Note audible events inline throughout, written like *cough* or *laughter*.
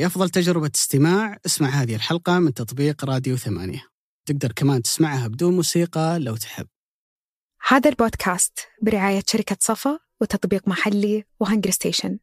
لأفضل تجربة استماع. اسمع هذه الحلقة من تطبيق راديو ثمانية. تقدر كمان تسمعها بدون موسيقى لو تحب. هذا البودكاست برعاية شركة صفا وتطبيق محلي وهنجر ستيشن.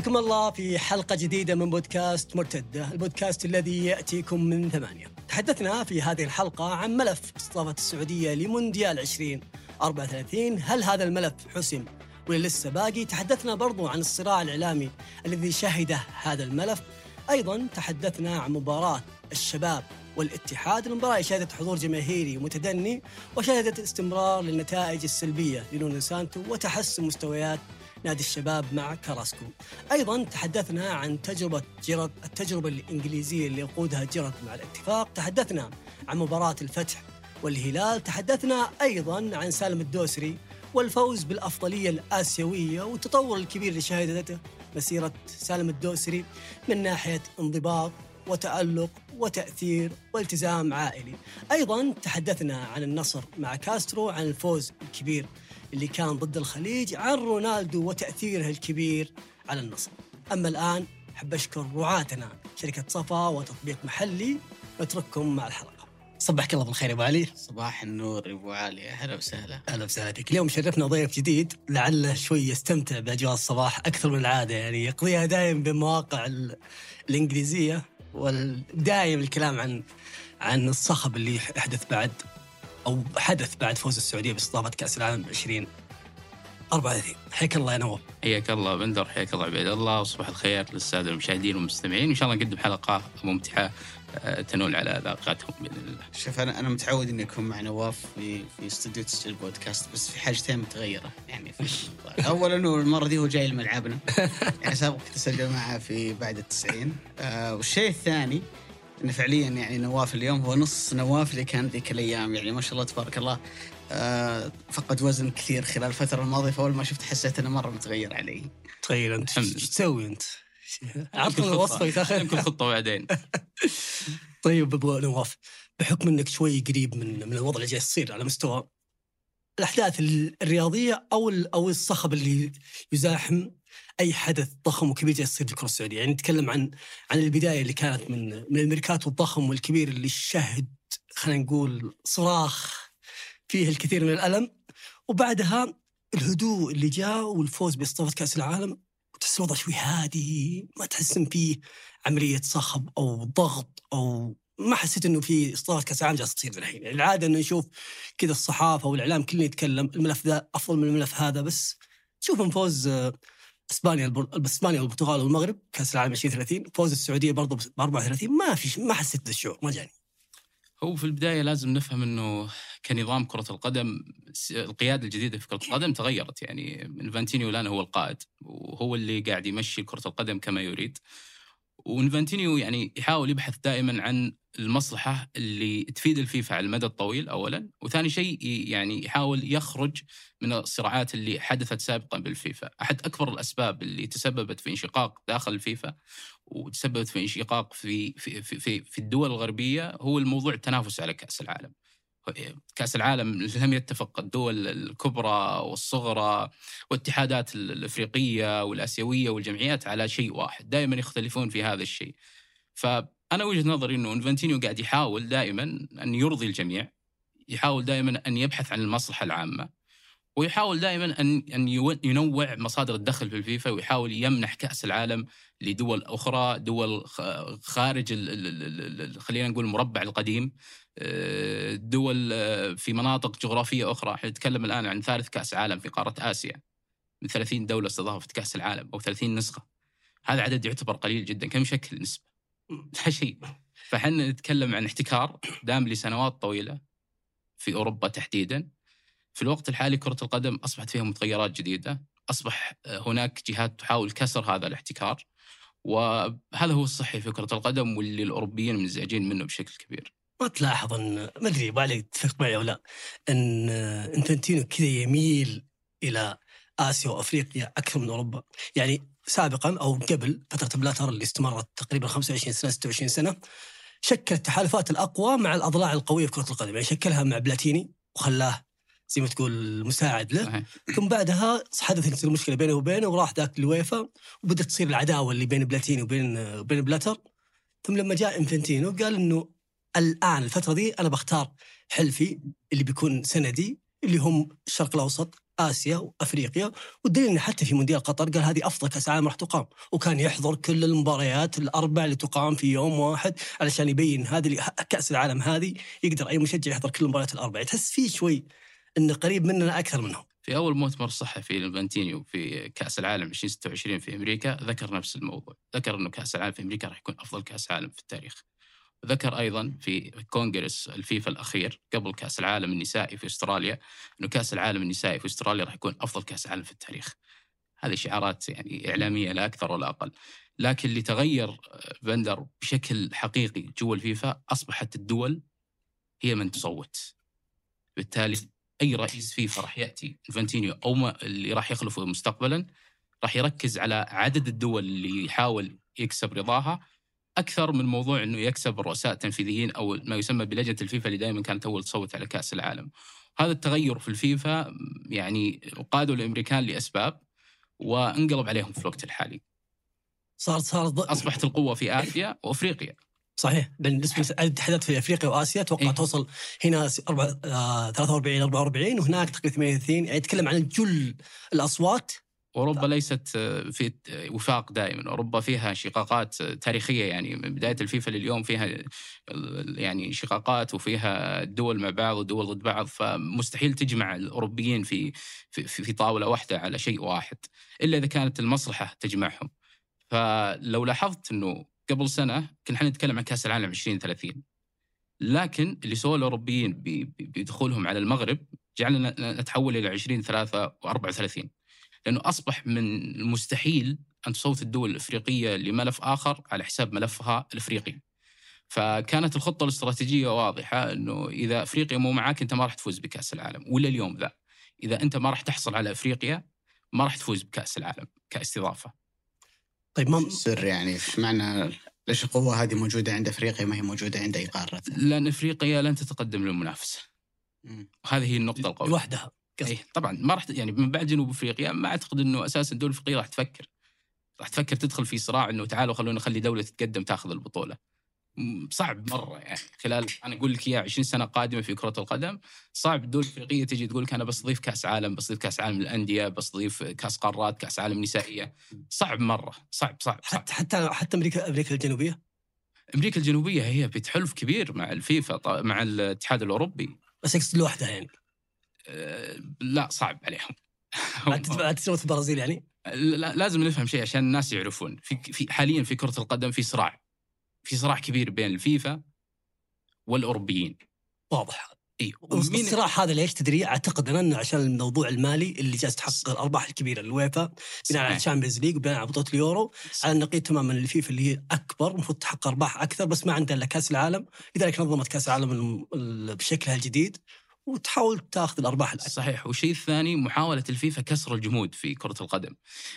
حياكم الله في حلقة جديدة من بودكاست مرتدة البودكاست الذي يأتيكم من ثمانية. تحدثنا في هذه الحلقة عن ملف استضافة السعودية لمونديال 2034 هل هذا الملف حسم ولا لسه باقي؟ تحدثنا برضو عن الصراع الإعلامي الذي شهده هذا الملف. أيضا تحدثنا عن مباراة الشباب والاتحاد المباراة شهدت حضور جماهيري متدني وشهدت استمرار للنتائج السلبية لنونو سانتو وتحسن مستويات نادي الشباب مع كاراسكو أيضا تحدثنا عن تجربة جيرارد التجربة الإنجليزية اللي يقودها جيرارد مع الاتفاق. تحدثنا عن مباراة الفتح والهلال. تحدثنا أيضا عن سالم الدوسري والفوز بالأفضلية الآسيوية والتطور الكبير اللي شهدته مسيرة سالم الدوسري من ناحية انضباط وتألق وتأثير والتزام عائلي. أيضا تحدثنا عن النصر مع كاسترو عن الفوز الكبير اللي كان ضد الخليج عن رونالدو وتأثيره الكبير على النصر. أما الآن أحب أشكر رعاتنا شركة صفا وتطبيق محلي وأترككم مع الحلقة. صبحك الله بالخير يا أبو علي. صباح النور يا أبو علي. أهلا وسهلا. أهلا وسهلا فيك. اليوم شرفنا ضيف جديد لعله شوي يستمتع بأجواء الصباح أكثر من العادة يعني يقضيها دائم بمواقع ال- الإنجليزية ودائم الكلام عن عن الصخب اللي يحدث بعد. أو حدث بعد فوز السعودية باستضافة كأس العالم 20 34 حياك الله يا نواف. حياك الله بندر. حياك الله عبيد الله. وصباح الخير للساده المشاهدين والمستمعين. وان شاء الله نقدم حلقة ممتعة آه، تنول على ذاقتهم بإذن الله. شوف أنا أنا متعود إني أكون مع نواف في في استوديو تسجيل بودكاست بس في حاجتين متغيرة. يعني في اولا انه المرة دي هو جاي لملعبنا. يعني سابق كنت أسجل معه في بعد التسعين. آه والشيء الثاني انه فعليا يعني نواف اليوم هو نص نواف اللي كان ذيك الأيام يعني ما شاء الله تبارك الله آه فقد وزن كثير خلال الفترة الماضية فاول ما شفت حسيت إنه مرة متغير علي تخيل أنت. إيش تسوي أنت؟ عطنا الوصفه يا يمكن أخي خطه بعدين *laughs* طيب أبو نواف بحكم إنك شوي قريب من من الوضع اللي جالس يصير على مستوى الأحداث ال- الرياضية أو أو الصخب اللي يزاحم أي حدث ضخم وكبير جالس يصير في الكرة السعودية، يعني نتكلم عن عن البداية اللي كانت من من الميركاتو الضخم والكبير اللي شهد خلينا نقول صراخ فيه الكثير من الألم. وبعدها الهدوء اللي جاء والفوز بأستضافة كأس العالم. وتحس الوضع شوي هادي ما تحس ان فيه عملية صخب أو ضغط أو ما حسيت إنه في أستضافة كأس العالم جالسة تصير الحين، يعني العادة إنه نشوف كذا الصحافة والإعلام كله يتكلم الملف ذا أفضل من الملف هذا بس تشوف فوز آه، إسبانيا إسبانيا والبرتغال والمغرب كأس العالم 2030 فوز السعودية برضه ب 34 ما في ما حسيت ذا الشعور ما جاني. هو في البداية لازم نفهم إنه كنظام كرة القدم القيادة الجديدة في كرة القدم تغيرت. يعني إنفانتينيو الآن هو القائد وهو اللي قاعد يمشي كرة القدم كما يريد. وإنفانتينيو يعني يحاول يبحث دائما عن المصلحة اللي تفيد الفيفا على المدى الطويل اولا وثاني شيء يعني يحاول يخرج من الصراعات اللي حدثت سابقا بالفيفا أحد أكبر الأسباب اللي تسببت في انشقاق داخل الفيفا وتسببت في انشقاق في في في, في الدول الغربية هو الموضوع التنافس على كأس العالم. كأس العالم لم يتفق الدول الكبرى والصغرى والاتحادات الأفريقية والآسيوية والجمعيات على شيء واحد، دائما يختلفون في هذا الشيء. فأنا وجهة نظري إنه إنفانتينو قاعد يحاول دائما أن يرضي الجميع، يحاول دائما أن يبحث عن المصلحة العامة. ويحاول دائما ان أن ينوع مصادر الدخل في الفيفا ويحاول يمنح كأس العالم لدول أخرى دول خارج خلينا نقول المربع القديم آه، دول آه، في مناطق جغرافية أخرى إحنا نتكلم الآن عن ثالث كأس عالم في قارة آسيا من 30 دولة استضافت كأس العالم أو 30 نسخة هذا عدد يعتبر قليل جدا كم شكل نسبة شيء. فحنا نتكلم عن احتكار دام لسنوات طويلة في أوروبا تحديدا. في الوقت الحالي كرة القدم أصبحت فيها متغيرات جديدة. أصبح هناك جهات تحاول كسر هذا الاحتكار وهذا هو الصحي في كرة القدم واللي الأوروبيين منزعجين منه بشكل كبير. ما تلاحظ ان ما أدري بالي تتفق معي أو لا إن انفنتينو كذا يميل إلى آسيا وأفريقيا أكثر من أوروبا. يعني سابقا أو قبل فترة بلاتر اللي استمرت تقريبا 25 سنة 26 سنة شكل التحالفات الأقوى مع الأضلاع القوية في كرة القدم، يعني شكلها مع بلاتيني وخلاه زي ما تقول مساعد له. صحيح. ثم بعدها حدثت المشكلة بينه وبينه وراح ذاك الويفا وبدأت تصير العداوة اللي بين بلاتيني وبين وبين بلاتر. ثم لما جاء إنفانتينو قال إنه الآن الفترة دي أنا بختار حلفي اللي بيكون سندي اللي هم الشرق الأوسط آسيا وأفريقيا والدليل انه حتى في مونديال قطر قال هذه أفضل كأس عالم راح تقام وكان يحضر كل المباريات الأربع اللي تقام في يوم واحد علشان يبين هذه كأس العالم هذه يقدر أي مشجع يحضر كل المباريات الأربع تحس فيه شوي انه قريب مننا أكثر منهم في أول مؤتمر صحفي لإنفانتينو في كأس العالم 2026 في أمريكا ذكر نفس الموضوع، ذكر إنه كأس العالم في أمريكا راح يكون أفضل كأس عالم في التاريخ. وذكر أيضا في كونغرس الفيفا الأخير قبل كأس العالم النسائي في أستراليا إنه كأس العالم النسائي في أستراليا راح يكون أفضل كأس عالم في التاريخ. هذه شعارات يعني إعلامية لا أكثر ولا أقل. لكن اللي تغير فندر بشكل حقيقي جوا الفيفا أصبحت الدول هي من تصوت. بالتالي أي رئيس فيفا راح يأتي إنفانتينو أو ما اللي راح يخلفه مستقبلا راح يركز على عدد الدول اللي يحاول يكسب رضاها أكثر من موضوع إنه يكسب الرؤساء التنفيذيين أو ما يسمى بلجنة الفيفا اللي دائما كانت أول تصوت على كأس العالم. هذا التغير في الفيفا يعني قادوا الأمريكان لأسباب وانقلب عليهم في الوقت الحالي. صار صار ض... أصبحت القوة في آسيا وأفريقيا. صحيح بالنسبة للاتحادات في أفريقيا وآسيا أتوقع إيه. توصل هنا س- أربعة- آه 43 44 وهناك تقريبا 38 يعني يتكلم عن جل الأصوات أوروبا ليست في وفاق دائما، أوروبا فيها شقاقات تاريخية يعني. من بداية الفيفا لليوم فيها يعني شقاقات وفيها دول مع بعض ودول ضد بعض. فمستحيل تجمع الأوروبيين في في في طاولة واحدة على شيء واحد إلا إذا كانت المصلحة تجمعهم. فلو لاحظت إنه قبل سنة كنا إحنا نتكلم عن كأس العالم 2030 لكن اللي سووه الأوروبيين بدخولهم على المغرب جعلنا نتحول إلى 2034 لأنه أصبح من المستحيل أن تصوت الدول الأفريقية لملف آخر على حساب ملفها الأفريقي. فكانت الخطة الاستراتيجية واضحة أنه إذا أفريقيا مو معاك أنت ما راح تفوز بكأس العالم ولا اليوم ذا. إذا أنت ما راح تحصل على أفريقيا ما راح تفوز بكأس العالم كاستضافة. طيب ما السر يعني إيش معنى ليش القوة هذه موجودة عند أفريقيا ما هي موجودة عند اي قارة؟ لأن أفريقيا لن تتقدم للمنافسة. مم. وهذه هي النقطة القوية. لوحدها اي طبعا ما راح يعني من بعد جنوب أفريقيا ما أعتقد إنه أساسا الدول الافريقيه راح تفكر. راح تفكر تدخل في صراع إنه تعالوا خلونا نخلي دولة تتقدم تاخذ البطولة. صعب مرة يعني. خلال أنا أقول لك إياها 20 سنة قادمة في كرة القدم صعب الدول الافريقيه تجي تقول لك أنا بستضيف كأس عالم بستضيف كأس عالم للانديه بستضيف كأس قارات كأس عالم نسائية. صعب مرة. صعب صعب, صعب. حتى حتى حتى أمريكا أمريكا الجنوبية؟ أمريكا الجنوبية هي بتحلف كبير مع الفيفا مع الاتحاد الأوروبي. بس اقصد لوحدها يعني. لا صعب عليهم. *laughs* بعد تسوي في البرازيل يعني؟ لا لازم نفهم شيء عشان الناس يعرفون. في في حاليا في كرة القدم في صراع. في صراع كبير بين الفيفا والأوروبيين. واضح. إي الصراع هذا ليش تدري؟ أعتقد أنا إنه عشان الموضوع المالي اللي جالس تحقق الأرباح الكبيرة للويفا بناء على ال Champions League وبناء على بطولة اليورو. على النقيض تماما الفيفا اللي هي أكبر المفروض تحقق أرباح أكثر بس ما عندها إلا كأس العالم. لذلك نظمت كأس العالم الم- ال- بشكلها الجديد. وتحاول تاخذ الأرباح الاكثر صحيح. والشيء الثاني محاولة الفيفا كسر الجمود في كرة القدم.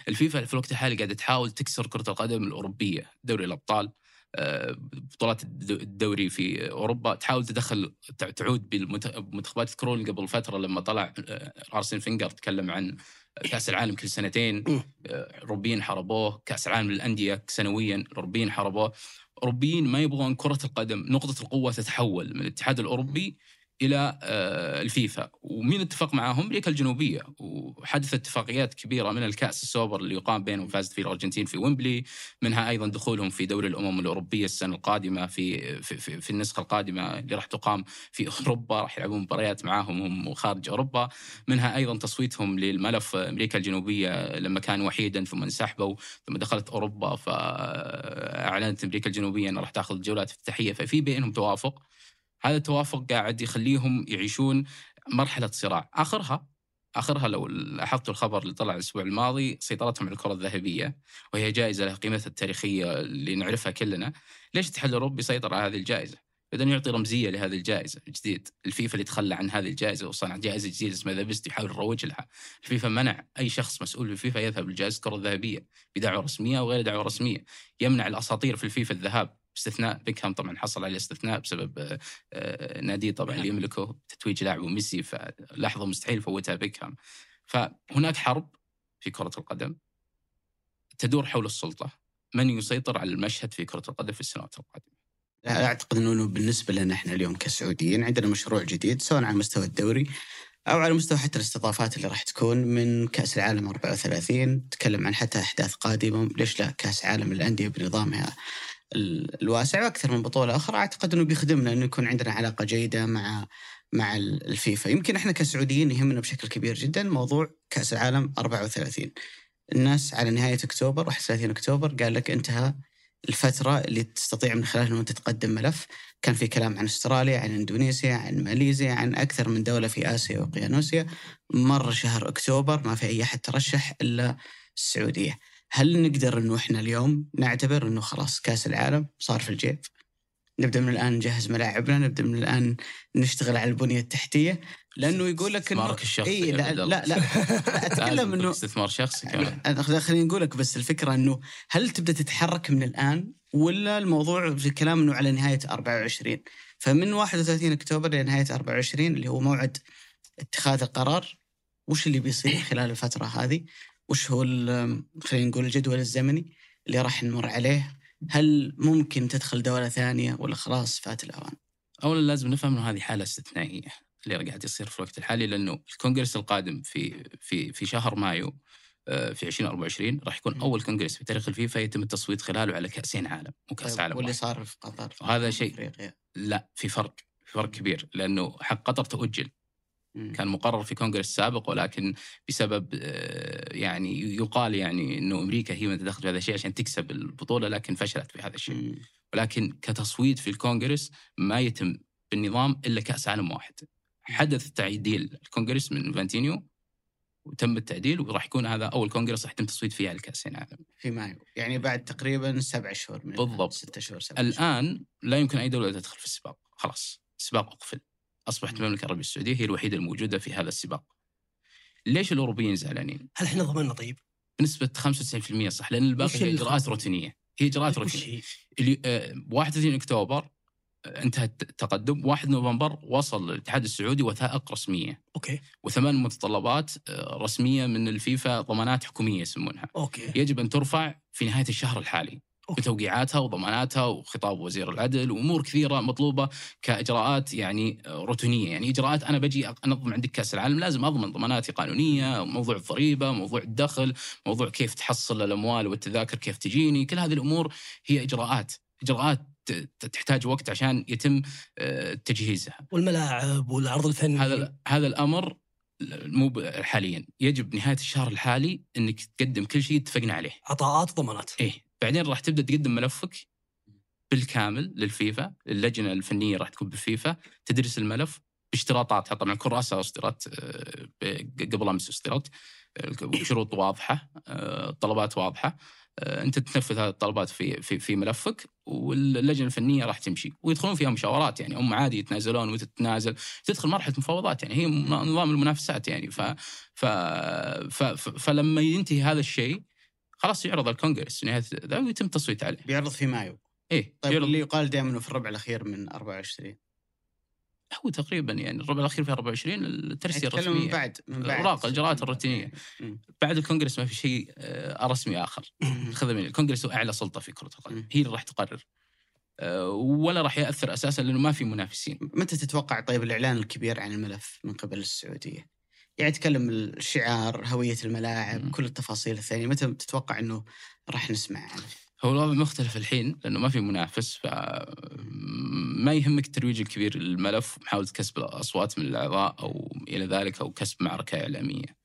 الفيفا في الوقت الحالي قاعدة تحاول تكسر كرة القدم الأوروبية. دوري الأبطال آه، بطولات الد- الدوري في أوروبا. تحاول تدخل تع- تعود بمنتخبات تذكرون قبل فترة لما طلع آه، أرسن فينجر تكلم عن كأس العالم كل سنتين. آه، أوروبيين حاربوه. كأس العالم للأندية سنويا الأوروبيين حاربوه. أوروبيين ما يبغون كرة القدم. نقطة القوة تتحول من الاتحاد الأوروبي إلى آه، الفيفا. ومين اتفق معاهم؟ أمريكا الجنوبية. وحدثت اتفاقيات كبيرة من الكأس السوبر اللي يقام بينهم فازت فيه الأرجنتين في ويمبلي. منها أيضا دخولهم في دوري الأمم الأوروبية السنة القادمة في في, في, في النسخة القادمة اللي راح تقام في أوروبا. راح يلعبون مباريات معاهم هم خارج أوروبا. منها أيضا تصويتهم للملف. أمريكا الجنوبية لما كان وحيدا ثم انسحبوا ثم دخلت أوروبا فأعلنت أمريكا الجنوبية أنها راح تأخذ جولات افتتاحيه ففي بينهم توافق. هذا التوافق قاعد يخليهم يعيشون مرحلة صراع. آخرها آخرها لو لاحظتوا الخبر اللي طلع الأسبوع الماضي سيطرتهم على الكرة الذهبية وهي جائزة لها قيمتها التاريخية اللي نعرفها كلنا. ليش الاتحاد الأوروبي سيطر على هذه الجائزة؟ بدأ يعطي رمزية لهذه الجائزة الجديد. الفيفا اللي تخلى عن هذه الجائزة وصنع جائزة جديدة اسمها The Best يحاول يروج لها. الفيفا منع أي شخص مسؤول في الفيفا يذهب لجائزة الكرة الذهبية بدعوة رسمية أو غير دعوة رسمية. يمنع الأساطير في الفيفا الذهاب. باستثناء بيكهام طبعا حصل عليه استثناء بسبب آه، آه، ناديه طبعا اللي يملكه تتويج لاعبه ميسي فلحظة مستحيل فوتها بيكهام فهناك حرب في كرة القدم تدور حول السلطة. من يسيطر على المشهد في كرة القدم في السنوات القادمة؟ لا أعتقد إنه بالنسبة لنا إحنا اليوم كسعوديين عندنا مشروع جديد سواء على مستوى الدوري أو على مستوى حتى الاستضافات اللي راح تكون من كأس العالم 34 تكلم عن حتى أحداث قادمة. ليش لا؟ كأس عالم للانديه بنظامها الواسع وأكثر من بطولة أخرى. أعتقد إنه بيخدمنا إنه يكون عندنا علاقة جيدة مع مع ال- الفيفا. يمكن إحنا كسعوديين يهمنا بشكل كبير جدا موضوع كأس العالم 34 الناس على نهاية أكتوبر 31 أكتوبر قال لك انتهى الفترة اللي تستطيع من خلالها انه تقدم ملف. كان في كلام عن أستراليا عن إندونيسيا عن ماليزيا عن أكثر من دولة في آسيا واوقيانوسيا مر شهر أكتوبر ما في أي أحد ترشح إلا السعودية. هل نقدر إنه إحنا اليوم نعتبر إنه خلاص كأس العالم صار في الجيب نبدأ من الآن نجهز ملاعبنا نبدأ من الآن نشتغل على البنية التحتية لأنه يقول لك إنه استثمارك الشخصي إيه لا, لا. لا *laughs* لا أتكلم إنه استثمار شخصي كمان خليني أقول لك بس الفكرة إنه هل تبدأ تتحرك من الآن ولا الموضوع في الكلام إنه على نهاية 24 فمن 31 أكتوبر لنهايه 24 اللي هو موعد اتخاذ القرار وش اللي بيصير خلال الفترة هذه؟ وش هو خلينا نقول الجدول الزمني اللي راح نمر عليه؟ هل ممكن تدخل دولة ثانية ولا خلاص فات الأوان؟ اولا لازم نفهم إنه هذه حالة استثنائية اللي قاعد يصير في الوقت الحالي لأنه الكونغرس القادم في في في شهر مايو آه، في 2024 راح يكون. أول كونغرس في تاريخ الفيفا يتم التصويت خلاله على كأسين عالم مو كاس عالم واللي. صار في قطر في وهذا شيء-. لا في فرق في فرق كبير لأنه حق قطر تؤجل. كان مقرر في كونغرس سابق ولكن بسبب آه، يعني يقال يعني إنه أمريكا هي من تدخل في هذا الشيء عشان تكسب البطولة لكن فشلت في هذا الشيء. ولكن كتصويت في الكونغرس ما يتم بالنظام إلا كأس عالم واحد. حدث تعديل الكونغرس من فانتينيو وتم التعديل وراح يكون هذا أول كونغرس راح يتم تصويت فيه على الكأسين العالم. في مايو يعني بعد تقريبا سبع شهور من. بالضبط. ستة شهور سبع شهور. الآن لا يمكن أي دولة تدخل في السباق، خلاص السباق أقفل. أصبحت المملكة العربية السعودية هي الوحيدة الموجودة في هذا السباق. ليش الأوروبيين زعلانين؟ هل إحنا ضمننا طيب؟ بنسبة 95% صح لأن الباقي هي إجراءات 95%؟ روتينية. هي إجراءات روتينية. هي؟ اللي آه، 31 أكتوبر آه، انتهى التقدم 1 نوفمبر وصل الاتحاد السعودي وثائق رسمية أوكي وثمان متطلبات آه، رسمية من الفيفا ضمانات حكومية يسمونها أوكي يجب أن ترفع في نهاية الشهر الحالي. بتوقيعاتها وضماناتها وخطاب وزير العدل وأمور كثيرة مطلوبة كإجراءات يعني روتينية. يعني إجراءات أنا بجي انظم عندك كأس العالم لازم أضمن ضماناتي قانونية موضوع الضريبة موضوع الدخل موضوع كيف تحصل الأموال والتذاكر كيف تجيني. كل هذه الأمور هي إجراءات إجراءات تحتاج وقت عشان يتم آه، تجهيزها. والملاعب والعرض الفني. هذا هذا الأمر مو حاليا. يجب نهاية الشهر الحالي إنك تقدم كل شيء اتفقنا عليه. عطاءات ضمانات إيه. بعدين راح تبدأ تقدم ملفك بالكامل للفيفا اللجنة الفنية راح تكون بالفيفا تدرس الملف باشتراطاتها. طبعا كراسه اصدرت آه، قبل أمس اصدرت آه، شروط واضحة آه، طلبات واضحة. أنت تنفذ هذه الطلبات في في في ملفك واللجنة الفنية راح تمشي. ويدخلون فيها مشاورات يعني هم عادي يتنازلون وانت تتنازل تدخل مرحلة مفاوضات يعني هي نظام المنافسات يعني. ف ف ف ف فلما ينتهي هذا الشيء خلاص يعرض الكونغرس في نهاية ذا ويتم التصويت عليه. بيعرض في مايو. إيه طيب يعرض اللي يقال دائما إنه في الربع الأخير من 24 هو تقريبا يعني الربع الأخير في 24 الترسية نتكلم من بعد من بعد. الأوراق، الإجراءات الروتينية. مم. بعد الكونغرس ما في شيء آه، رسمي آخر. خذ مني. الكونغرس هو أعلى سلطة في كرة القدم. هي اللي راح تقرر. آه، ولا راح يأثر أساسا لأنه ما في منافسين. متى تتوقع طيب الإعلان الكبير عن الملف من قبل السعودية؟ يعني تكلم الشعار، هوية الملاعب،. كل التفاصيل الثانية، متى تتوقع إنه راح نسمع عنه؟ هو الوضع مختلف الحين لأنه ما في منافس ف ما يهمك الترويج الكبير للملف ومحاوله كسب الأصوات من الأعضاء أو إلى ذلك أو كسب معركة إعلامية.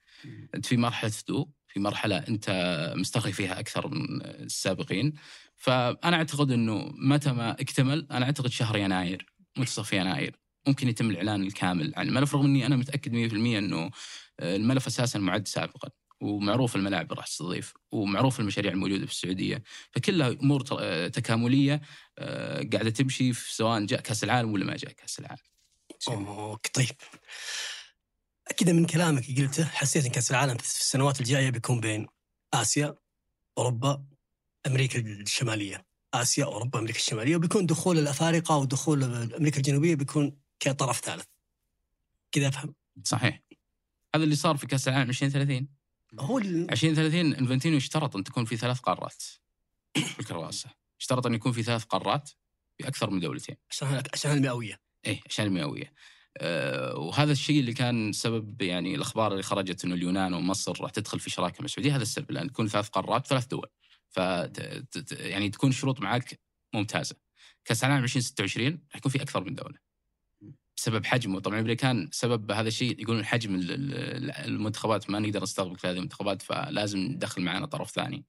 أنت في مرحلة هدوء، في مرحلة أنت مستغرق فيها أكثر من السابقين فأنا أعتقد إنه متى ما اكتمل أنا أعتقد شهر يناير منتصف يناير ممكن يتم الإعلان الكامل. عن الملف رغم اني أنا متأكد 100% إنه الملف أساسا معد سابقا. ومعروف الملاعب راح تستضيف ومعروف المشاريع الموجودة في السعودية. فكلها أمور آه، تكاملية آه، قاعدة تمشي في سواء جاء كأس العالم ولا ما جاء كأس العالم. أوكي طيب. كذا من كلامك قلته حسيت إن كأس العالم في السنوات الجاية بيكون بين آسيا أوروبا أمريكا الشمالية. آسيا أوروبا أمريكا الشمالية. وبيكون دخول الأفارقة ودخول أمريكا الجنوبية بيكون كطرف ثالث. كذا أفهم. صحيح. هذا اللي صار في كأس العالم 2030 هو ال- 2030 انفنتينو اشترط أن تكون في ثلاث قارات في الكرواسه اشترط أن يكون في ثلاث قارات في أكثر من دولتين. عشان عشان المئوية. إيه عشان المئوية. أه وهذا الشيء اللي كان سبب يعني الأخبار اللي خرجت إنه اليونان ومصر راح تدخل في شراكة مع السعودية. هذا السبب لأن تكون ثلاث قارات ثلاث دول. ف يعني تكون الشروط معك ممتازة. كأس العالم 2026 راح يكون في أكثر من دولة. بسبب حجمه. طبعا الأمريكان سبب هذا الشيء يقولون حجم ال- ال- المنتخبات ما نقدر نستقبل هذه المنتخبات فلازم ندخل معنا طرف ثاني.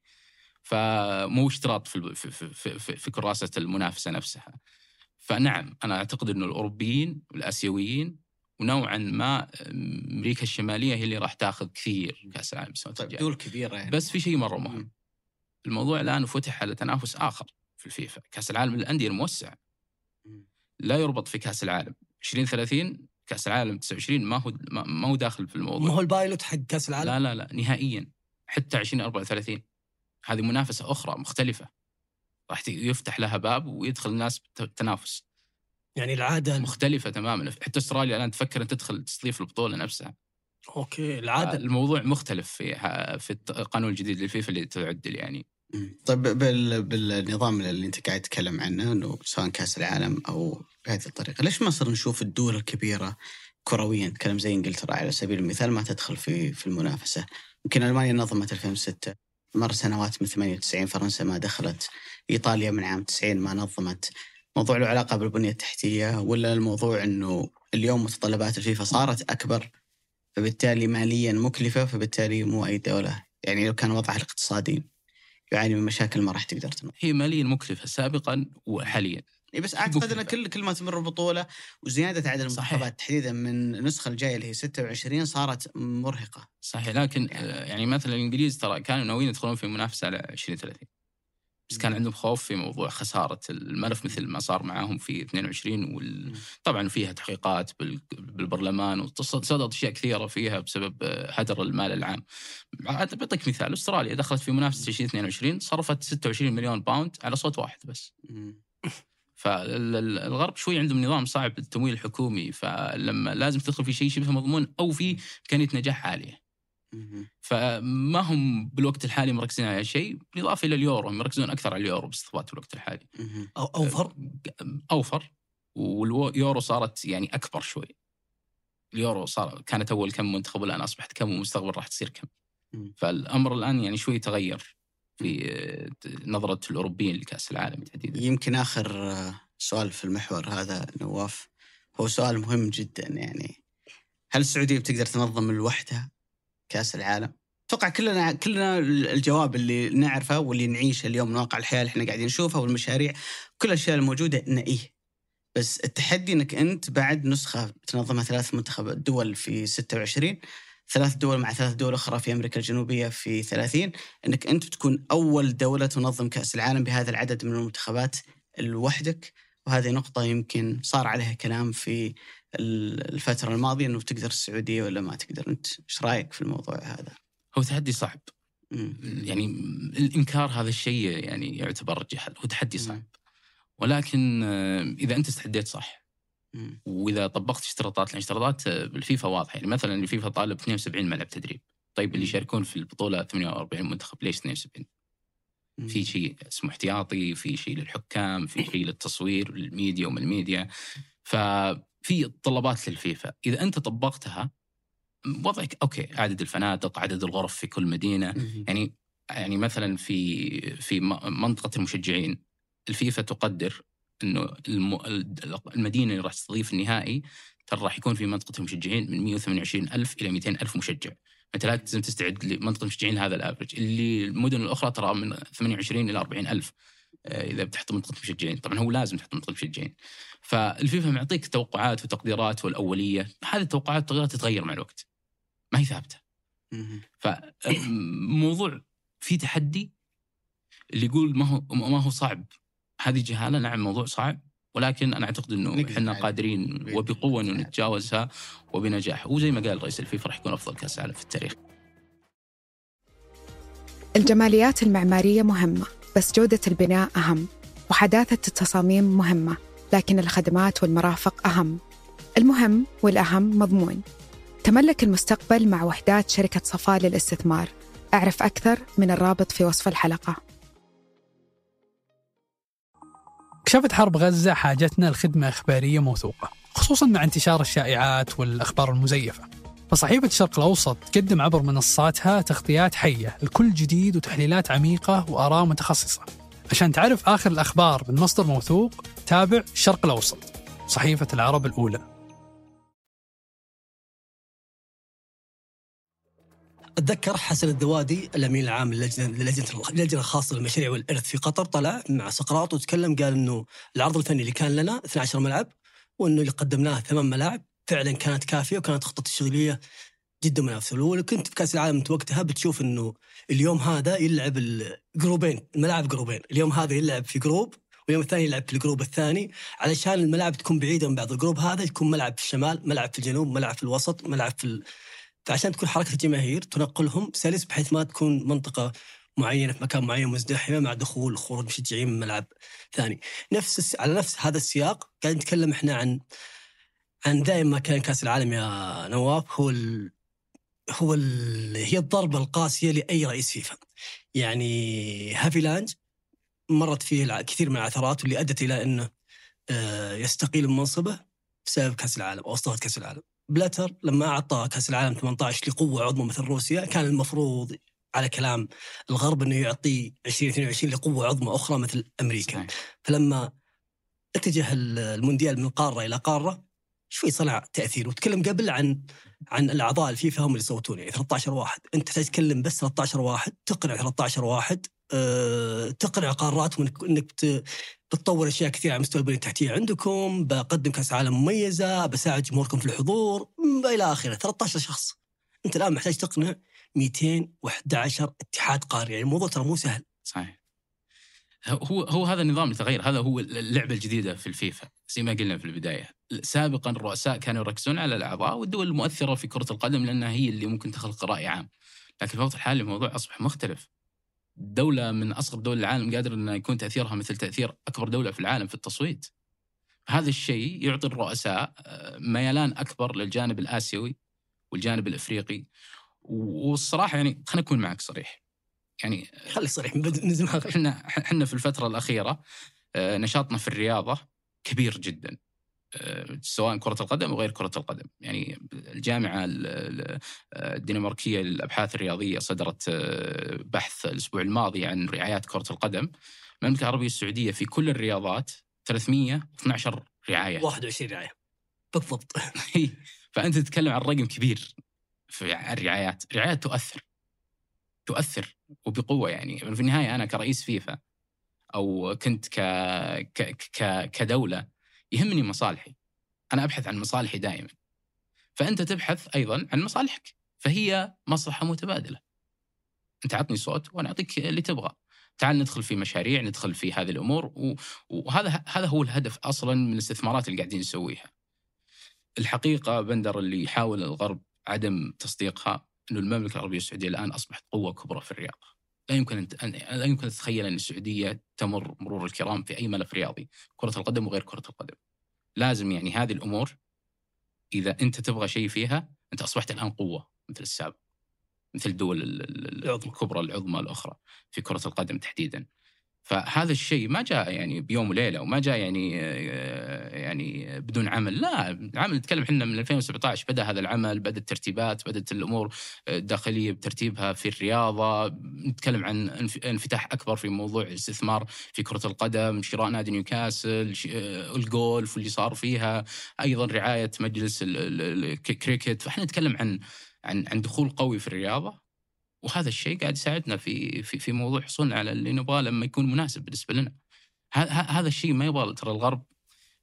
فمو اشتراط في في في, في, في, كراسة المنافسة نفسها. فنعم أنا أعتقد إنه الأوروبيين والآسيويين ونوعا ما أمريكا الشمالية هي اللي راح تاخذ كثير كأس العالم طيب دول كبيرة يعني. بس في شيء مرة مهم. الموضوع الآن فتح على تنافس آخر في الفيفا. كأس العالم للأندية الموسع. لا يربط في كأس العالم. 2030 كأس العالم 29 ما هو ما ما هو داخل في ما الموضوع هو البايلوت حق كأس العالم؟ لا لا لا نهائيا. حتى 2034 هذه منافسة أخرى مختلفة. راح يفتح لها باب ويدخل الناس بالتنافس يعني العادة مختلفة تماما. حتى أستراليا الآن تفكر أن تدخل تستضيف البطولة نفسها. أوكي العادة الموضوع مختلف في في القانون الجديد للفيفا اللي تعدل يعني. طيب بال... بالنظام اللي انت قاعد تتكلم عنه إنه سواء كأس العالم أو بهذه الطريقة، ليش ما صرنا نشوف الدول الكبيرة كرويا؟ نتكلم زي إنجلترا على سبيل المثال ما تدخل في في المنافسة، يمكن ألمانيا نظمت 2006 مر سنوات من 98 فرنسا ما دخلت، إيطاليا من عام 90 ما نظمت، موضوع له علاقة بالبنية التحتية ولا الموضوع إنه اليوم متطلبات الفيفا صارت أكبر فبالتالي ماليا مكلفة فبالتالي مو أي دولة، يعني لو كان وضعها الاقتصادي يعاني من مشاكل ما راح تقدر تمر. هي ماليا مكلفة سابقا وحاليا. إيه بس أعتقد إن. كل كل ما تمر البطوله وزيادة عدد. المنتخبات تحديدا من النسخة الجاية اللي هي 26 صارت مرهقة. صحيح لكن آه، يعني مثلا الإنجليز ترى كانوا ناويين يدخلون في منافسة على 2030 بس كان عندهم خوف في موضوع خسارة الملف مثل ما صار معاهم في 22 وال... طبعا فيها تحقيقات بال... بالبرلمان وصدرت أشياء كثيرة فيها بسبب هدر المال العام. بعطيك مثال أستراليا دخلت في منافسة 2022 صرفت 26 مليون باوند على صوت واحد بس. *laughs* فالغرب شوي عندهم نظام صعب بالتمويل الحكومي فلما لازم تدخل في شيء شبه مضمون أو في امكانيه نجاح عالية. فما هم بالوقت الحالي مركزين على شيء بالإضافة إلى اليورو هم مركزون أكثر على اليورو باستضافات الوقت الحالي. أو أوفر؟ أوفر. واليورو صارت يعني أكبر شوي. اليورو صار كانت أول كم منتخب والان أصبحت كم ومستقبل راح تصير كم. فالأمر الآن يعني شوي تغير في نظرة الأوروبيين لكأس العالم تحديدا. يمكن آخر آه، سؤال في المحور هذا نواف. هو سؤال مهم جدا يعني. هل السعودية بتقدر تنظم لوحدها كأس العالم؟ أتوقع كلنا كلنا الجواب اللي نعرفه واللي نعيشه اليوم من واقع الحياة اللي إحنا قاعدين نشوفها والمشاريع كل الأشياء الموجودة إنه إيه بس التحدي إنك أنت بعد نسخة تنظمها ثلاث منتخب دول في 26 ثلاث دول مع ثلاث دول أخرى في أمريكا الجنوبية في 30 إنك أنت تكون أول دولة تنظم كأس العالم بهذا العدد من المنتخبات لوحدك وهذه نقطة يمكن صار عليها كلام في ال- الفترة الماضية إنه تقدر السعودية ولا ما تقدر أنت إيش رأيك في الموضوع هذا؟ هو تحدي صعب مم. يعني الإنكار هذا الشيء يعني يعتبر جهل هو تحدي صعب مم. ولكن آه، إذا أنت استعديت صح مم. وإذا طبقت اشتراطات الاشتراطات آه، بالفيفا واضحة يعني مثلا الفيفا طالب 72 ملعب تدريب طيب اللي. يشاركون في البطولة 48 منتخب ليش 72 مم. في شيء اسمه احتياطي في شيء للحكام في شيء للتصوير للميديا ومن الميديا ففي طلبات للفيفا. إذا أنت طبقتها وضعك أوكي عدد الفنادق عدد الغرف في كل مدينة. يعني يعني مثلا في في منطقة المشجعين الفيفا تقدر إنه الم- المدينة اللي راح تستضيف النهائي ترى راح يكون في منطقة المشجعين من 128 ألف إلى 200 ألف مشجع. أنت لازم تستعد لمنطقة المشجعين هذا ال average اللي المدن الأخرى ترى من 28 إلى 40 ألف. إذا بتحط منطقه مشجعين طبعا هو لازم تحط منطقه مشجعين فالفيفا معطيك توقعات وتقديرات والأولية. هذه التوقعات والتقديرات تتغير مع الوقت. ما هي ثابتة. فموضوع في تحدي اللي يقول ما هو ما هو صعب. هذه جهالة. نعم موضوع صعب. ولكن أنا أعتقد إنه إحنا. قادرين وبقوة انه. نتجاوزها وبنجاح وزي ما قال رئيس الفيفا راح يكون أفضل كأس عالم في التاريخ. الجماليات المعمارية مهمة. بس جودة البناء أهم وحداثة التصاميم مهمة لكن الخدمات والمرافق أهم. المهم والأهم مضمون. تملك المستقبل مع وحدات شركة صفاء للاستثمار. أعرف أكثر من الرابط في وصف الحلقة. كشفت حرب غزة حاجتنا لخدمة إخبارية موثوقة خصوصا مع انتشار الشائعات والأخبار المزيفة. فصحيفة الشرق الأوسط تقدم عبر منصاتها تغطيات حية لكل جديد وتحليلات عميقة وآراء متخصصة. عشان تعرف آخر الأخبار من مصدر موثوق تابع الشرق الأوسط صحيفة العرب الأولى. أتذكر حسن الدوادي الأمين العام للجنه الخاصة للمشاريع والإرث في قطر طلع مع سقراط وتكلم قال إنه العرض الفني اللي كان لنا 12 ملعب وإنه اللي قدمناه ثمان ملاعب. فعلا كانت كافية وكانت خطة الشغلية جدا منافسة. ولو كنت في كأس العالم وقتها بتشوف إنه اليوم هذا يلعب الجروبين الملاعب جروبين اليوم هذا يلعب في جروب واليوم الثاني يلعب في ال group الثاني علشان الملاعب تكون بعيده من بعض. ال group هذا يكون ملعب في الشمال ملعب في الجنوب ملعب في الوسط ملعب في ال... فعشان تكون حركة الجماهير تنقلهم سلس بحيث ما تكون منطقة معينة في مكان معين مزدحمة مع دخول خروج مشجعين من ملعب ثاني. نفس الس... على نفس هذا السياق قاعد نتكلم إحنا عن عن دائما ما كان كأس العالم يا نواف هو ال... هو ال... هي الضربة القاسية لأي رئيس فيفا يعني هافيلانج مرت فيه كثير من العثرات واللي أدت إلى أنه آه، يستقيل من منصبه بسبب كأس العالم أو اسطوره كأس العالم. بلاتر لما أعطى كأس العالم 18 لقوة عظمى مثل روسيا كان المفروض على كلام الغرب أنه يعطيه 2022 لقوة عظمى أخرى مثل أمريكا. صحيح. فلما اتجه ال- المونديال من قارة إلى قارة شوي صنع تأثير وتكلم قبل عن عن الأعضاء الفيفا هم اللي يصوتون يعني 13 واحد. أنت تحتاج تتكلم بس 13 واحد تقنع 13 واحد أه تقنع قاراتهم إنك إنك بت- بتطور أشياء كثيرة على مستوى البنية التحتية عندكم بقدم كأس عالم مميزة بساعد جمهوركم في الحضور إلى آخره. 13 شخص. أنت الآن محتاج تقنع 211 اتحاد قاري يعني الموضوع ترى مو سهل. صحيح. هو هو هذا النظام اللي تغير هذا هو اللعبة الجديدة في الفيفا زي ما قلنا في البداية. سابقا الرؤساء كانوا يركزون على الأعضاء والدول المؤثرة في كرة القدم لأنها هي اللي ممكن تخلق رأي عام. لكن في الوقت الحالي الموضوع أصبح مختلف. دولة من أصغر دول العالم قادر أن يكون تأثيرها مثل تأثير أكبر دولة في العالم في التصويت. هذا الشيء يعطي الرؤساء آه، ميلان أكبر للجانب الآسيوي والجانب الإفريقي. والصراحة يعني خلينا نكون معك صريح. يعني خلي صريح من زمان إحنا إحنا في الفترة الأخيرة آه، نشاطنا في الرياضة كبير جدا آه، سواء كرة القدم وغير كرة القدم. يعني الجامعة ال- ال- الدنماركية للابحاث الرياضية صدرت آه، بحث الأسبوع الماضي عن رعايات كرة القدم. المملكة العربية السعودية في كل الرياضات 312 رعاية. 21 رعاية. بالضبط. *laughs* فأنت تتكلم عن رقم كبير في الرعايات، الرعايات تؤثر. تؤثر. وبقوة يعني. في النهاية أنا كرئيس فيفا أو كنت ك... ك... ك... كدولة يهمني مصالحي. أنا أبحث عن مصالحي دائما. فأنت تبحث أيضا عن مصالحك. فهي مصلحة متبادلة. أنت عطني صوت وأنا أعطيك اللي تبغى. تعال ندخل في مشاريع ندخل في هذه الأمور. وهذا هذا هو الهدف أصلا من الاستثمارات اللي قاعدين نسويها. الحقيقة بندر اللي يحاول الغرب عدم تصديقها إنه المملكة العربية السعودية الآن أصبحت قوة كبرى في الرياضه. لا يمكن أن أن- لا يمكن تتخيل أن السعودية تمر مرور الكرام في أي ملف رياضي، كرة القدم وغير كرة القدم. لازم يعني هذه الأمور إذا أنت تبغى شيء فيها أنت أصبحت الآن قوة مثل السابق. مثل الدول. الكبرى العظمى الأخرى في كرة القدم تحديدا. فهذا الشيء ما جاء يعني بيوم وليلة وما جاء يعني آه، يعني بدون عمل. لا العمل نتكلم إحنا من 2017 بدأ هذا العمل بدأت الترتيبات بدأت الأمور الداخلية بترتيبها في الرياضة. نتكلم عن انف- انفتاح أكبر في موضوع الاستثمار في كرة القدم شراء نادي نيوكاسل آه، الجولف واللي صار فيها. أيضا رعاية مجلس ال- ال- الكريكت فإحنا نتكلم عن عن عن دخول قوي في الرياضة. وهذا الشيء قاعد يساعدنا في في في موضوع حصولنا على اللي نبغاه لما يكون مناسب بالنسبة لنا. هذا الشيء ما يبغى ترى الغرب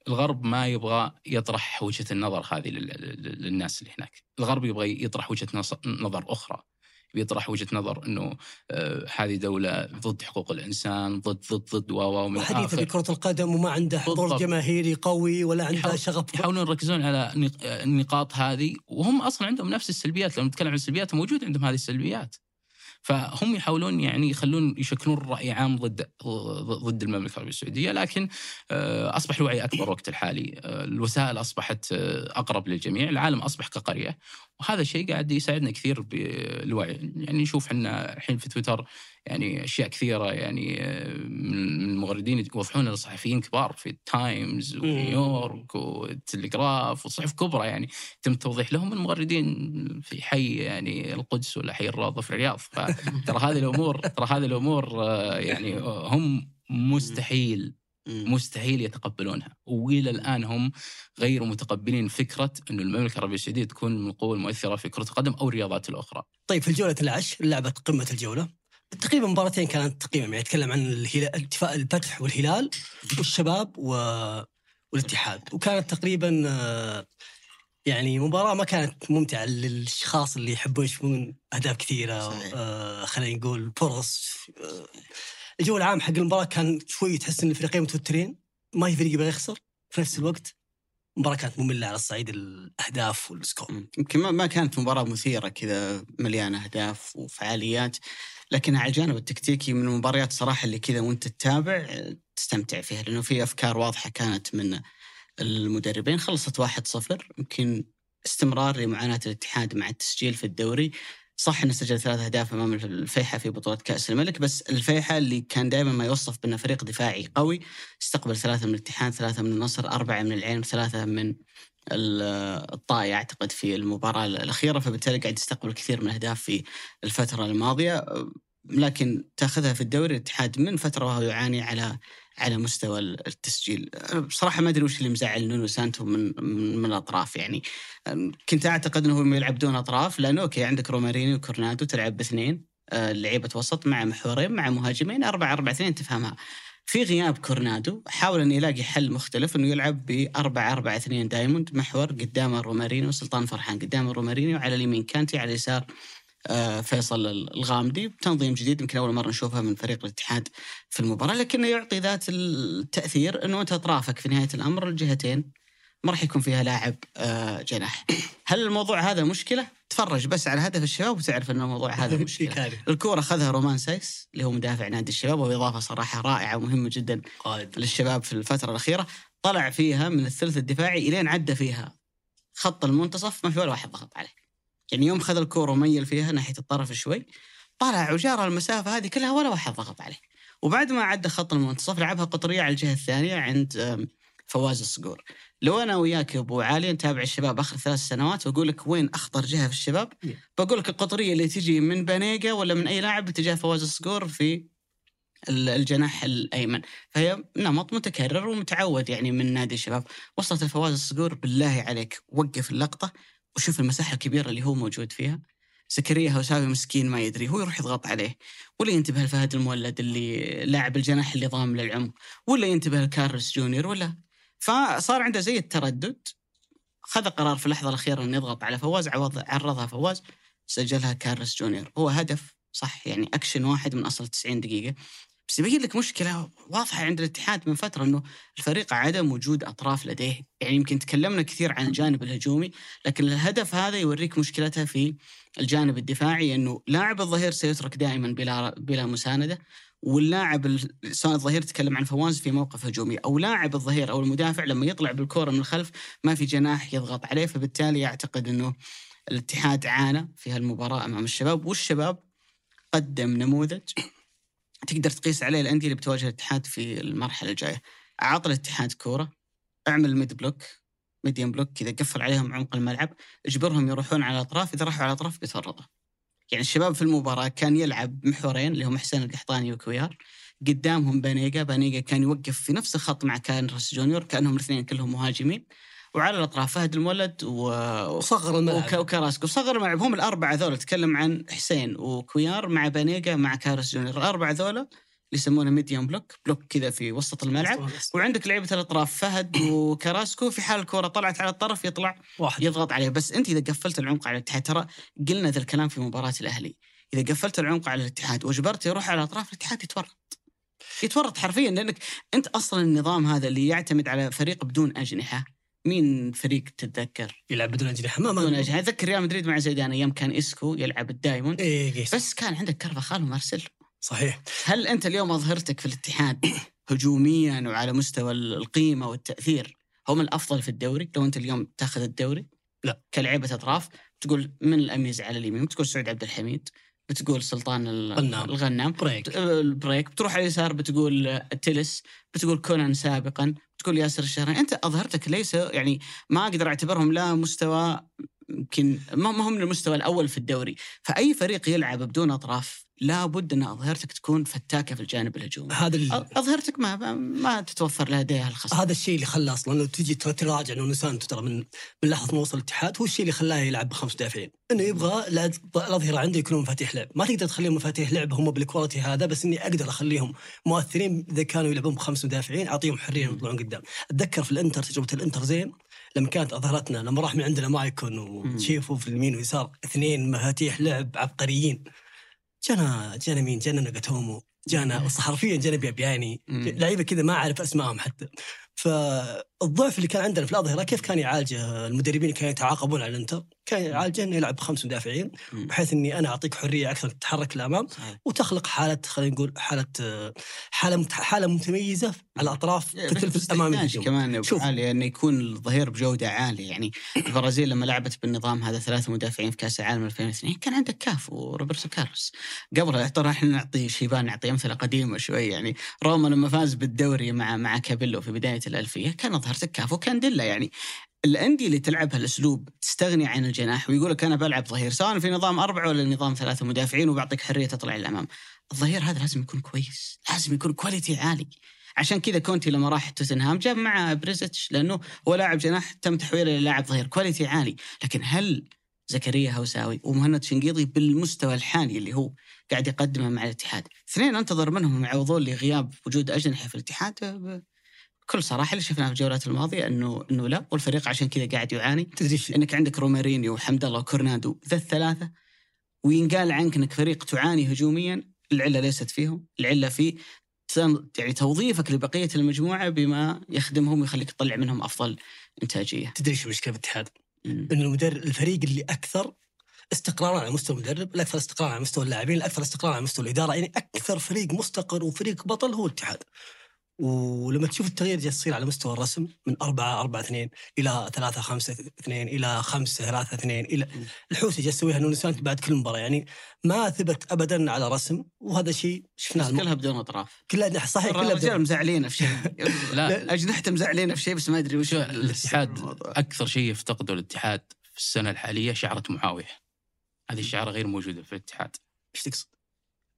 الغرب ما يبغى يطرح وجهة النظر هذه لل- لل- للناس اللي هناك، الغرب يبغى يطرح وجهة نظر أخرى. بيطرح وجهة نظر إنه آه، هذه دولة ضد حقوق الإنسان ضد ضد ضد و و من وحديثه آخر بكرة القدم وما عنده حضور. جماهيري قوي ولا عنده يحاول- شغف يحاولون يركزون على نق- النقاط هذه وهم أصلا عندهم نفس السلبيات لو نتكلم عن السلبيات موجود عندهم هذه السلبيات فهم يحاولون يعني يخلون يشكلون رأي عام ضد ضد المملكة العربية السعودية لكن آه، أصبح الوعي أكبر وقت الحالي. آه، الوسائل أصبحت آه، أقرب للجميع العالم أصبح كقرية. وهذا الشيء قاعد يساعدنا كثير بالوعي يعني نشوف إحنا الحين في تويتر يعني أشياء كثيرة يعني من المغردين يوضحون لصحفيين كبار في التايمز ونيويورك والتلغراف وصحف كبرى يعني يتم التوضيح لهم المغردين في حي يعني القدس ولا حي الروضه في الرياض. فترى هذه الأمور ترى هذه الأمور آه، يعني هم مستحيل. مستحيل يتقبلونها. وإلى الآن هم غير متقبلين فكرة إنه المملكة العربية السعودية تكون من القوى المؤثرة في كرة القدم أو الرياضات الأخرى. طيب في الجولة العشر لعبة قمة الجولة. تقريبا مباراتين كانت تقريبا يعني يتكلم عن الهلال اتفاق الفتح والهلال والشباب و... والاتحاد وكانت تقريبا آه، يعني مباراة ما كانت ممتعة للأشخاص اللي يحبون يشوفون أهداف كثيرة صحيح. آه، خلينا نقول فرص آه، الجو العام حق المباراة كان شوي تحس إن الفريقين متوترين ما في فريق يبغى يخسر في نفس الوقت المباراة كانت مملة على الصعيد الأهداف والسكور. يمكن ما- كانت مباراة مثيرة كذا مليانة أهداف وفعاليات لكن على الجانب التكتيكي من المباريات صراحة اللي كذا وأنت تتابع تستمتع فيها لأنه في أفكار واضحة كانت من المدربين. خلصت 1-0 يمكن استمرار لمعاناة الاتحاد مع التسجيل في الدوري. صح إنه سجل ثلاث أهداف أمام الفيحة في بطولة كأس الملك بس الفيحة اللي كان دائما ما يوصف بأنه فريق دفاعي قوي استقبل ثلاثة من الاتحاد ثلاثة من النصر أربعة من العين وثلاثة من ال- الطائي أعتقد في المباراة الأخيرة فبالتالي قاعد يستقبل كثير من الأهداف في الفترة الماضية لكن تأخذها في الدوري الاتحاد من فترة وهو يعاني على على مستوى التسجيل. بصراحة ما أدري وش اللي مزعل نونو سانتو من من, من الأطراف يعني. كنت أعتقد إنه يلعب دون أطراف لأنه أوكي عندك روماريني وكورونادو تلعب باثنين آه، لعيبه وسط مع محورين مع مهاجمين 4 4 2 تفهمها. في غياب كورونادو حاول إنه يلاقي حل مختلف إنه يلعب ب 4 4 2 diamond محور قدامه روماريني وسلطان فرحان قدامه روماريني وعلى اليمين كانتي على اليسار فيصل الغامدي. بتنظيم جديد يمكن أول مرة نشوفها من فريق الاتحاد في المباراة لكنه يعطي ذات التأثير إنه أنت اطرافك في نهاية الأمر الجهتين ما راح يكون فيها لاعب آه، جناح. هل الموضوع هذا مشكلة؟ تفرج بس على هدف الشباب وتعرف إن الموضوع هذا *laughs* مشكلة. الكورة أخذها رومان سايس اللي هو مدافع نادي الشباب وهو اضافه صراحة رائعة ومهمة جدا قائد. للشباب في الفترة الأخيرة. طلع فيها من الثلث الدفاعي الين عدى فيها خط المنتصف ما في ولا واحد ضغط عليه. يعني يوم خذ الكورة وميل فيها ناحية الطرف شوي طلع وجارّ المسافة هذه كلها ولا واحد ضغط عليه. وبعد ما عدى خط المنتصف لعبها قطرية على الجهة الثانية عند فواز الصقور. لو أنا وياك يا أبو علي نتابع الشباب آخر ثلاث سنوات وأقول لك وين أخطر جهة في الشباب. بقول لك القطرية اللي تجي من بانيجا ولا من أي لاعب باتجاه فواز الصقور في ال- الجناح الأيمن. فهي نمط متكرر ومتعود يعني من نادي الشباب. وصلت لفواز الصقور بالله عليك وقف اللقطة وشوف المساحة الكبيرة اللي هو موجود فيها زكريا هوساوي مسكين ما يدري هو يروح يضغط عليه. ولا ينتبه لفهد المولد اللي لاعب الجناح اللي ضام للعمق ولا ينتبه لكارلوس جونيور ولا. فصار عنده زي التردد. خذ قرار في اللحظة الأخيرة إنه يضغط على فواز عرضها فواز سجلها كارلوس جونيور. هو هدف صح يعني أكشن واحد من أصل 90 دقيقة. بس يبين لك مشكلة واضحة عند الاتحاد من فترة إنه الفريق عدم وجود أطراف لديه. يعني يمكن تكلمنا كثير عن الجانب الهجومي لكن الهدف هذا يوريك مشكلتها في الجانب الدفاعي إنه لاعب الظهير سيترك دائما بلا بلا مساندة واللاعب ال- سواء الظهير تكلم عن فواز في موقف هجومي أو لاعب الظهير أو المدافع لما يطلع بالكورة من الخلف ما في جناح يضغط عليه فبالتالي أعتقد إنه الاتحاد عانى في هالمباراة أمام الشباب والشباب قدم نموذج تقدر تقيس عليه الأندية اللي بتواجه الاتحاد في المرحلة الجاية. اعط الاتحاد كورة اعمل mid block medium block كذا قفل عليهم عمق الملعب اجبرهم يروحون على الأطراف إذا راحوا على الأطراف بتورطوا. يعني الشباب في المباراة كان يلعب محورين اللي هم حسين القحطاني وكويار قدامهم بانيجا بانيجا كان يوقف في نفس الخط مع كارلوس جونيور كأنهم الاثنين كلهم مهاجمين وعلى الأطراف فهد المولد و... وصغر الملعب. وك- وكراسكو. صغر الملعب. هم الأربعة ذولا تكلم عن حسين وكويار مع بانيجا مع كارلوس جونيور. الأربعة ذولا اللي يسمونه medium block block كذا في وسط الملعب. وعندك لعيبة الأطراف فهد وكراسكو. في حال الكره طلعت على الطرف يطلع واحد. يضغط عليه. بس أنت إذا قفلت العمق على الاتحاد ترى قلنا ذا الكلام في مباراة الأهلي. إذا قفلت العمق على الاتحاد واجبرته يروح على الأطراف الاتحاد يتورط. يتورط حرفيا لأنك أنت أصلا النظام هذا اللي يعتمد على فريق بدون أجنحة. مين فريق تتذكر؟ يلعب بدون اجنحه ما بدون اجنحه اتذكر ريال مدريد مع زيدان أيام كان إسكو يلعب ال diamond. إيه إيه، بس كان عندك كارفاخال ومارسيلو صحيح. هل أنت اليوم أظهرتك في الاتحاد هجوميا وعلى مستوى القيمة والتأثير؟ هم الأفضل في الدوري. لو أنت اليوم تاخذ الدوري لا. كلعيبة أطراف تقول من الأميز على اليمين؟ بتقول سعود عبد الحميد. بتقول سلطان ال- غنام. الغنام. بريك. البريك بتروح على اليسار بتقول التلس بتقول كونان سابقا بتقول ياسر الشهراني أنت أظهرتك ليس يعني ما أقدر أعتبرهم لا مستوى يمكن ما ما هم من المستوى الأول في الدوري. فأي فريق يلعب بدون أطراف لابد إن أظهرتك تكون فتاكة في الجانب الهجومي. هذا ال... أظهرتك ما ما تتوفر لديها الخصم هذا الشيء اللي خلاه أصلا لو تجي تراجع إنه سانتو ترى من من لحظة ما وصل الاتحاد هو الشيء اللي خلاه يلعب بخمس مدافعين. إنه يبغى لا- الأظهرة عنده يكونوا مفاتيح لعب. ما تقدر تخليهم مفاتيح لعب هم بال quality هذا بس إني أقدر أخليهم مؤثرين. إذا كانوا يلعبون بخمس مدافعين أعطيهم حرية يطلعون قدام. أتذكر في الإنتر تجربة الإنتر زين لما كانت أظهرتنا لما راح من عندنا مايكون وتشيفو في اليمين واليسار اثنين مفاتيح لعب عبقريين. جانا جانا مين؟ جانا ناغاتومو جانا حرفيا جانا بيبياني مم. لعيبة كذا ما أعرف أسمائهم حتى فالضعف اللي كان عندنا في الأظهرة كيف كان يعالجه المدربين اللي كانوا يتعاقبون على الإنتر كان يعالجه إنه يلعب بخمس مدافعين. بحيث إني أنا أعطيك حرية أكثر تتحرك للأمام. وتخلق حالة خلينا نقول حالة حالة حالة متميزة على الاطراف في الثلث الامامي. كمان شوف. إنه يكون الظهير بجودة عالية يعني البرازيل لما لعبت بالنظام هذا ثلاثة مدافعين في كأس العالم 2002 كان عندك كاف وروبرتو كارلوس قبلها ترى إحنا نعطي شيبان نعطي أمثلة قديمة شوي يعني روما لما فاز بالدوري مع مع كابيلو في بداية الألفية كان ظهرتك كاف وكان ديلا يعني. الأندية اللي تلعب هالأسلوب تستغني عن الجناح ويقول لك أنا بلعب ظهير سواء في نظام أربعة ولا نظام ثلاثة مدافعين وبعطيك حرية تطلع للأمام. الظهير هذا لازم يكون كويس لازم يكون quality عالي. عشان كذا كونتي لما راح توتنهام جاب معه بيريسيتش لأنه هو لاعب جناح تم تحويله للاعب ظهير quality عالي. لكن هل زكريا هوساوي ومهند شنقيطي بالمستوى الحالي اللي هو قاعد يقدمه مع الاتحاد اثنين أنتظر منهم يعوضون لغياب وجود أجنحة في الاتحاد؟ بكل صراحة اللي شفناه في الجولات الماضية انه إنه لا والفريق عشان كذا قاعد يعاني تدري إنك عندك رومارينيو وحمد الله وكورونادو ذا الثلاثة وينقال عنك إنك فريق تعاني هجوميا العلة ليست فيهم العلة في يعني توظيفك لبقية المجموعة بما يخدمهم ويخليك تطلع منهم أفضل إنتاجية تدري المشكلة في الاتحاد؟ إنه المدرب الفريق اللي أكثر استقرارا على مستوى المدرب، الاكثر استقرارا على مستوى اللاعبين، الاكثر استقرارا على مستوى الإدارة، يعني أكثر فريق مستقر وفريق بطل هو الاتحاد. ولما تشوف التغيير جالس يصير على مستوى الرسم من 4 4 2 إلى 3 5 2 إلى 5 3 2 إلى الحوسه جالس يسويها نونو سانت بعد كل مباراة. يعني ما ثبت ابدا على رسم وهذا شيء شفناه كلها بدون أطراف. كلها صحيح كلها الرجال مزعلين في شيء. *laughs* لا. أجنحته مزعلين في شيء بس ما أدري وش شو الاتحاد. أكثر شيء يفتقده الاتحاد في السنة الحالية شعرة معاويه هذه الشعرة غير موجودة في الاتحاد. إيش تقصد؟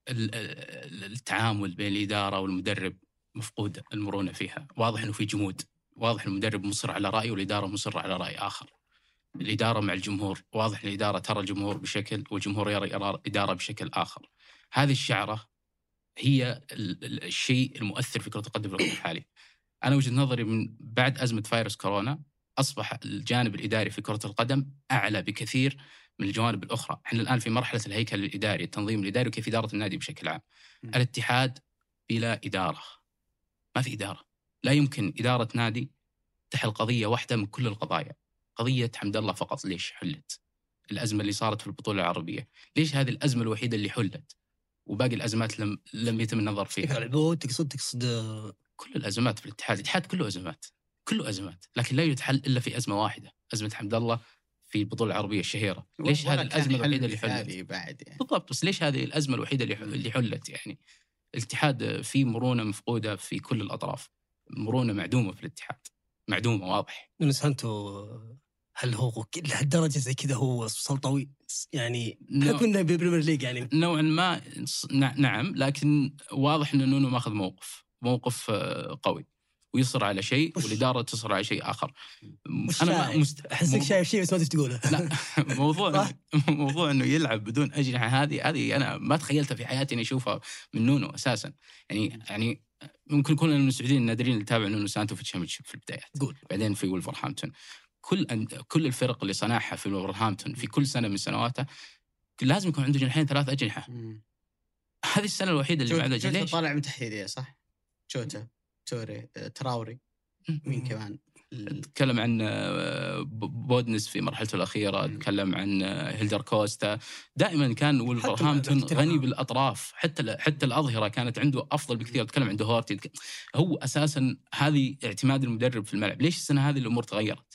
ال- ال- التعامل بين الإدارة والمدرب. مفقود المرونة فيها. واضح إنه في جمود. واضح المدرب مصر على رأي والإدارة مصره على رأي آخر. الإدارة مع الجمهور. واضح إن الإدارة ترى الجمهور بشكل والجمهور يرى الإدارة بشكل آخر. هذه الشعرة هي ال- ال- الشيء المؤثر في كرة القدم في الوقت الحالي. أنا وجهة نظري من بعد أزمة فيروس كورونا أصبح الجانب الإداري في كرة القدم أعلى بكثير من الجوانب الأخرى، إحنا الآن في مرحلة الهيكل الإداري، التنظيم الإداري وكيف إدارة النادي بشكل عام. الاتحاد بلا إدارة. ما في إدارة. لا يمكن إدارة نادي تحل قضية واحدة من كل القضايا. قضية حمد الله فقط ليش حلت؟ الأزمة اللي صارت في البطولة العربية، ليش هذه الأزمة الوحيدة اللي حلت؟ وباقي الأزمات لم لم يتم النظر فيها. العبود تقصد تقصد كل الأزمات في الاتحاد، الاتحاد كله أزمات. كله أزمات، لكن لا يتحل إلا في أزمة واحدة، أزمة حمد الله في البطولة العربية الشهيرة، ليش هذه الأزمة الوحيدة اللي حلت؟ بعد يعني. بالضبط بس ليش هذه الأزمة الوحيدة اللي حلت يعني؟ الاتحاد في مرونة مفقودة في كل الأطراف، مرونة معدومة في الاتحاد، معدومة واضح. سانتو هل هو لهالدرجة زي كذا هو سلطوي يعني بحكم إنه بال Premier League يعني. نوعا ما ص- نع- نعم لكن واضح إن نونو ماخذ موقف، موقف آه، قوي. ويصر على شيء والإدارة تصر على شيء آخر. أنا مست... احسك شايف شيء بس ما تدري تقوله. لا. *laughs* موضوع؟ *laughs* موضوع إنه يلعب بدون أجنحة هذه هذه أنا ما تخيلتها في حياتي إني أشوفها من نونو أساسا. يعني يعني ممكن كلنا من السعوديين النادرين اللي تابع نونو سانتو في ال Championship في البدايات. قول. بعدين في ولفرهامبتون كل أن- كل الفرق اللي صنعها في ولفرهامبتون في كل سنة من سنواته لازم يكون عنده جناحين ثلاث أجنحة. هذه السنة الوحيدة اللي ما عنده ليش؟ طالع من تحت يديه صح؟ جوتا تراوري تراوري مين كمان؟ تكلم عن آه، بودينس في مرحلته الأخيرة مم. تكلم عن آه، هيلدر كوستا. دائما كان ولفرهامبتون غني بالأطراف. حتى حتى الأظهرة كانت عنده أفضل بكثير. تكلم عن دهورتي تك- هو أساسا هذه اعتماد المدرب في الملعب. ليش السنة هذه الأمور تغيرت؟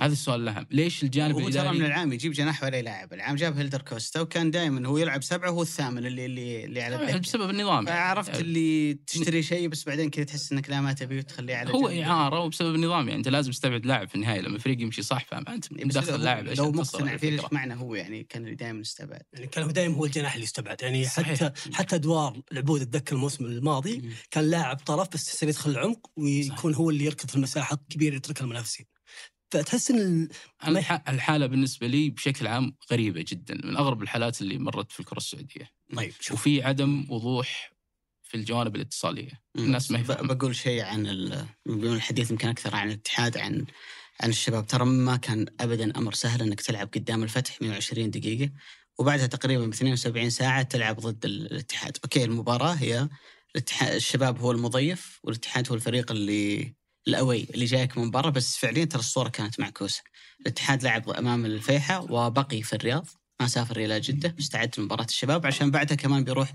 هذا السؤال الأهم. ليش الجانب هو ترى من الاداري العام يجيب جناح ولا يلاعب، العام جاب هيلدر كوستا وكان دائما هو يلعب سبعة وهو الثامن اللي اللي اللي على الدكة. بسبب النظام. فعرفت اللي تشتري شيء بس بعدين كذا تحس إنك لا ما تبيه وتخليه على هو. إعارة وبسبب النظام يعني أنت لازم تستبعد لاعب في النهاية. لما الفريق يمشي صح إيه، بس مدخل لو- لاعب. لو مقتنع فيه ليش. معنى هو؟ يعني كان اللي دائما يستبعد. يعني كان هو دائما هو الجناح اللي يستبعد. يعني صحيح. حتى حتى أدوار العبود اتذكر الموسم الماضي. كان لاعب طرف بس يدخل العمق ويكون هو اللي يركض في المساحة الكبيره يتركها المنافسين. فتحس إن الح- الحالة بالنسبة لي بشكل عام غريبة جدا من أغرب الحالات اللي مرت في الكرة السعودية. طيب شوف. وفي عدم وضوح في الجوانب الاتصالية. الناس ما. بقول شيء عن الحديث يمكن أكثر عن الاتحاد عن عن الشباب. ترى ما كان ابدا أمر سهل إنك تلعب قدام الفتح 120 دقيقة وبعدها تقريبا ب 72 ساعة تلعب ضد ال- الاتحاد، أوكي المباراة هي الاتحاد الشباب هو المضيف والاتحاد هو الفريق اللي الأوي اللي جايك من برا بس فعليا ترى الصورة كانت معكوسة. الاتحاد لعب أمام الفيحة وبقي في الرياض ما سافر إلى جدة مستعد لمباراة الشباب عشان بعدها كمان بيروح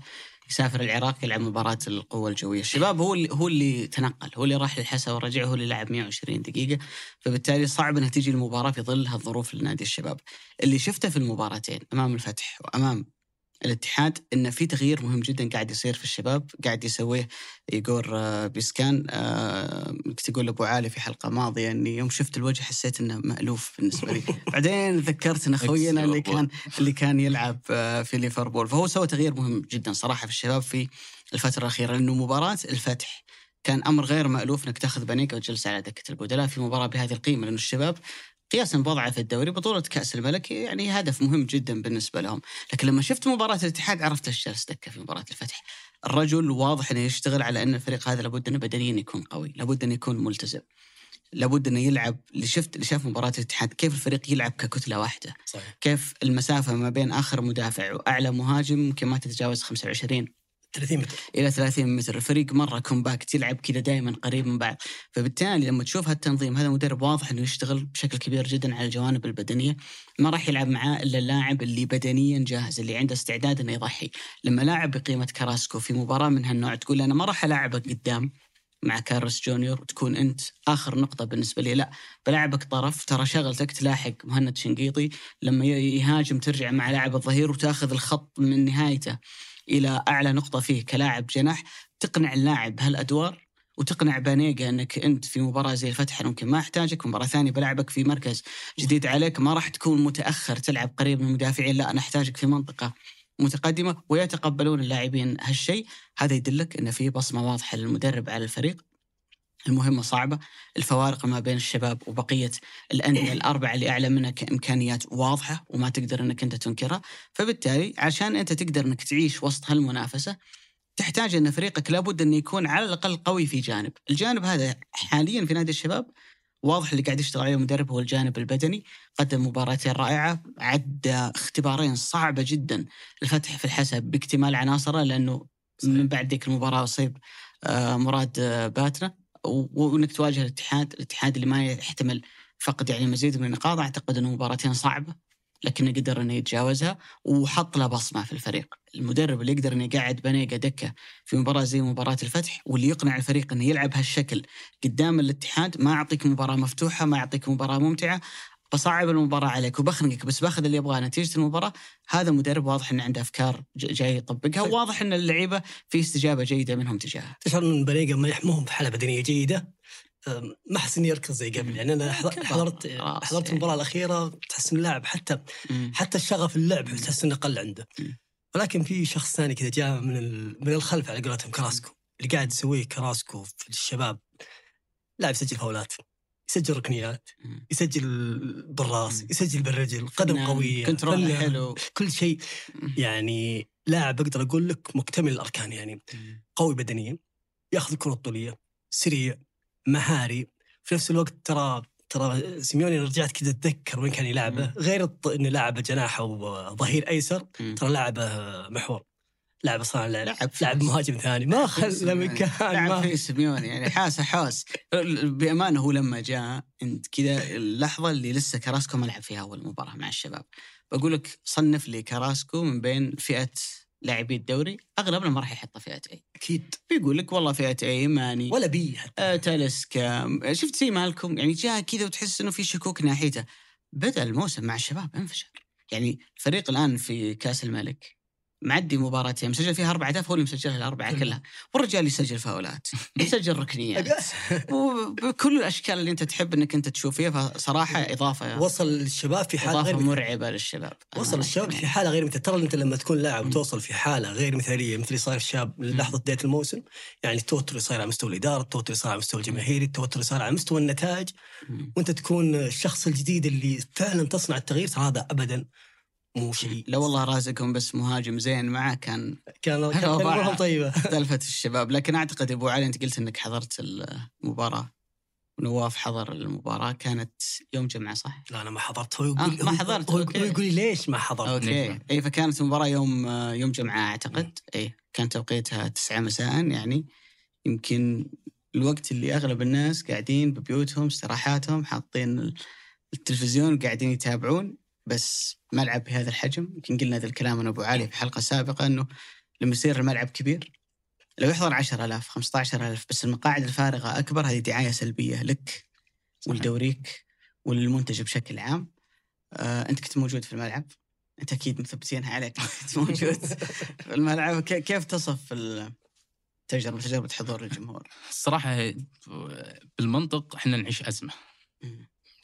يسافر العراق يلعب مباراة القوة الجوية، الشباب هو اللي هو اللي تنقل، هو اللي راح للحسا ورجع هو اللي لعب 120 دقيقة، فبالتالي صعب إنها تجي المباراة في ظل هالظروف لنادي الشباب. اللي شفته في المباراتين أمام الفتح وأمام الاتحاد ان في تغيير مهم جدا قاعد يصير في الشباب قاعد يسويه ايجور آه، بيسكان آه، كنت أقول لأبو علي في حلقة ماضية إني يوم شفت الوجه حسيت إنه مألوف بالنسبة لي. *laughs* بعدين ذكرت إن خوينا اللي كان اللي كان يلعب آه، في ليفربول. فهو سوى تغيير مهم جدا صراحة في الشباب في الفترة الأخيرة لأنه مباراة الفتح كان أمر غير مألوف إنك تأخذ بنيكا وتجلس على دكة البدلاء في مباراة بهذه القيمة لأنه الشباب قياسا بوضعه في الدوري بطولة كأس الملك يعني هدف مهم جدا بالنسبة لهم. لكن لما شفت مباراة الاتحاد عرفت إيش جالس دكة في مباراة الفتح. الرجل واضح إنه يشتغل على إن الفريق هذا لابد إنه بدنيا يكون قوي لابد إنه يكون ملتزم. لابد إنه يلعب. اللي شفت اللي شاف مباراة الاتحاد كيف الفريق يلعب ككتلة واحدة. صحيح. كيف المسافة ما بين آخر مدافع وأعلى مهاجم ممكن ما تتجاوز 25 30 متر. إلى 30 متر. الفريق مرة compact يلعب كذا دائما قريب من بعض. فبالتالي لما تشوف هالتنظيم هذا مدرب واضح إنه يشتغل بشكل كبير جدا على الجوانب البدنية. ما راح يلعب معاه إلا اللاعب اللي بدنيا جاهز اللي عنده استعداد إنه يضحي. لما لاعب بقيمة كراسكو في مباراة من هالنوع تقول أنا ما راح ألعبك قدام مع كارلوس جونيور. وتكون أنت آخر نقطة بالنسبة لي. لا بلعبك طرف. ترى شغلتك تلاحق مهند شنقيطي. لما يهاجم ترجع مع لاعب الظهير وتاخذ الخط من نهايته. إلى أعلى نقطة فيه كلاعب جناح. تقنع اللاعب بهالادوار وتقنع بانيجا إنك أنت في مباراة زي الفتح ممكن ما أحتاجك. مباراة ثانية بلعبك في مركز جديد عليك. ما راح تكون متأخر تلعب قريب من المدافعين. لا أنا أحتاجك في منطقة متقدمة ويتقبلون اللاعبين هالشيء. هذا يدلك إن في بصمة واضحة للمدرب على الفريق. المهمة صعبة الفوارق ما بين الشباب وبقية الأندية *coughs* الأربعة اللي أعلى منها كإمكانيات واضحة وما تقدر أنك أنت تنكرها. فبالتالي عشان أنت تقدر أنك تعيش وسط هالمنافسة تحتاج أن فريقك لابد أنه يكون على الأقل قوي في جانب. الجانب هذا حاليا في نادي الشباب واضح اللي قاعد يشتغل عليه المدرب هو الجانب البدني قدم مباراتين رائعة عدى اختبارين صعبة جدا الفتح في الحسب باكتمال عناصره لأنه من بعد ذيك المباراة أصيب آه، مراد آه، باتنا. وإنك تواجه الاتحاد، الاتحاد اللي ما يحتمل فقد يعني مزيد من النقاط. أعتقد إنه مباراتين صعبه لكنه قدر إنه يتجاوزها وحط له بصمة في الفريق، المدرب اللي يقدر إنه يقعد بنيقة دكة في مباراة زي مباراة الفتح واللي يقنع الفريق إنه يلعب هالشكل قدام الاتحاد ما اعطيك مباراة مفتوحة، ما اعطيك مباراة ممتعة، بصعب المباراة عليك وبخنقك بس باخذ اللي يبغاه نتيجة المباراة، هذا مدرب واضح إنه عنده أفكار جاي يطبقها صحيح. وواضح إن اللعيبة في استجابة جيدة منهم تجاهها. تشعر إن يحموهم في حالة بدنية جيدة أم، ما أحس إني يركض زي قبل يعني أنا. حضرت خلاص حضرت. المباراة الأخيرة تحس إن اللاعب حتى. حتى الشغف اللعب تحس إنه قل عنده. ولكن في شخص ثاني كذا جاء من من الخلف على قولتهم كراسكو اللي قاعد يسويه كراسكو في الشباب لاعب يسجل فاولات يسجل ركنيات. يسجل بالراس. يسجل بالرجل قدم فنان، قوية control حلو. كل شيء. يعني لاعب أقدر أقول لك مكتمل الأركان يعني. قوي بدنيا يأخذ الكرة الطولية سريع مهاري. في نفس الوقت ترى ترى سيميوني رجعت كذا أتذكر وين كان يلعبه. غير إنه لاعبه جناح أو ظهير ايسر. ترى لاعبه محور. لاعب صانع لعب لاعب مهاجم ثاني ما خلى *laughs* مكان لعب ما في سيميوني يعني حاسه حوس بأمانة هو لما جاء انت كذا اللحظة اللي لسه كراسكو ما لعب فيها أول مباراة مع الشباب. بقول لك صنف لي كراسكو من بين فئة لاعبي الدوري اغلبنا ما راح يحطها فئة اي أكيد. بيقول لك والله فئة اي ماني. ولا بي حتى. آه تاليسكا شفت زي مالكم يعني جاء كذا وتحس إنه في شكوك ناحيته. بدأ الموسم مع الشباب انفجر. يعني الفريق الآن في كأس الملك. معدي مباراتين مسجل فيها أربع اهداف هو اللي مسجلها الأربعة كلها. والرجال يسجل فاولات يسجل ركنيات. *laughs* وبكل الأشكال اللي أنت تحب إنك أنت تشوف فيها فصراحه إضافة وصل الشباب في حالة غير. مرعبة للشباب. وصل الشباب في حالة غير مثاليه ترى أنت لما تكون لاعب مم. وتوصل في حالة غير مثالية مثل اللي صاير في الشباب لحظة بداية الموسم يعني التوتر اللي صاير على مستوى الإدارة، التوتر اللي صاير على مستوى الجماهيري، التوتر اللي صاير على مستوى النتائج. وأنت تكون الشخص الجديد اللي فعلا تصنع التغيير ترى هذا ابدا مو شيء لو والله رازقهم بس مهاجم زين معه كان كان كان. امورهم طيبه *laughs* *laughs* اختلفت الشباب. لكن أعتقد أبو علي أنت قلت إنك حضرت المباراة. ونواف حضر المباراة. كانت يوم جمعة صح؟ لا أنا ما حضرت. هو يقول آه، ما حضرت، هو, يقول لي ليش ما حضرت؟ أوكي. اي فكانت المباراة يوم يوم جمعة أعتقد. اي كان توقيتها 9 مساء يعني. يمكن الوقت اللي أغلب الناس قاعدين ببيوتهم استراحاتهم حاطين التلفزيون وقاعدين يتابعون. بس ملعب بهذا الحجم. يمكن قلنا هذا الكلام أنا أبو علي في حلقة سابقة إنه لما يصير الملعب كبير لو يحضر 10000 15000 بس المقاعد الفارغة أكبر هذه دعاية سلبية لك ولدوريك وللمنتج بشكل عام. آه، أنت كنت موجود في الملعب. أنت أكيد مثبتينها عليك كنت موجود *laughs* في الملعب. كيف تصف التجربة تجربة حضور الجمهور؟ الصراحة بالمنطق إحنا نعيش أزمة.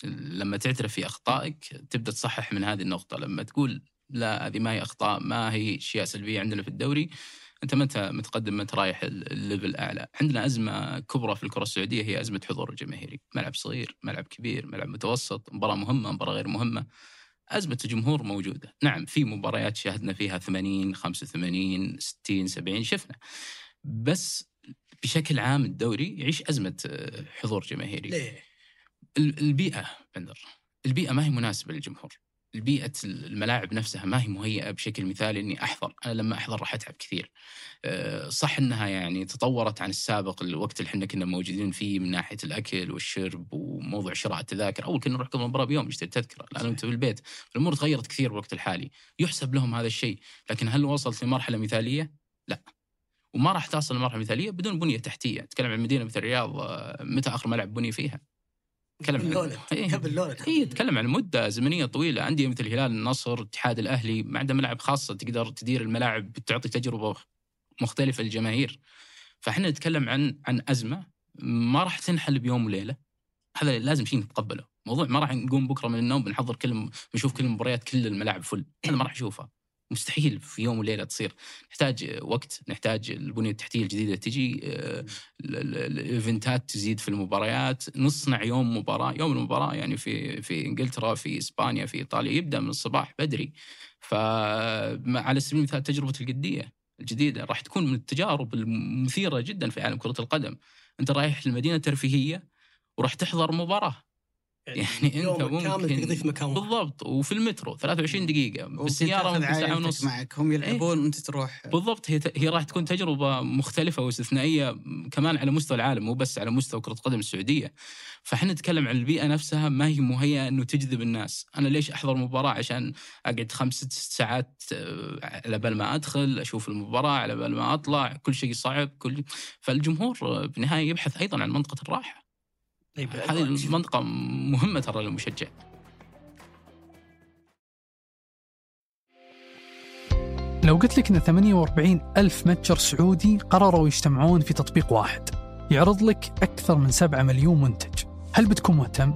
لما تعترف في أخطائك تبدأ تصحح من هذه النقطة. لما تقول لا هذه ما هي أخطاء ما هي أشياء سلبية عندنا في الدوري أنت انت متقدم انت رايح ال- الليفل الاعلى عندنا أزمة كبرى في الكرة السعودية هي أزمة حضور الجماهيري ملعب صغير ملعب كبير ملعب متوسط مباراة مهمة مباراة غير مهمة. أزمة الجمهور موجودة. نعم في مباريات شاهدنا فيها 80 85 60 70 شفنا. بس بشكل عام الدوري يعيش أزمة حضور جماهيري. ليه؟ ال- البيئة بندر. البيئة ما هي مناسبة للجمهور. البيئة الملاعب نفسها ما هي مهيئة بشكل مثالي إني أحضر، أنا لما أحضر راح أتعب كثير. أه، صح إنها يعني تطورت عن السابق الوقت اللي إحنا كنا موجودين فيه من ناحية الأكل والشرب وموضوع شراء التذاكر، أول كنا نروح قبل المباراة بيوم نشتري تذكرة، الآن أنت في البيت، الأمور تغيرت كثير بالوقت الحالي، يحسب لهم هذا الشيء، لكن هل وصلت لمرحلة مثالية؟ لا. وما راح تصل لمرحلة مثالية بدون بنية تحتية، تكلم عن مدينة مثل الرياض آه، متى آخر ملعب بني فيها؟ تكلم عن إيه. قبل لولا اي تتكلم عن مدة زمنية طويلة انديه مثل الهلال النصر الاتحاد الأهلي ما عندها ملاعب خاصة تقدر تدير الملاعب تعطي تجربة مختلفة للجماهير. فإحنا نتكلم عن عن أزمة ما راح تنحل بيوم وليلة. هذا لازم شيء نتقبله. موضوع ما راح نقوم بكرة من النوم بنحضر كل بنشوف كل المباريات كل الملاعب فل. هذا ما راح نشوفها. مستحيل في يوم وليلة تصير. نحتاج وقت نحتاج البنية التحتية الجديدة تجي آه، ال- ال- الإيفنتات تزيد في المباريات. نصنع يوم مباراة يوم المباراة يعني في في إنجلترا في إسبانيا في إيطاليا يبدأ من الصباح بدري. فعلى سبيل المثال تجربة القدية الجديدة راح تكون من التجارب المثيرة جدا في عالم كرة القدم. أنت رايح لمدينة ترفيهية وراح تحضر مباراة. يعني انت يوم كامل ممكن تقضيه في مكان واحد. بالضبط وفي المترو 23 دقيقة بالسيارة تاخذ ممكن ساعة عائلتك ونص. معك هم يلعبون وانت تروح. بالضبط هي هي راح تكون تجربة مختلفة واستثنائية كمان على مستوى العالم مو بس على مستوى كرة القدم السعودية. فإحنا نتكلم عن البيئة نفسها ما هي مهيئة إنه تجذب الناس. أنا ليش أحضر مباراة عشان أقعد خمس ست ساعات آه، على بال ما أدخل أشوف المباراة على بال ما أطلع كل شيء صعب كل فالجمهور بالنهاية يبحث أيضا عن منطقة الراحة. طيب هذه المنطقة مهمة ترى للمشجع. لو قلت لك إن 48 ألف متجر سعودي قرروا يجتمعون في تطبيق واحد يعرض لك أكثر من 7 مليون منتج. هل بتكون مهتم؟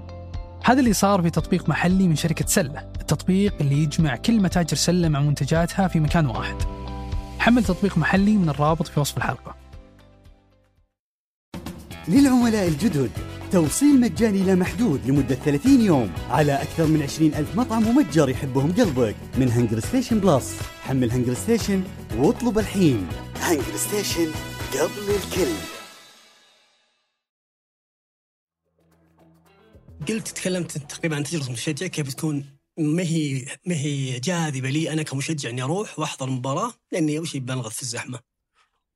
هذا اللي صار في تطبيق محلي من شركة سلة التطبيق اللي يجمع كل متاجر سلة مع منتجاتها في مكان واحد. حمل تطبيق محلي من الرابط في وصف الحلقة. للعملاء الجدد. توصيل مجاني لا محدود لمدة 30 يوم على أكثر من 20 ألف مطعم ومتجر يحبهم قلبك من هنجر ستيشن plus. حمل هنجر ستيشن واطلب الحين. هنجر ستيشن قبل الكل. قلت تكلمت تقريبا عن تجربة المشجع كيف تكون ما هي ما هي جاذبة لي أنا كمشجع إني أروح وأحضر المباراه لأني أول شيء بنغث في الزحمة.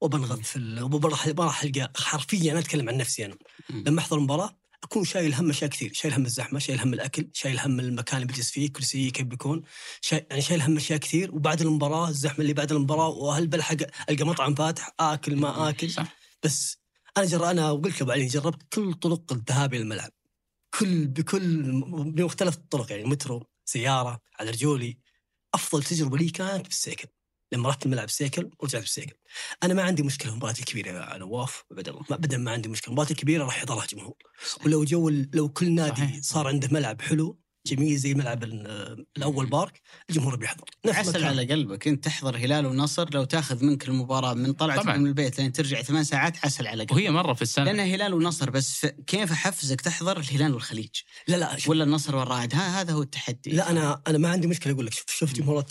وبنغث في ال- وبروح ما راح ألقى حرفيا أنا أتكلم عن نفسي أنا. لما أحضر مباراة أكون شايل هم أشياء كثير، شايل هم الزحمة، شايل هم الأكل، شايل هم المكان اللي بجلس فيه، كرسي كيف بيكون، شايل يعني شايل هم أشياء كثير. وبعد المباراة الزحمة اللي بعد المباراة وهل بلحق ألقى مطعم فاتح آكل ما آكل. صح. بس أنا جر أنا وقلت أبو علي جربت كل طرق الذهاب إلى الملعب. كل بكل بمختلف الطرق يعني مترو سيارة على رجولي. أفضل تجربة لي كانت بالسيكل. لما رحت الملعب سيكل ورجعت بالسيكل أنا ما عندي مشكلة المباريات الكبيرة يا نواف ابدا ما ابدا ما عندي مشكلة المباريات الكبيرة راح يحضرها جمهور ولو جو لو كل نادي صحيح. صار عنده ملعب حلو جميل زي ملعب ال- الأول بارك الجمهور بيحضر. نفس عسل. على قلبك إنت تحضر هلال ونصر لو تاخذ منك المباراة من طلعتك طبعاً. من البيت لين ترجع ثمان ساعات عسل على قلبك. وهي مرة في السنة. لانها هلال ونصر بس. كيف احفزك تحضر الهلال والخليج؟ لا لا شوف. ولا النصر والرائد؟ ها هذا هو التحدي. لا أنا أنا ما عندي مشكلة أقول لك. شوف شوف جمهور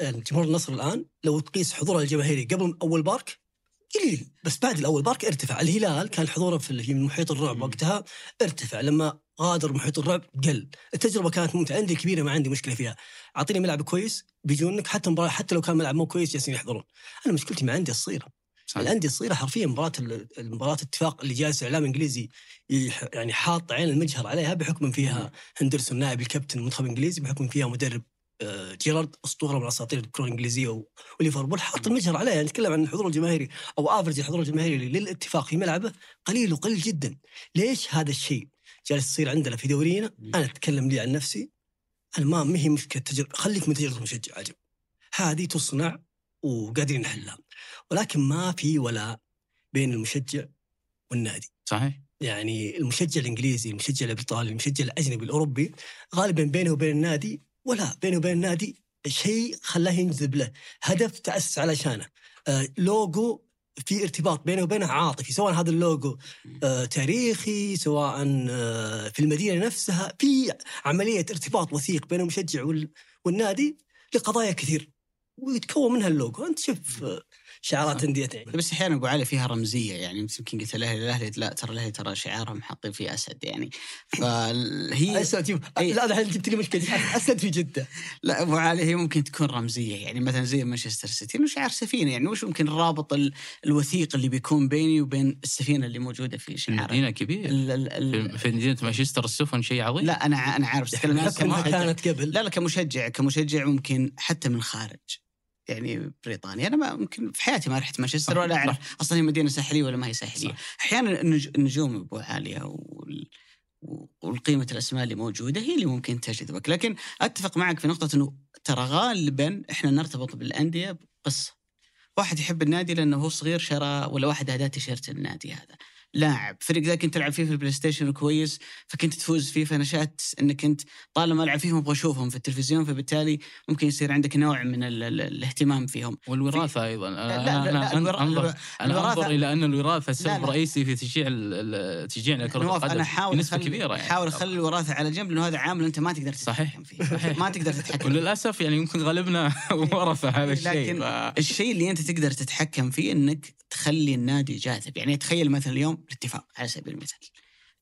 يعني جمهور النصر الآن لو تقيس حضوره الجماهيري قبل أول بارك قليل. بس بعد الأول بارك ارتفع. الهلال كان حضوره في في محيط الرعب. وقتها ارتفع. لما غادر محيط الرعب قل. التجربة كانت ممتعة. عندي كبيرة ما عندي مشكلة فيها. أعطيني ملعب كويس بيجونك حتى مباراة حتى لو كان ملعب مو كويس جالسين يحضرون. أنا مشكلتي مع الانديه الصغيره. الأندية الصغيرة حرفيا مباراة ال- المباراه اتفاق اللي جالس إعلام إنجليزي يح- يعني حاط عين المجهر عليها بحكم فيها هندرسون نائب الكابتن المنتخب الإنجليزي بحكم فيها مدرب آه، جيرارد أسطورة من أساطير الكرة الإنجليزية وليفربول حاط المجهر عليها. يعني نتكلم عن الحضور الجماهيري أو افرج الحضور الجماهيري للإتفاق في ملعبه قليل وقليل جدا. ليش هذا الشيء؟ جالس يصير عندنا في دورينا أنا أتكلم لي عن نفسي أنا ما ما هي مشكلة تجربة خليك من تجربة المشجع عجب. هذه تصنع وقادرين نحلها ولكن ما في ولاء بين المشجع والنادي. صحيح. يعني المشجع الإنجليزي، المشجع الإيطالي، المشجع الأجنبي الأوروبي غالبا بينه وبين النادي ولا بينه وبين النادي شيء خلاه ينجذب له، هدف تاسس علشانه، آه لوجو في ارتباط بينه وبينه عاطفي، سواء هذا اللوجو آه تاريخي، سواء آه في المدينة نفسها، في عملية ارتباط وثيق بين المشجع وال- والنادي لقضايا كثير. ويتكون منها اللوجو، أنت شوف شعارات انديه يعني. بس أحيانا أبو علي فيها رمزية يعني يمكن قلت الاهلي الاهلي لا ترى الاهلي ترى شعارهم حاطين فيه أسد يعني. فهي *laughs* أسد إيه. لا الحين جبت لي مشكلة. *laughs* أسد في جدة. لا أبو علي هي ممكن تكون رمزية يعني مثلا زي مانشستر سيتي إنه شعار سفينة يعني وش ممكن الرابط ال- الوثيق اللي بيكون بيني وبين السفينة اللي موجودة في شعار المدينة كبير ال- ال- ال- في- مدينة مانشستر السفن شيء عظيم. لا أنا أنا عارف *laughs* كانت قبل. لا لا كمشجع كمشجع ممكن حتى من خارج. يعني بريطانيا. أنا ما ممكن في حياتي ما رحت مانشستر ولا أعرف أصلا هي مدينة ساحلية ولا ما هي ساحلية. أحيانا النج- النجوم أبو علي وال... والقيمة الأسماء اللي موجودة هي اللي ممكن تجذبك. لكن أتفق معك في نقطة أنه ترى غالبا إحنا نرتبط بالأندية بقصة. واحد يحب النادي لأنه هو صغير شرى ولا واحد أهداه تيشيرت النادي هذا. لاعب. فريق ذا كنت تلعب فيه في البلاي ستيشن كويس فكنت تفوز فيه فنشأت انك انت طالما ألعب فيهم أبغى أشوفهم في التلفزيون فبالتالي ممكن يصير عندك نوع من ال ال الاهتمام فيهم. والوراثة أيضا. لا أنا لا, لا, أنا أنظر- انظر أنا أنظر إلى أن الوراثة سبب. رئيسي في تشجيع لكره نواف القدم أنا احاول بنسبة كبيرة يعني. احاول أخلي الوراثة على جنب لأنه هذا عامل أنت ما تقدر صحيح. تتحكم فيه. صحيح. ما تقدر تتحكم. وللأسف يعني يمكن غالبنا *laughs* ورثه هذا الشيء لكن الشيء اللي أنت تقدر تتحكم فيه إنك تخلي النادي جاذب. يعني تخيل مثلا اليوم الاتفاق على سبيل المثال.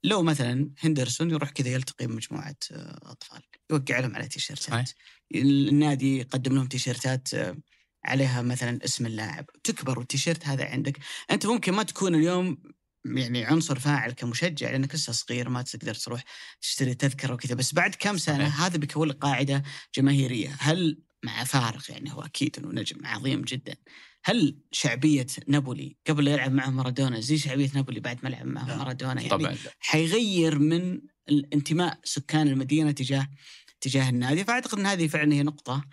لو مثلا هندرسون يروح كذا يلتقي بمجموعة آه، أطفال يوقع لهم على. تيشيرتات. النادي يقدم لهم تيشيرتات آه، عليها مثلا اسم اللاعب. تكبر والتيشيرت هذا عندك. أنت ممكن ما تكون اليوم يعني عنصر فاعل كمشجع لأنك لسه صغير ما تقدر تروح تشتري تذكرة وكذا. بس بعد كم سنة صحيح. هذا بيكون قاعدة جماهيرية. هل مع فارق يعني هو أكيد إنه نجم عظيم جدا. هل شعبية نابولي قبل يلعب معه مارادونا زي شعبية نابولي بعد ما لعب معه لا. مارادونا يعني طبعا حيغير من الانتماء سكان المدينة تجاه تجاه النادي فأعتقد إن هذه فعلا هي نقطة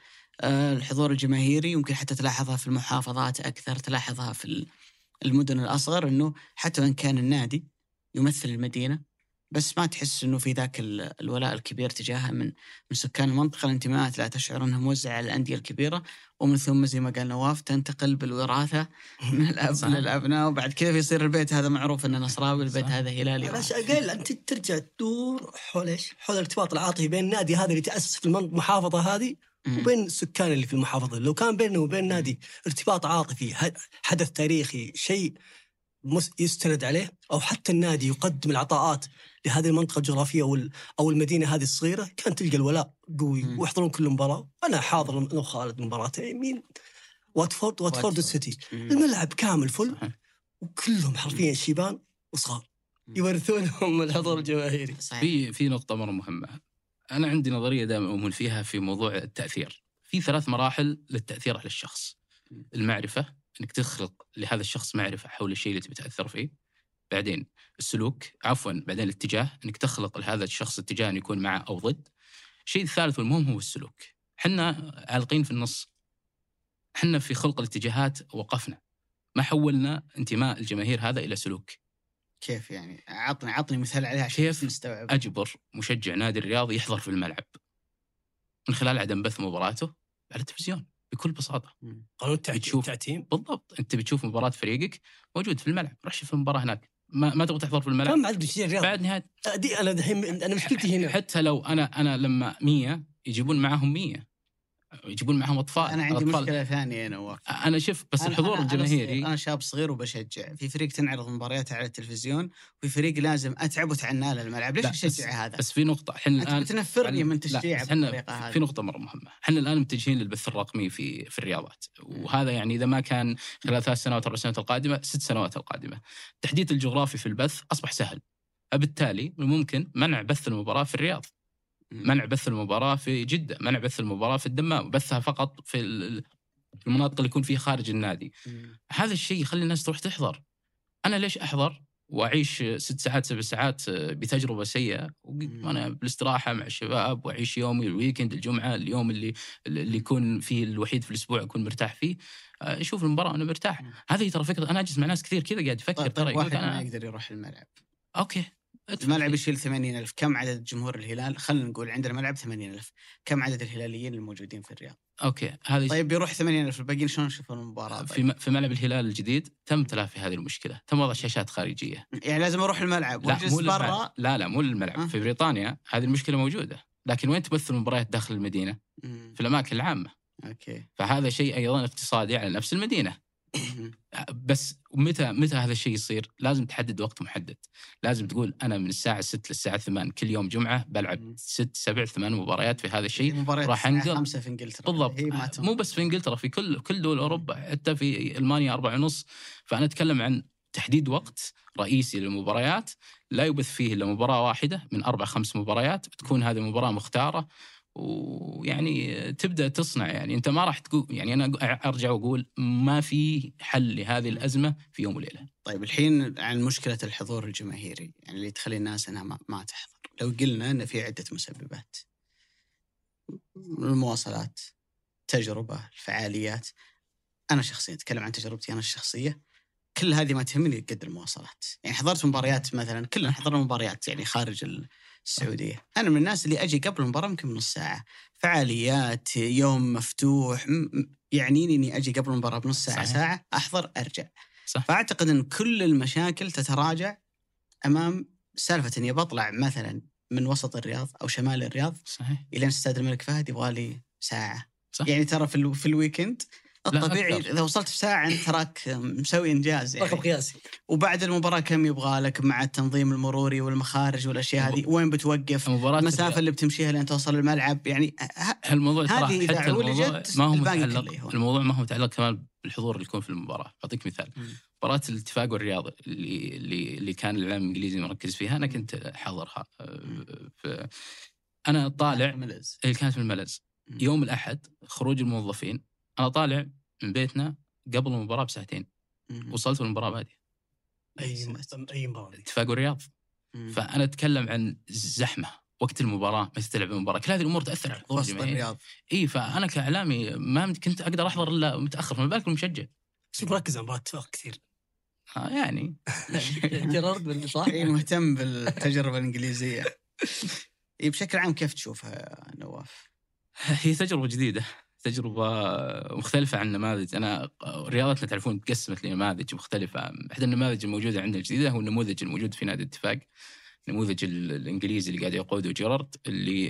آه، الحضور الجماهيري يمكن حتى تلاحظها في المحافظات أكثر تلاحظها في ال- المدن الأصغر إنه حتى وإن كان النادي يمثل المدينة بس ما تحس إنه في ذاك ال- الولاء الكبير تجاهها من من سكان المنطقة الانتماءات لا تشعر إنها موزعة على الأندية الكبيرة ومن ثم زي ما قال نواف تنتقل بالوراثة من الاب صحيح. للابناء وبعد كذا بيصير البيت هذا معروف إنه نصراوي البيت صح. هذا هلالي علاش أقل أنت ترجع تدور حول إيش؟ حول الارتباط العاطفي بين النادي هذا اللي تأسس في المحافظة هذه. وبين السكان اللي في المحافظة، لو كان بينه وبين النادي ارتباط عاطفي حدث تاريخي شيء مس- يستند عليه أو حتى النادي يقدم العطاءات لهذه المنطقة الجغرافية أو ال- أو المدينة هذه الصغيرة كان تلقى الولاء قوي. ويحضرون كل مباراة أنا حاضر أنا وخالد مباراتين مين واتفورد واتفورد السيتي. الملعب كامل فل صحيح. وكلهم حرفيا شيبان وصغار. يورثونهم الحضور الجماهيري في في نقطة مرة مهمة. أنا عندي نظرية دائما أؤمن فيها في موضوع التأثير. في ثلاث مراحل للتأثير على الشخص. المعرفة إنك تخلق لهذا الشخص معرفة حول الشيء اللي تبي تأثر فيه. بعدين السلوك، عفوا بعدين الاتجاه إنك تخلق لهذا الشخص اتجاه إنه يكون معه أو ضد. الشيء الثالث والمهم هو السلوك. إحنا عالقين في النص. إحنا في خلق الاتجاهات وقفنا. ما حولنا انتماء الجماهير هذا إلى سلوك. كيف يعني عطني عطني مثال عليها عشان كيف نستوعب أجبر مشجع نادي الرياض يحضر في الملعب من خلال عدم بث مباراته على التلفزيون بكل بساطة مم. قانون التعتيم بتشوف. التعتيم بالضبط أنت بتشوف مباراة فريقك موجود في الملعب روح شوف المباراة هناك ما, ما تبغى تحضر في الملعب؟ كم عدد مشجعين الرياض؟ بعد نهايه دي أنا دحين أنا مشكلتي هنا. حتى لو أنا أنا لما 100 يجيبون معهم 100 يجيبون معهم أطفال أنا عندي الأطفال- مشكلة ثانية يا نواف أنا شوف بس أنا- الحضور أنا- أنا الجماهيري أنا شاب صغير وبشجع في فريق تنعرض مبارياته على التلفزيون وفي فريق لازم أتعب وتعنى له الملعب ليش أشجع هذا؟ بس في نقطة إحنا الآن بتنفرني من لا، تشجيع بس إحنا بالطريقة هذه في نقطة مرة مهمة، إحنا الآن متجهين للبث الرقمي في في الرياضات، وهذا يعني إذا ما كان خلال ثلاث سنوات أربع سنوات القادمة، ست سنوات القادمة. التحديث الجغرافي في البث أصبح سهل. فبالتالي ممكن منع بث المباراة في الرياض،. منع بث المباراة في جدة، منع بث المباراة في الدمام، بثها فقط في ال- في المناطق اللي يكون فيها خارج النادي. مم. هذا الشيء يخلي الناس تروح تحضر. أنا ليش أحضر وأعيش ست ساعات سبع ساعات بتجربة سيئة. وأنا بالاستراحة مع الشباب وأعيش يومي الويكند الجمعة اليوم اللي اللي يكون فيه الوحيد في الأسبوع أكون مرتاح فيه آه، أشوف المباراة وأنا مرتاح. هذه ترى فكرة أنا أجلس مع ناس كثير كذا قاعد يفكر طيب, ترى طيب يقول واحد لك ما أنا يقدر يروح الملعب أوكي الملعب يشيل 80000 كم عدد جمهور الهلال؟ خلينا نقول عندنا ملعب 80000 كم عدد الهلاليين الموجودين في الرياض؟ أوكي هذه طيب بيروح 80000 الباقيين شلون يشوفون المباراة؟ في طيب؟ م- في ملعب الهلال الجديد تم تلافي هذه المشكلة. تم وضع شاشات خارجية. يعني لازم أروح الملعب. لا مو برا؟ لا لا مو للملعب. ها؟ في بريطانيا هذه المشكلة موجودة. لكن وين تبث المباريات داخل المدينة؟ مم. في الأماكن العامة. أوكي. فهذا شيء أيضا اقتصادي على نفس المدينة. بس متى متى هذا الشيء يصير؟ لازم تحدد وقت محدد، لازم تقول أنا من الساعة 6 للساعة 8 كل يوم جمعة. بلعب ست سبع ثمان مباريات في هذا الشيء. مباريات راح الساعة أنقل. خمسة في إنجلترا. بالضبط. مو بس في إنجلترا في كل كل دول أوروبا. حتى في ألمانيا أربعة ونص. فأنا أتكلم عن تحديد وقت رئيسي للمباريات. لا يبث فيه إلا مباراة واحدة من أربع خمس مباريات. تكون هذه المباراه مختارة. ويعني تبدأ تصنع يعني. أنت ما راح تقول يعني أنا أرجع وأقول ما في حل لهذه الأزمة في يوم وليلة. طيب الحين عن مشكلة الحضور الجماهيري يعني اللي تخلي الناس إنها ما, تحضر. لو قلنا إن في عدة مسببات المواصلات تجربة الفعاليات. أنا شخصيا أتكلم عن تجربتي أنا الشخصية. كل هذه ما تهمني قد المواصلات. يعني حضرت مباريات مثلا كلنا حضرنا مباريات يعني خارج السعودية أنا من الناس اللي أجي قبل المباراة يمكن بنص ساعة فعاليات يوم مفتوح يعني إني أجي قبل المباراة بنص ساعة صحيح. ساعة أحضر أرجع. صح. فأعتقد إن كل المشاكل تتراجع أمام سالفة إني بطلع مثلا من وسط الرياض أو شمال الرياض صحيح. إلى استاد الملك فهد يبغى لي ساعة. صح. يعني ترى في في ال weekend الطبيعي. إذا وصلت في ساعة أنت تراك مسوي إنجاز رقم يعني. قياسي وبعد المباراة كم يبغى لك مع التنظيم المروري والمخارج والأشياء هذه؟ وين بتوقف؟ مباراه المسافة اللي بتمشيها لين توصل الملعب؟ يعني الموضوع هذه حتى الموضوع عولجت ما هو متعلق. الموضوع ما هو متعلق كمان بالحضور اللي يكون في المباراة. بعطيك مثال. مم. مباراة الاتفاق والرياض اللي اللي اللي كان الاعلام الإنجليزي مركز فيها أنا كنت حاضرها أنا طالع. اللي كانت في الملز. مم. يوم الأحد خروج الموظفين أنا طالع من بيتنا قبل المباراة بساعتين. وصلت والمباراه باديه أي أي مباراة. اتفاق والرياض. مم. فأنا أتكلم عن الزحمه وقت المباراة متى تلعب المباراة. كل هذه الأمور تأثر على الحضور وسط الرياض. إي فأنا كإعلامي ما كنت أقدر أحضر إلا متأخر فما بالك المشجع. بس مركز على مباراه اتفاق كثير. آه يعني. جيرارد بن صح مهتم بالتجربة الإنجليزية. بشكل عام كيف تشوفها يا نواف؟ هي تجربة جديدة. تجربة مختلفة عن نماذج. أنا رياضتنا تعرفون تقسمت لنماذج مختلفة. إحدى النماذج الموجودة عندنا الجديدة هو النموذج الموجود في نادي الاتفاق النموذج ال- الإنجليزي اللي قاعد يقوده جيرارد اللي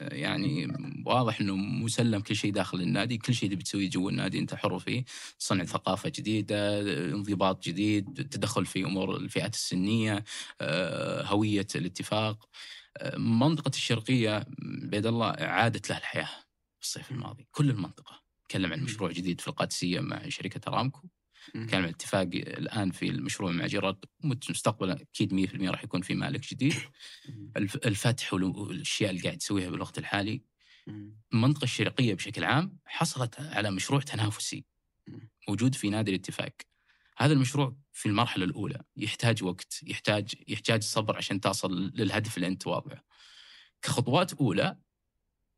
يعني واضح إنه مسلم كل شيء داخل النادي، كل شيء تبي تسويه جوا النادي أنت حر فيه، صنع ثقافة جديدة، انضباط جديد، تدخل في أمور الفئات السنية، آه، هوية الاتفاق. آه، منطقة الشرقية بيد الله عادت لها الحياة. الصيف الماضي، كل المنطقة. تكلم عن مشروع جديد في القادسيه مع شركة أرامكو، كان الاتفاق الآن في المشروع مع جيرارد. مستقبلا أكيد 100% راح يكون في مالك جديد. الف- الفتح وال- والأشياء اللي قاعد تسويها بالوقت الحالي. المنطقة الشرقية بشكل عام حصلت على مشروع تنافسي موجود في نادي الاتفاق. هذا المشروع في المرحلة الأولى يحتاج وقت يحتاج يحتاج صبر عشان تصل للهدف اللي أنت واضعه كخطوات أولى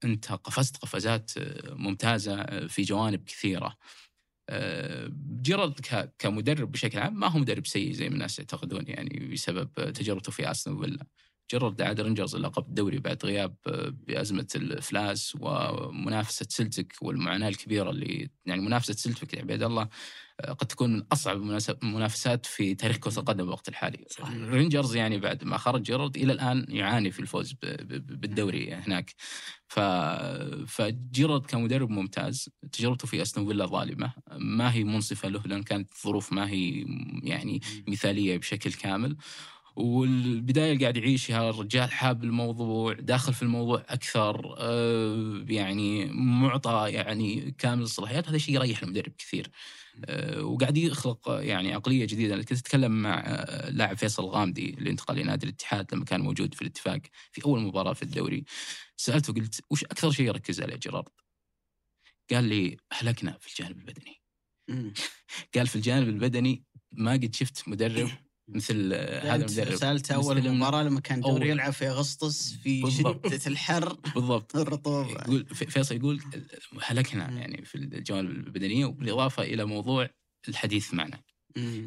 أنت قفزت قفزات آه، ممتازة آه، في جوانب كثيرة. آه، جيرارد كمدرب بشكل عام ما هو مدرب سيء زي ما الناس يعتقدون يعني بسبب تجربته في استون فيلا جيرارد أعاد رينجرز لقب الدوري بعد غياب بأزمة الافلاس ومنافسة سلتك والمعاناة الكبيرة اللي يعني منافسة سلتك يا عبيد الله. قد تكون من أصعب المنافسات في تاريخ كرة القدم بالوقت الحالي. رينجرز يعني بعد ما خرج جيرارد إلى الآن يعاني في الفوز بالدوري هناك. ف... فجيرارد كمدرب ممتاز. تجربته في أستون فيلا ظالمة. ما هي منصفة له لأن كانت الظروف ما هي يعني مثالية بشكل كامل. والبداية اللي قاعد يعيشها الرجال حاب الموضوع داخل في الموضوع أكثر آه، يعني معطى يعني كامل الصلاحيات. هذا شيء يريح المدرب كثير. وقاعد يخلق آه، يعني عقلية جديدة. كنت أتكلم مع آه، اللاعب فيصل الغامدي اللي انتقل لنادي الاتحاد لما كان موجود في الاتفاق في أول مباراة في الدوري. سألته قلت وش أكثر شيء يركز عليه جيرارد؟ قال لي هلكنا في الجانب البدني. *laughs* قال في الجانب البدني ما قد شفت مدرب *clears throat* مثل هذا المدرب. سالته أول مباراة لما كان دوري يلعب في أغسطس في بالضبط. شدة الحر. بالضبط. *laughs* والرطوبه يقول في- فيصل يقول هلكنا. يعني في الجوانب البدنية بالاضافه إلى موضوع الحديث معنا.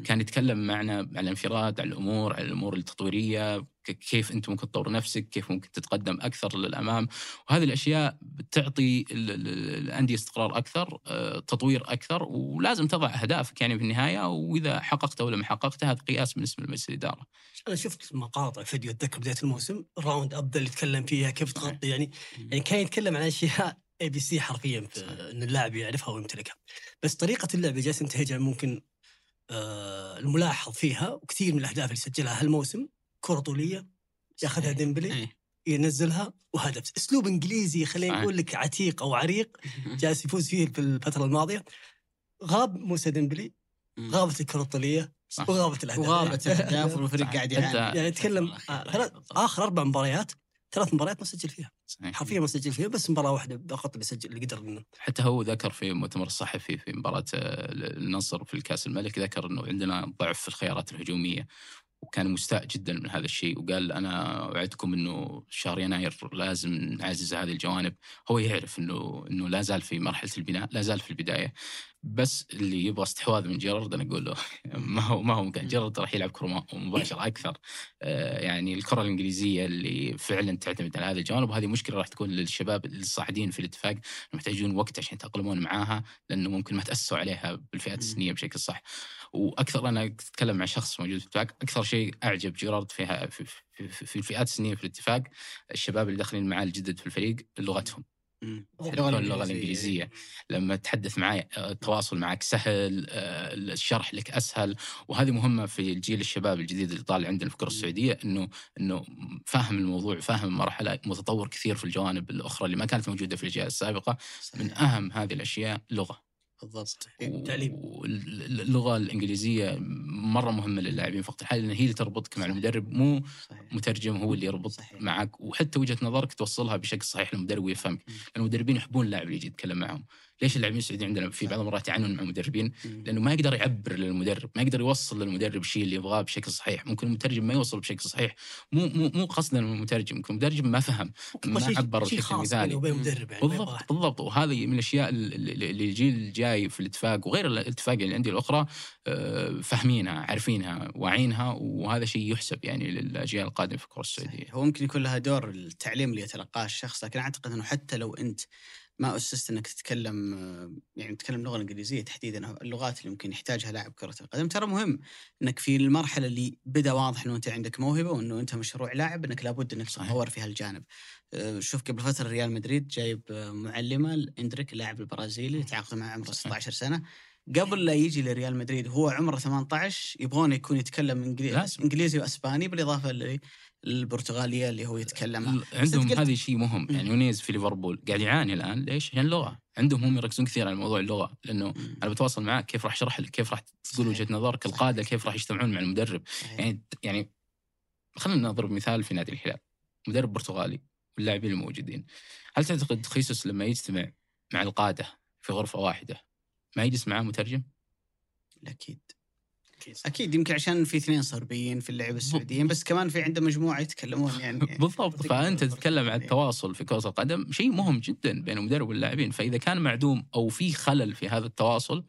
كان يتكلم معنا على الانفراد على الأمور على الأمور التطويرية. كيف انت ممكن تطور نفسك كيف ممكن تتقدم أكثر للأمام. وهذه الأشياء بتعطي ال- ال- الأندية استقرار أكثر آه، تطوير أكثر ولازم تضع أهدافك يعني في النهاية وإذا حققتها ولا ما حققتها هذا قياس بالنسبة لمجلس الإدارة. أنا شفت مقاطع فيديو اتذكر بداية الموسم round up اللي يتكلم فيها كيف تغطي يعني. يعني كان يتكلم عن أشياء ABC حرفيا في إن اللاعب يعرفها ويمتلكها. بس طريقة اللعب اللي جالس ينتهجها ممكن آه الملاحظ فيها وكثير من الأهداف اللي سجلها هالموسم كرة طولية ياخذها ديمبلي إيه. ينزلها وهدف أسلوب إنجليزي خلينا. نقول لك عتيق أو عريق جالس يفوز فيه في الفترة الماضية غاب موسى ديمبلي. غابت الكرة الطولية. وغابت الأهداف وغابت *laughs* الأهداف والفريق قاعد يعاني يعني والله. آه، آخر أربع مباريات ثلاث مباريات ما سجل فيها صحيح. حرفيا ما سجل فيها بس مباراة واحدة فقط اللي سجل اللي قدر إنه حتى هو ذكر في مؤتمر الصحفي في مباراة آه، النصر في الكأس الملك ذكر إنه عندنا ضعف في الخيارات الهجومية وكان مستاء جدا من هذا الشيء وقال أنا اوعدكم إنه شهر يناير لازم نعزز هذه الجوانب. هو يعرف إنه إنه لا زال في مرحلة البناء لا زال في البداية. بس اللي يبغى استحواذ من جيرارد أنا أقول له *laughs* ما هو ما هو ممكن. جيرارد راح يلعب كرة مباشرة أكثر. آه، يعني الكرة الإنجليزية اللي فعلا تعتمد على هذه الجوانب وهذه مشكلة راح تكون للشباب الصاعدين في الاتفاق. محتاجون وقت عشان يتأقلمون معاها لأنه ممكن ما تاسسوا عليها بالفئات السنية بشكل صح. وأكثر أنا أتكلم مع شخص موجود في الاتفاق أكثر شيء أعجب جيرارد فيها في, في, في, في الفئات السنية في الاتفاق الشباب اللي داخلين معاه الجدد في الفريق لغتهم. اللغة اللغة الإنجليزية. لما تحدث معي آه، التواصل معك سهل آه، الشرح لك أسهل. وهذه مهمة في الجيل الشباب الجديد اللي طالع عندنا في الكرة السعودية إنه إنه فاهم الموضوع فاهم المرحلة متطور كثير في الجوانب الأخرى اللي ما كانت موجودة في الأجيال السابقة. من. أهم هذه الأشياء لغة. بالضبط تعليم. واللغة الإنجليزية مرة مهمة للاعبين في الوقت الحالي لأن هي اللي تربطك مع المدرب مو صحيح مترجم هو اللي يربط صحيح. معك وحتى وجهة نظرك توصلها بشكل صحيح للمدرب ويفهمك المدربين يحبون اللاعب اللي يجي يتكلم معهم. ليش اللاعبين السعوديين عندنا في بعض المرات يعانون مع المدربين. لأنه ما يقدر يعبر للمدرب ما يقدر يوصل للمدرب الشيء اللي يبغاه بشكل صحيح. ممكن المترجم ما يوصل بشكل صحيح. مو مو مو قصدا من المترجم ممكن المترجم ما فهم ما عبر بشكل مثالي. يعني بالضبط بالضبط. وهذه من الأشياء اللي اللي الجيل الجاي في الاتفاق وغير الاتفاق يعني الأندية الأخرى آه، فاهمينها عارفينها واعينها وهذا شيء يحسب يعني للأجيال القادمه في الكره السعوديه هو ممكن يكون لها دور التعليم اللي يتلقاه الشخص لكن أعتقد إنه حتى لو أنت ما أسست إنك تتكلم يعني تتكلم اللغة الانجليزيه تحديدا اللغات اللي ممكن يحتاجها لاعب كرة القدم ترى مهم إنك في المرحلة اللي بدأ واضح إنه أنت عندك موهبة وإنه أنت مشروع لاعب إنك لابد إنك. تتطور في هالجانب. آه، شوف قبل فترة ريال مدريد جايب آه، معلمة إندريك اللاعب البرازيلي تعاقد مع عمره صحيح. 16 سنة. قبل لا يجي لريال مدريد هو عمره 18 يبغونه يكون يتكلم انجليزي, لازم. إنجليزي وأسباني بالإضافة للبرتغالية اللي هو يتكلمها عندهم هذا شيء مهم. يعني يونيز في ليفربول قاعد يعاني الآن ليش؟ عشان اللغة عندهم هم يركزون كثير على موضوع اللغة لأنه مم. أنا بتواصل معك كيف راح اشرح لك كيف راح تقول. وجهة نظرك. القادة كيف راح يجتمعون مع المدرب صحيح. يعني يعني خلينا نضرب مثال في نادي الهلال مدرب برتغالي واللاعبين الموجودين هل تعتقد خيسوس لما يجتمع مع القادة في غرفة واحدة ما يجلس معاه مترجم؟ أكيد. أكيد يمكن عشان في اثنين صربيين في اللعبة السعوديين بس كمان في عنده مجموعة يتكلمون *laughs* يعني. بالضبط. فأنت تتكلم عن التواصل في كرة القدم شيء مهم جدا بين المدرب واللاعبين. فإذا كان معدوم أو في خلل في هذا التواصل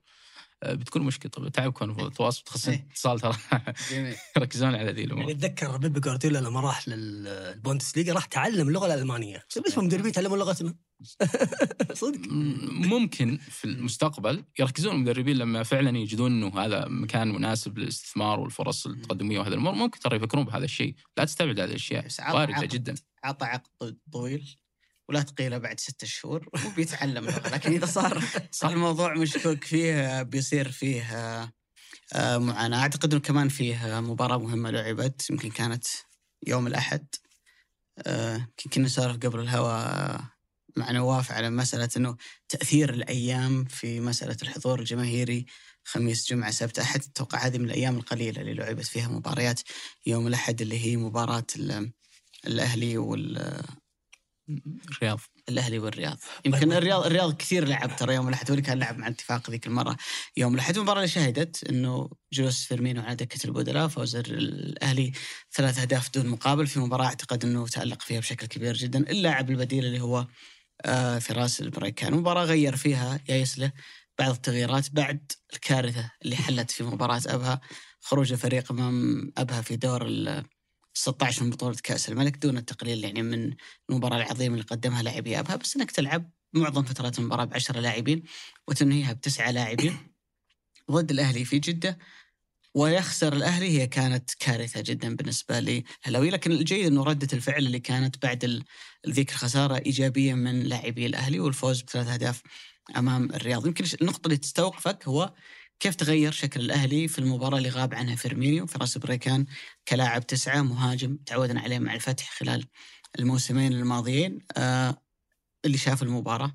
بتكون مشكلة. طبعا تعبكم في التواصل تخصص إيه. اتصال ترى. *laughs* يركزون على ذي يعني الأمور أتذكر بيب جوارديولا لما راح للبوندسليغا راح تعلم اللغة الألمانية. بالنسبة للمدربين تعلموا لغتنا؟ *laughs* صدق. ممكن في المستقبل يركزون المدربين لما فعلا يجدون إنه هذا مكان مناسب للاستثمار والفرص التقدمية وهذه الأمور. ممكن ترى يفكرون بهذا الشيء. لا تستبعد هذه الأشياء. وارده. جدا. عطى عقد طويل. ولا تقيله بعد ستة شهور وبيتعلم لكن إذا صار صار الموضوع مشكوك فيه بيصير فيه آه، آه، معاناة. أعتقد أنه كمان فيه مباراة مهمة لعبت. يمكن كانت يوم الأحد. آه، يمكن كنا نسولف قبل الهواء مع نواف على مسألة أنه تأثير الأيام في مسألة الحضور الجماهيري خميس جمعة سبت أحد. أتوقع هذه من الأيام القليلة اللي لعبت فيها مباريات يوم الأحد اللي هي مباراة ال- الأهلي وال الرياض الأهلي والرياض. يمكن الرياض الرياض كثير لعب ترى يوم الأحد كان لعب مع الاتفاق ذيك المرة. يوم الأحد المباراة اللي شهدت إنه جلوس فيرمينو على دكة البدلاء فوز الأهلي ثلاث أهداف دون مقابل في مباراة أعتقد إنه تألق فيها بشكل كبير جدا. اللاعب البديل اللي هو آه فراس البريكان. مباراة غير فيها يايسله بعض التغييرات بعد الكارثة اللي حلت في مباراة أبها خروج الفريق أمام أبها في دور 16 من بطولة كأس الملك دون التقليل يعني من المباراة العظيمة اللي قدمها لاعبي أبها بس أنك تلعب معظم فترات المباراة بعشرة لاعبين وتنهيها بتسعة لاعبين ضد الأهلي في جدة ويخسر الأهلي هي كانت كارثة جدا بالنسبة للأهلاوي لكن الجيد أنه ردة الفعل اللي كانت بعد ذيك الخسارة إيجابية من لاعبي الأهلي والفوز بثلاث أهداف أمام الرياض. يمكن النقطة اللي تستوقفك هو كيف تغير شكل الأهلي في المباراة اللي غاب عنها فيرمينو فراس بريكان كلاعب تسعة مهاجم تعودنا عليه مع الفتح خلال الموسمين الماضيين؟ آه اللي شاف المباراة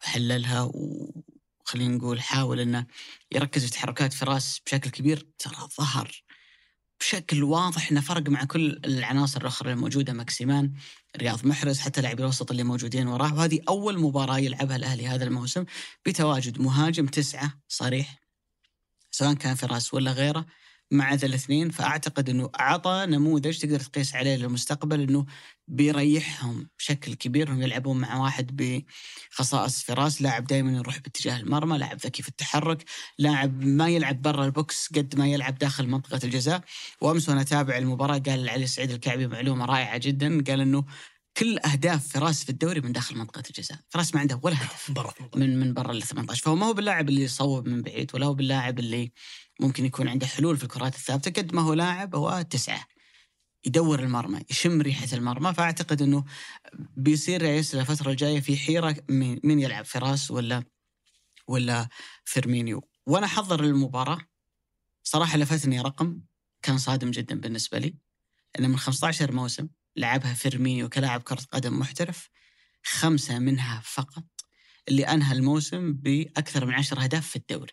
حللها وخلينا نقول حاول إنه يركز في تحركات فراس بشكل كبير ترى ظهر بشكل واضح إنه فرق مع كل العناصر الأخرى الموجودة ماكسيمان رياض محرز حتى لاعبي الوسط اللي موجودين وراه وهذه أول مباراة يلعبها الأهلي هذا الموسم بتواجد مهاجم تسعة صريح سواء كان فراس ولا غيره مع ذا الاثنين. فأعتقد إنه أعطى نموذج تقدر تقيس عليه للمستقبل إنه بيريحهم بشكل كبير إنهم يلعبون مع واحد بخصائص فراس لاعب دائما يروح باتجاه المرمى لاعب ذكي في التحرك لاعب ما يلعب برا ال box قد ما يلعب داخل منطقة الجزاء. وأمس وأنا أتابع المباراة قال علي سعيد الكعبي معلومة رائعة جدا. قال إنه كل أهداف فراس في الدوري من داخل منطقة الجزاء. فراس ما عنده ولا هدف. برا من من برا ال 18 فهو ما هو باللاعب اللي يصوب من بعيد ولا هو باللاعب اللي ممكن يكون عنده حلول في الكرات الثابتة. قد ما هو لاعب هو تسعة. يدور المرمى يشم ريحة المرمى. فأعتقد إنه بيصير يايسله الفترة الجاية في حيرة مين يلعب فراس ولا ولا فيرمينو. وأنا أحضر المباراة. صراحة لفتني رقم كان صادم جدا بالنسبة لي. انه من 15 موسم لعبها فيرمينو كلاعب كرة قدم محترف خمسة منها فقط اللي أنهى الموسم بأكثر من 10 أهداف في الدوري.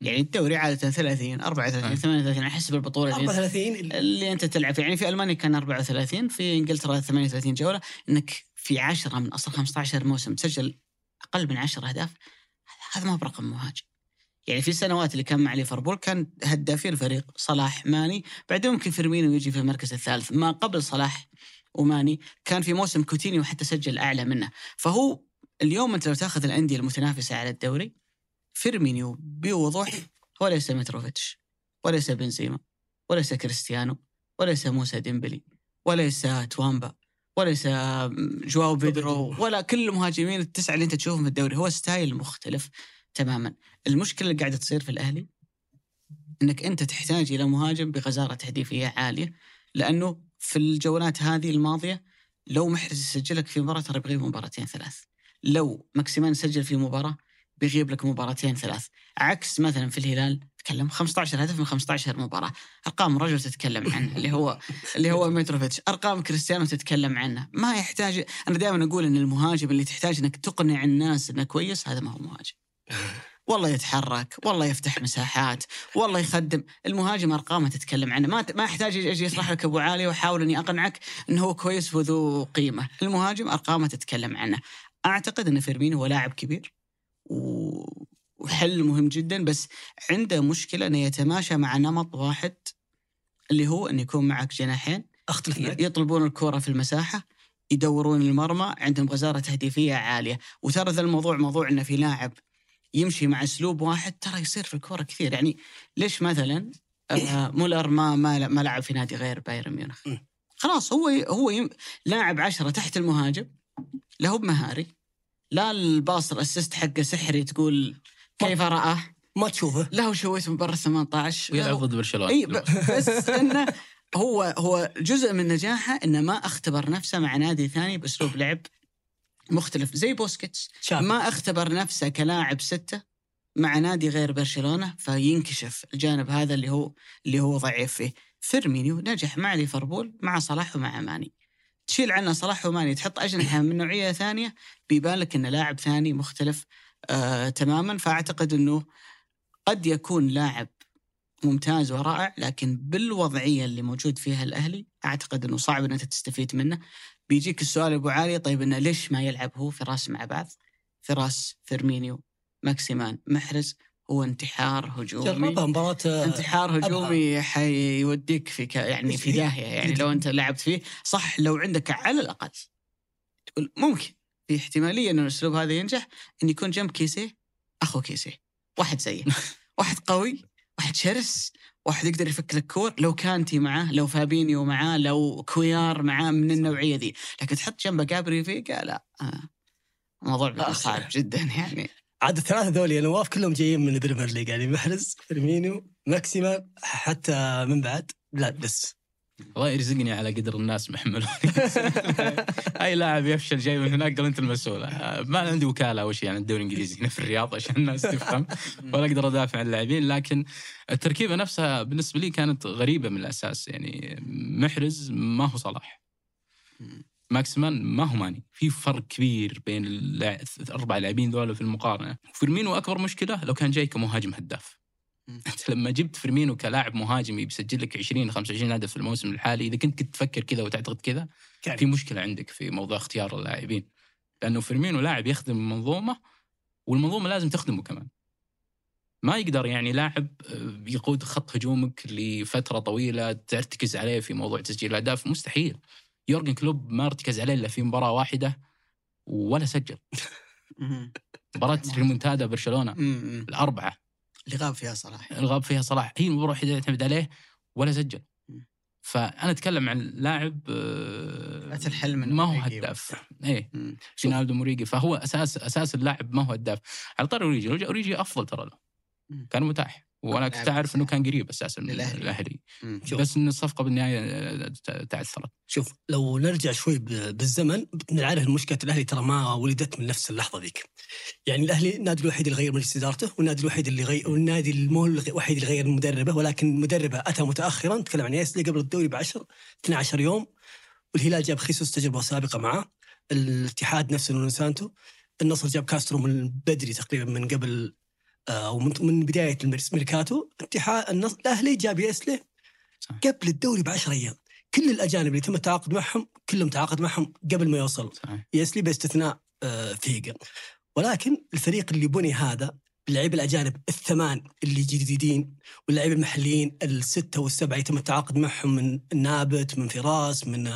يعني الدوري عادة 30 34 أي. 38 على حسب البطولة اللي 34 اللي أنت تلعب فيه يعني في ألمانيا كان 34 في إنجلترا 38 جولة إنك في 10 من أصل 15 موسم تسجل أقل من 10 أهداف هذا ما برقم مهاجم يعني في السنوات اللي كان مع ليفربول كان هدافي الفريق صلاح ماني. بعدين ممكن فيرمينو يجي في المركز الثالث. ما قبل صلاح وماني كان في موسم كوتينيو حتى سجل أعلى منه. فهو اليوم أنت لو تاخذ الأندية المتنافسة على الدوري فيرمينيو بوضوح هو ليس متروفيتش وليس بنزيما وليس كريستيانو وليس موسى ديمبلي وليس تاوامبا وليس جواو بيدرو ولا كل المهاجمين التسعة اللي أنت تشوفهم في الدوري. هو style مختلف تماما. المشكلة اللي قاعدة تصير في الأهلي إنك أنت تحتاج إلى مهاجم بغزاره تهديفية عالية لأنه في الجولات هذه الماضية لو محرز يسجلك في مباراة ترى بيغيب مباراتين ثلاث. لو ماكسيمان سجل في مباراة بيغيب لك مباراتين ثلاث. عكس مثلا في الهلال تكلم 15 هدف من 15 مباراة. أرقام رجل تتكلم عنها اللي هو اللي هو متروفيتش أرقام كريستيانو تتكلم عنها. ما يحتاج أنا دائما أقول إن المهاجم اللي تحتاج إنك تقنع الناس إنه كويس هذا ما هو مهاجم. *laughs* والله يتحرك والله يفتح مساحات والله يخدم. المهاجم أرقامه تتكلم عنه. ما ما يحتاج أجي اشرح لك أبو علي واحاول إني أقنعك إنه هو كويس وذو قيمة. المهاجم أرقامه تتكلم عنه. أعتقد إن فيرمينو هو لاعب كبير وحل مهم جدا بس عنده مشكلة إنه يتماشى مع نمط واحد اللي هو ان يكون معك جناحين أختلف معك يطلبون الكرة في المساحة يدورون المرمى عندهم غزارة تهديفية عالية. وترى ذا الموضوع موضوع إنه في لاعب يمشي مع أسلوب واحد ترى يصير في الكرة كثير. يعني ليش مثلا آه مولر ما ما ما لعب في نادي غير بايرن ميونخ؟ م. خلاص هو هو يم- لاعب عشرة تحت المهاجم لا هو بمهاري لا ال pass ال assist حقه سحري تقول كيف رآه؟ ما تشوفه. لا هو شويت من برا 18 ويلعب ضد برشلونة. إي ب- بس إنه هو هو جزء من نجاحه إنه ما اختبر نفسه مع نادي ثاني بأسلوب لعب مختلف. زي بوسكيتس شاب ما اختبر نفسه كلاعب ستة مع نادي غير برشلونة فينكشف الجانب هذا اللي هو اللي هو ضعيف فيه. فيرمينيو نجح مع ليفربول مع صلاح ومع ماني. تشيل عنه صلاح وماني تحط أجنحة من نوعية ثانية بيبان لك أنه لاعب ثاني مختلف آه تماما. فأعتقد أنه قد يكون لاعب ممتاز ورائع لكن بالوضعية اللي موجود فيها الأهلي أعتقد أنه صعب أن أنت تستفيد منه. بيجيك السؤال أبو علي طيب أنه ليش ما يلعب هو فراس مع بعض؟ فراس فيرمينيو ماكسيمان محرز هو انتحار هجومي. جربها مباراة آه، انتحار هجومي حيوديك في ك... يعني في داهية يعني لو أنت لعبت فيه صح لو عندك على الأقل تقول ممكن. في احتمالية انه الأسلوب هذا ينجح إن يكون جنب كيسيه أخو كيسيه واحد زيه. *laughs* واحد قوي واحد شرس واحد يقدر يفك لك كور لو كانتي معاه لو فابينيو معاه لو كويار معاه من النوعية ذي لكن تحط جنبه جابري فيجا لا آه. الموضوع بيكون آه. صعب جدا يعني عاد الثلاثة ذولي يا نواف كلهم جايين من ال Premier League يعني محرز فيرمينيو ماكسيمان حتى من بعد لا بس الله يرزقني على قدر الناس محمليني *laughs* أي لاعب يفشل جاي من هناك قال أنت المسؤول. ما عندي وكالة أو شيء عن الدوري الإنجليزي هنا في الرياض عشان الناس تفهم. *laughs* ولا أقدر أدافع عن اللاعبين لكن التركيبة نفسها بالنسبة لي كانت غريبة من الأساس. يعني محرز ما هو صلاح. ماكسمان ما هو ماني. في فرق كبير بين الاربع لاعبين ذولا في المقارنة. فيرمينو أكبر مشكلة لو كان جاي كمهاجم هداف. *laughs* انت لما جبت فيرمينو كلاعب مهاجم بيسجل لك 20 25 هدف في الموسم الحالي إذا كنت كنت تفكر كذا وتعتقد كذا في مشكلة عندك في موضوع اختيار اللاعبين. لأنه فيرمينو لاعب يخدم المنظومه والمنظومة لازم تخدمه كمان. ما يقدر يعني لاعب آه، يقود خط هجومك لفترة طويلة ترتكز عليه في موضوع تسجيل الأهداف. مستحيل. يورجن كلوب ما ارتكز عليه إلا في مباراة واحدة ولا سجل. *laughs* مباراة *laughs* ريمونتادا برشلونة. الأربعة. اللي غاب فيها صلاح. الغاب فيها صلاح. هي المباراه الوحيده اللي اعتمد عليه ولا سجل. فأنا أتكلم عن لاعب آه، من ما هو. هداف. إيه. مم. فينالدوم وأوريجي فهو أساس أساس اللاعب ما هو هداف. على طاري اوريجي اوريجي أفضل ترى له. كان متاح. وأنا كنت أعرف إنه كان قريب أساسا من. الأهلي. شوف. بس ان الصفقة بالنهاية آه، تعثرت شوف لو نرجع شوي بالزمن نعرف المشكلة الأهلي ترى ما ولدت من نفس اللحظة ذيك. يعني الأهلي النادي الوحيد اللي غير مجلس إدارته والنادي الوحيد اللي غير والنادي المو الوحيد اللي غير مدربه ولكن مدربه أتى متاخرا نتكلم عن يايسله قبل الدوري ب 10 12 يوم والهلال جاب خيسوس تجربة سابقة معاه الاتحاد نفس نونو سانتو النصر جاب كاسترو من بدري تقريبا من قبل آه، أو من, من بدايه الميركاتو اتحاد الأهلي جاب ياسلي صح. قبل الدوري ب 10 أيام. كل الأجانب اللي تم التعاقد معهم كلهم تعاقد معهم قبل ما يوصل صحيح. يسلي باستثناء آه، فيجا ولكن الفريق اللي بني هذا اللعيبة الأجانب الثمان اللي جديدين واللعيبة المحليين الستة والسبعة يتم التعاقد معهم من نابت من فراس من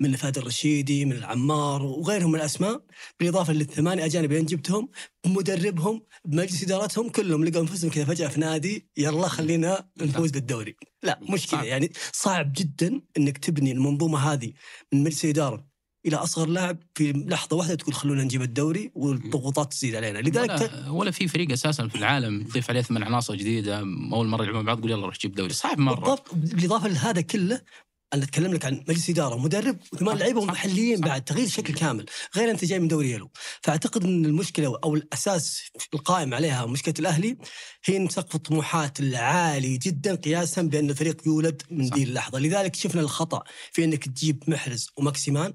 من فهد الرشيدي من العمار وغيرهم من الأسماء. بالإضافة للثمانية أجانب اللي جبتهم بمدربهم بمجلس إدارتهم كلهم لقوا أنفسهم كذا فجأة في نادي يلا خلينا نفوز بالدوري. لا مشكله. يعني صعب جدا إنك تبني المنظومة هذه من مجلس إدارة إلى أصغر لاعب في لحظة واحدة تقول خلونا نجيب الدوري والضغوطات تزيد علينا. لذلك ولا, ولا في فريق أساسا في العالم تضيف عليه ثمان عناصر جديدة أول مرة يلعبون بعض تقول يلا روح جيب دوري. صعب مرة. بالضبط. بالإضافة لهذا كله أنا أتكلم لك عن مجلس إدارة ومدرب وثمان لعيبة صح، محليين صح. بعد تغيير شكل كامل غير أنت جاي من دوري Yelo. فأعتقد إن المشكلة أو الأساس القائم عليها مشكلة الأهلي هي إن سقف الطموحات العالي جدا قياسا بأن الفريق يولد من. ذي اللحظة. لذلك شفنا الخطأ في إنك تجيب محرز وماكسيمان.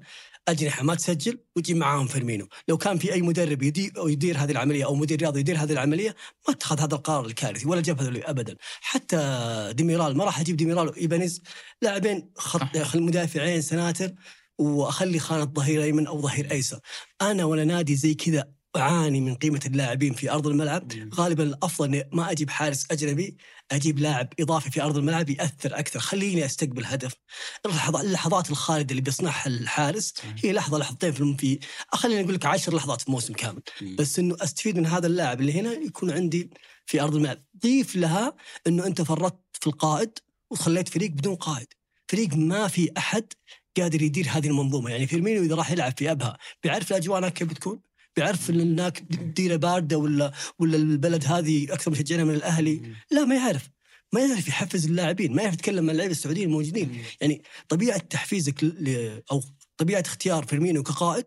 أجنحة ما تسجل وتجيب معاهم فيرمينو، لو كان في أي مدرب يدير يدير هذه العملية أو مدير رياضي يدير هذه العملية ما اتخذ هذا القرار الكارثي ولا جاب هذا ابدا، حتى ديميرال ما راح أجيب ديميرال وإيبانيز لاعبين خط. مدافعين سناتر وأخلي خانة ظهير أيمن أو ظهير أيسر. أنا ولا نادي زي كذا أعاني من قيمة اللاعبين في أرض الملعب، غالبا الأفضل إني ما أجيب حارس أجنبي، أجيب لاعب إضافي في أرض الملعب يأثر أكثر، خليني أستقبل هدف. اللحظات الخالدة اللي بيصنعها الحارس هي لحظه لحظتين في خليني أقول لك عشر لحظات في موسم كامل، بس إنه أستفيد من هذا اللاعب اللي هنا يكون عندي في أرض الملعب، ضيف لها إنه أنت فرطت في القائد وخليت فريق بدون قائد، فريق ما في أحد قادر يدير هذه المنظومة، يعني فيرمينو إذا راح يلعب في أبها بيعرف الأجواء هناك كيف بتكون؟ بيعرف إن هناك ديرة باردة ولا ولا البلد هذه أكثر مشجعين من الأهلي؟ لا ما يعرف. ما يعرف يحفز اللاعبين، ما يعرف يتكلم مع اللعيبة السعوديين الموجودين، يعني طبيعة تحفيزك ل- أو طبيعة اختيار فيرمينو كقائد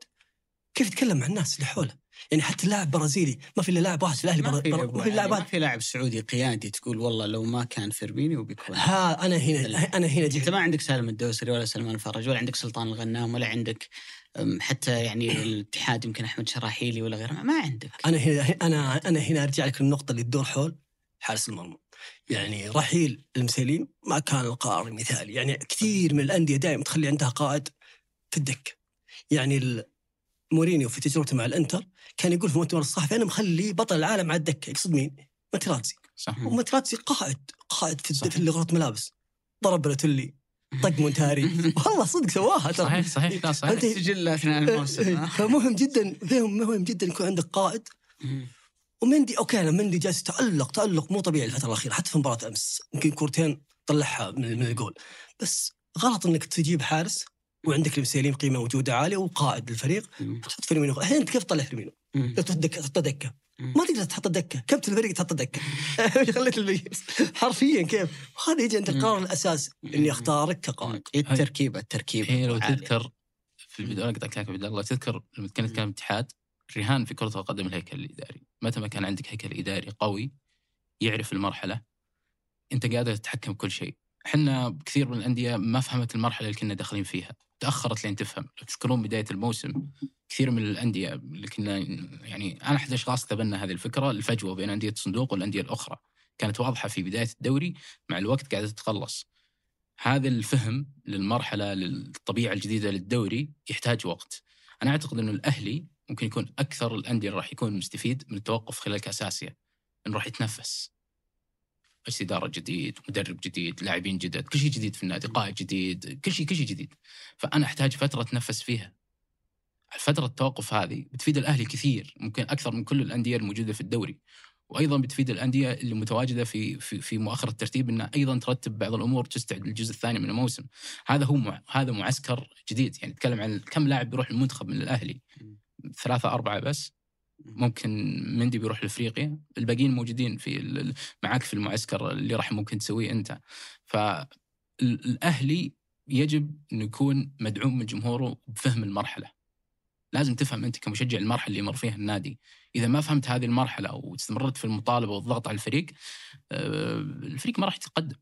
كيف يتكلم مع الناس اللي حوله؟ يعني حتى اللاعب برازيلي ما في إلا لاعب واحد في الأهلي ما برا- في ما في لاعب ما في لاعب سعودي قيادي تقول والله لو ما كان فيرمينيو بيكون ها أنا هنا أنا هنا أنت جيت. ما عندك سالم الدوسري ولا سلمان الفرج ولا عندك سلطان الغنام ولا عندك حتى يعني الاتحاد يمكن أحمد شراحيلي ولا غيره ما عندك. أنا هنا أنا أنا هنا أرجع لك للنقطه اللي تدور حول حارس المرمى. يعني رحيل المسيلين ما كان القرار المثالي يعني كثير من الأندية دائما تخلي عندها قائد في الدكه يعني مورينيو في تجربته مع الإنتر كان يقول في المؤتمر الصحفي أنا مخلي بطل العالم على الدكة. يقصد مين؟ ماتراتزي صح. وماتراتزي قائد قائد في, صح. في غرفة ملابس ضرب بالوتيلي طق مونتاري *laughs* والله صدق سواها ترى صحيح صحيح لا صحيح سجل أثناء الموسم؟ *laughs* فمهم جدا فهم مهم جدا يكون عندك قائد. ومندي okay أنا مندي جالس يتألق تألق مو طبيعي الفترة الأخيرة حتى في مباراة أمس يمكن كورتين طلعها من, من الجول بس غلط إنك تجيب حارس وعندك المسيليم قيمة وجوده عالية وقائد للفريق. تحط فيرمينو الحين انت كيف تطلع فيرمينو؟ تحط دكه. ما تقدر تحط دكة. كابتن الفريق تحط دكة؟ *laughs* خليت حرفيا كيف؟ وهذا يجي عند القرار الاساسي إني أختارك كقائد. إيه التركيبة التركيبة. هي لو عالية. تذكر في البداية أنا قطعت عبد الله تذكر لما كنا نتكلم اتحاد رهان في كرة القدم الهيكل الإداري. متى ما كان عندك هيكل إداري قوي يعرف المرحلة أنت قادر تتحكم بكل شيء. إحنا كثير من الأندية ما فهمت المرحلة اللي كنا داخلين فيها. تأخرت لين تفهم. لو تذكرون بداية الموسم كثير من الأندية اللي كنا يعني أنا أحد الأشخاص تبنى هذه الفكرة الفجوة بين أندية الصندوق والأندية الأخرى. كانت واضحة في بداية الدوري مع الوقت قاعدة تتقلص هذا الفهم للمرحلة للطبيعة الجديدة للدوري يحتاج وقت. أنا أعتقد إنه الأهلي ممكن يكون أكثر الأندية اللي راح يكون مستفيد من التوقف خلال كأس آسيا إنه راح يتنفس. مجلس إدارة جديد مدرب جديد لاعبين جدد كل شيء جديد في النادي قائد جديد كل شيء كل شيء جديد. فأنا أحتاج فترة أتنفس فيها. فترة التوقف هذه بتفيد الأهلي كثير ممكن أكثر من كل الأندية الموجودة في الدوري. وأيضا بتفيد الأندية اللي متواجدة في في في مؤخر الترتيب إنها أيضا ترتب بعض الأمور تستعد للجزء الثاني من الموسم. هذا هو مع هذا معسكر جديد يعني نتكلم عن كم لاعب بيروح المنتخب من الأهلي؟ ثلاثة أربعة بس. ممكن مندي بيروح لإفريقيا. الباقيين موجودين في معاك في المعسكر اللي راح ممكن تسويه أنت. فالاهلي يجب إنه يكون مدعوم من جمهوره بفهم المرحلة. لازم تفهم أنت كمشجع المرحلة اللي يمر فيها النادي. إذا ما فهمت هذه المرحلة واستمرت في المطالبة والضغط على الفريق آه، الفريق ما راح يتقدم.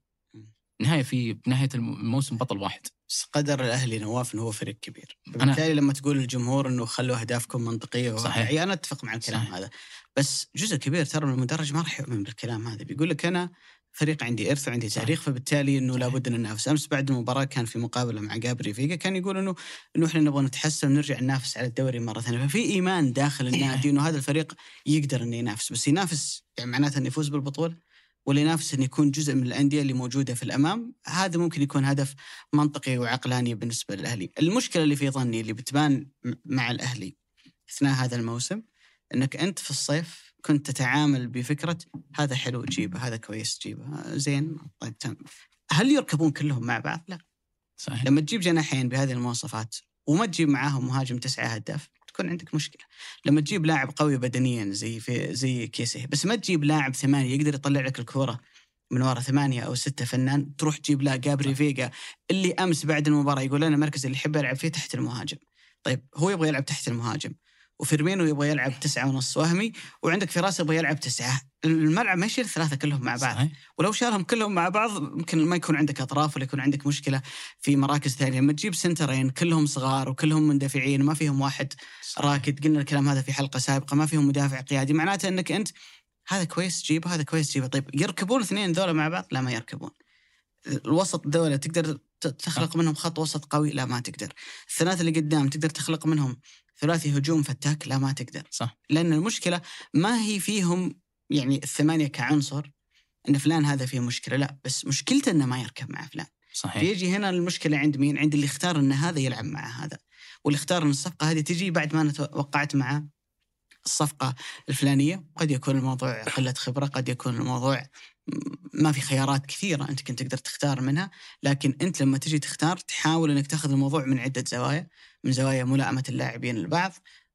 نهاية في نهاية الموسم بطل واحد. بس قدر الأهلي نواف إنه هو فريق كبير بالتالي لما تقول للجمهور إنه خلوا أهدافكم منطقية صحيح. وواقعيه أنا أتفق مع الكلام صحيح. هذا بس جزء كبير ترى من المدرج ما راح يؤمن بالكلام هذا بيقول لك أنا فريق عندي إرث وعندي صحيح. تاريخ فبالتالي إنه صحيح. لابد إن ننافس أمس بعد المباراة كان في مقابلة مع جابري فيجا كان يقول إنه إنه إحنا نبغى نتحسن ونرجع ننافس على الدوري مرة ثانية ففي إيمان داخل النادي إنه هذا الفريق يقدر إنه ينافس بس ينافس يعني معناته إنه يفوز بالبطولة ولا ينافس انه يكون جزء من الأندية اللي موجودة في الأمام. هذا ممكن يكون هدف منطقي وعقلاني بالنسبة للأهلي. المشكلة اللي في ظني اللي بتبان مع الأهلي أثناء هذا الموسم أنك أنت في الصيف كنت تتعامل بفكرة هذا حلو جيبه هذا كويس جيبه زين طيب تم. هل يركبون كلهم مع بعض؟ لا. صحيح. لما تجيب جناحين بهذه المواصفات وما تجيب معاهم مهاجم تسعة هداف تكون عندك مشكلة. لما تجيب لاعب قوي بدنيا زي في زي كيسه بس ما تجيب لاعب ثمانية يقدر يطلع لك الكورة من ورا ثمانية أو ستة فنان تروح تجيب له جابري فيجا اللي أمس بعد المباراة يقول أنا المركز اللي يحب يلعب فيه تحت المهاجم. طيب هو يبغى يلعب تحت المهاجم. وفيرمينو يبغى يلعب تسعة ونص وهمي؟ وعندك فراس يبغى يلعب تسعة. الملعب ما يشيل الثلاثة كلهم مع بعض. صحيح. ولو شالهم كلهم مع بعض يمكن ما يكون عندك أطراف ولا يكون عندك مشكلة في مراكز ثانية. لما تجيب سنترين كلهم صغار وكلهم مندفعين ما فيهم واحد راكد. قلنا الكلام هذا في حلقة سابقة ما فيهم مدافع قيادي. معناته إنك أنت هذا كويس تجيبه هذا كويس تجيبه. طيب يركبون الاثنين ذولا مع بعض؟ لا ما يركبون. الوسط ذولا تقدر تخلق منهم خط وسط قوي لا ما تقدر. الثلاثة اللي قدام تقدر تخلق منهم ثلاثي هجوم فتاك لا ما تقدر. صح. لأن المشكلة ما هي فيهم يعني الثمانية كعنصر إن فلان هذا فيه مشكلة لا بس مشكلته إنه ما يركب مع فلان. صحيح. فيجي هنا المشكلة عند مين؟ عند اللي اختار إن هذا يلعب مع هذا واللي اختار إن الصفقة هذه تجي بعد ما أنا توقعت مع الصفقة الفلانية. قد يكون الموضوع قلة خبرة قد يكون الموضوع ما في خيارات كثيرة أنت كنت تقدر تختار منها لكن أنت لما تجي تختار تحاول إنك تاخذ الموضوع من عدة زوايا من زوايا ملائمة اللاعبين لبعض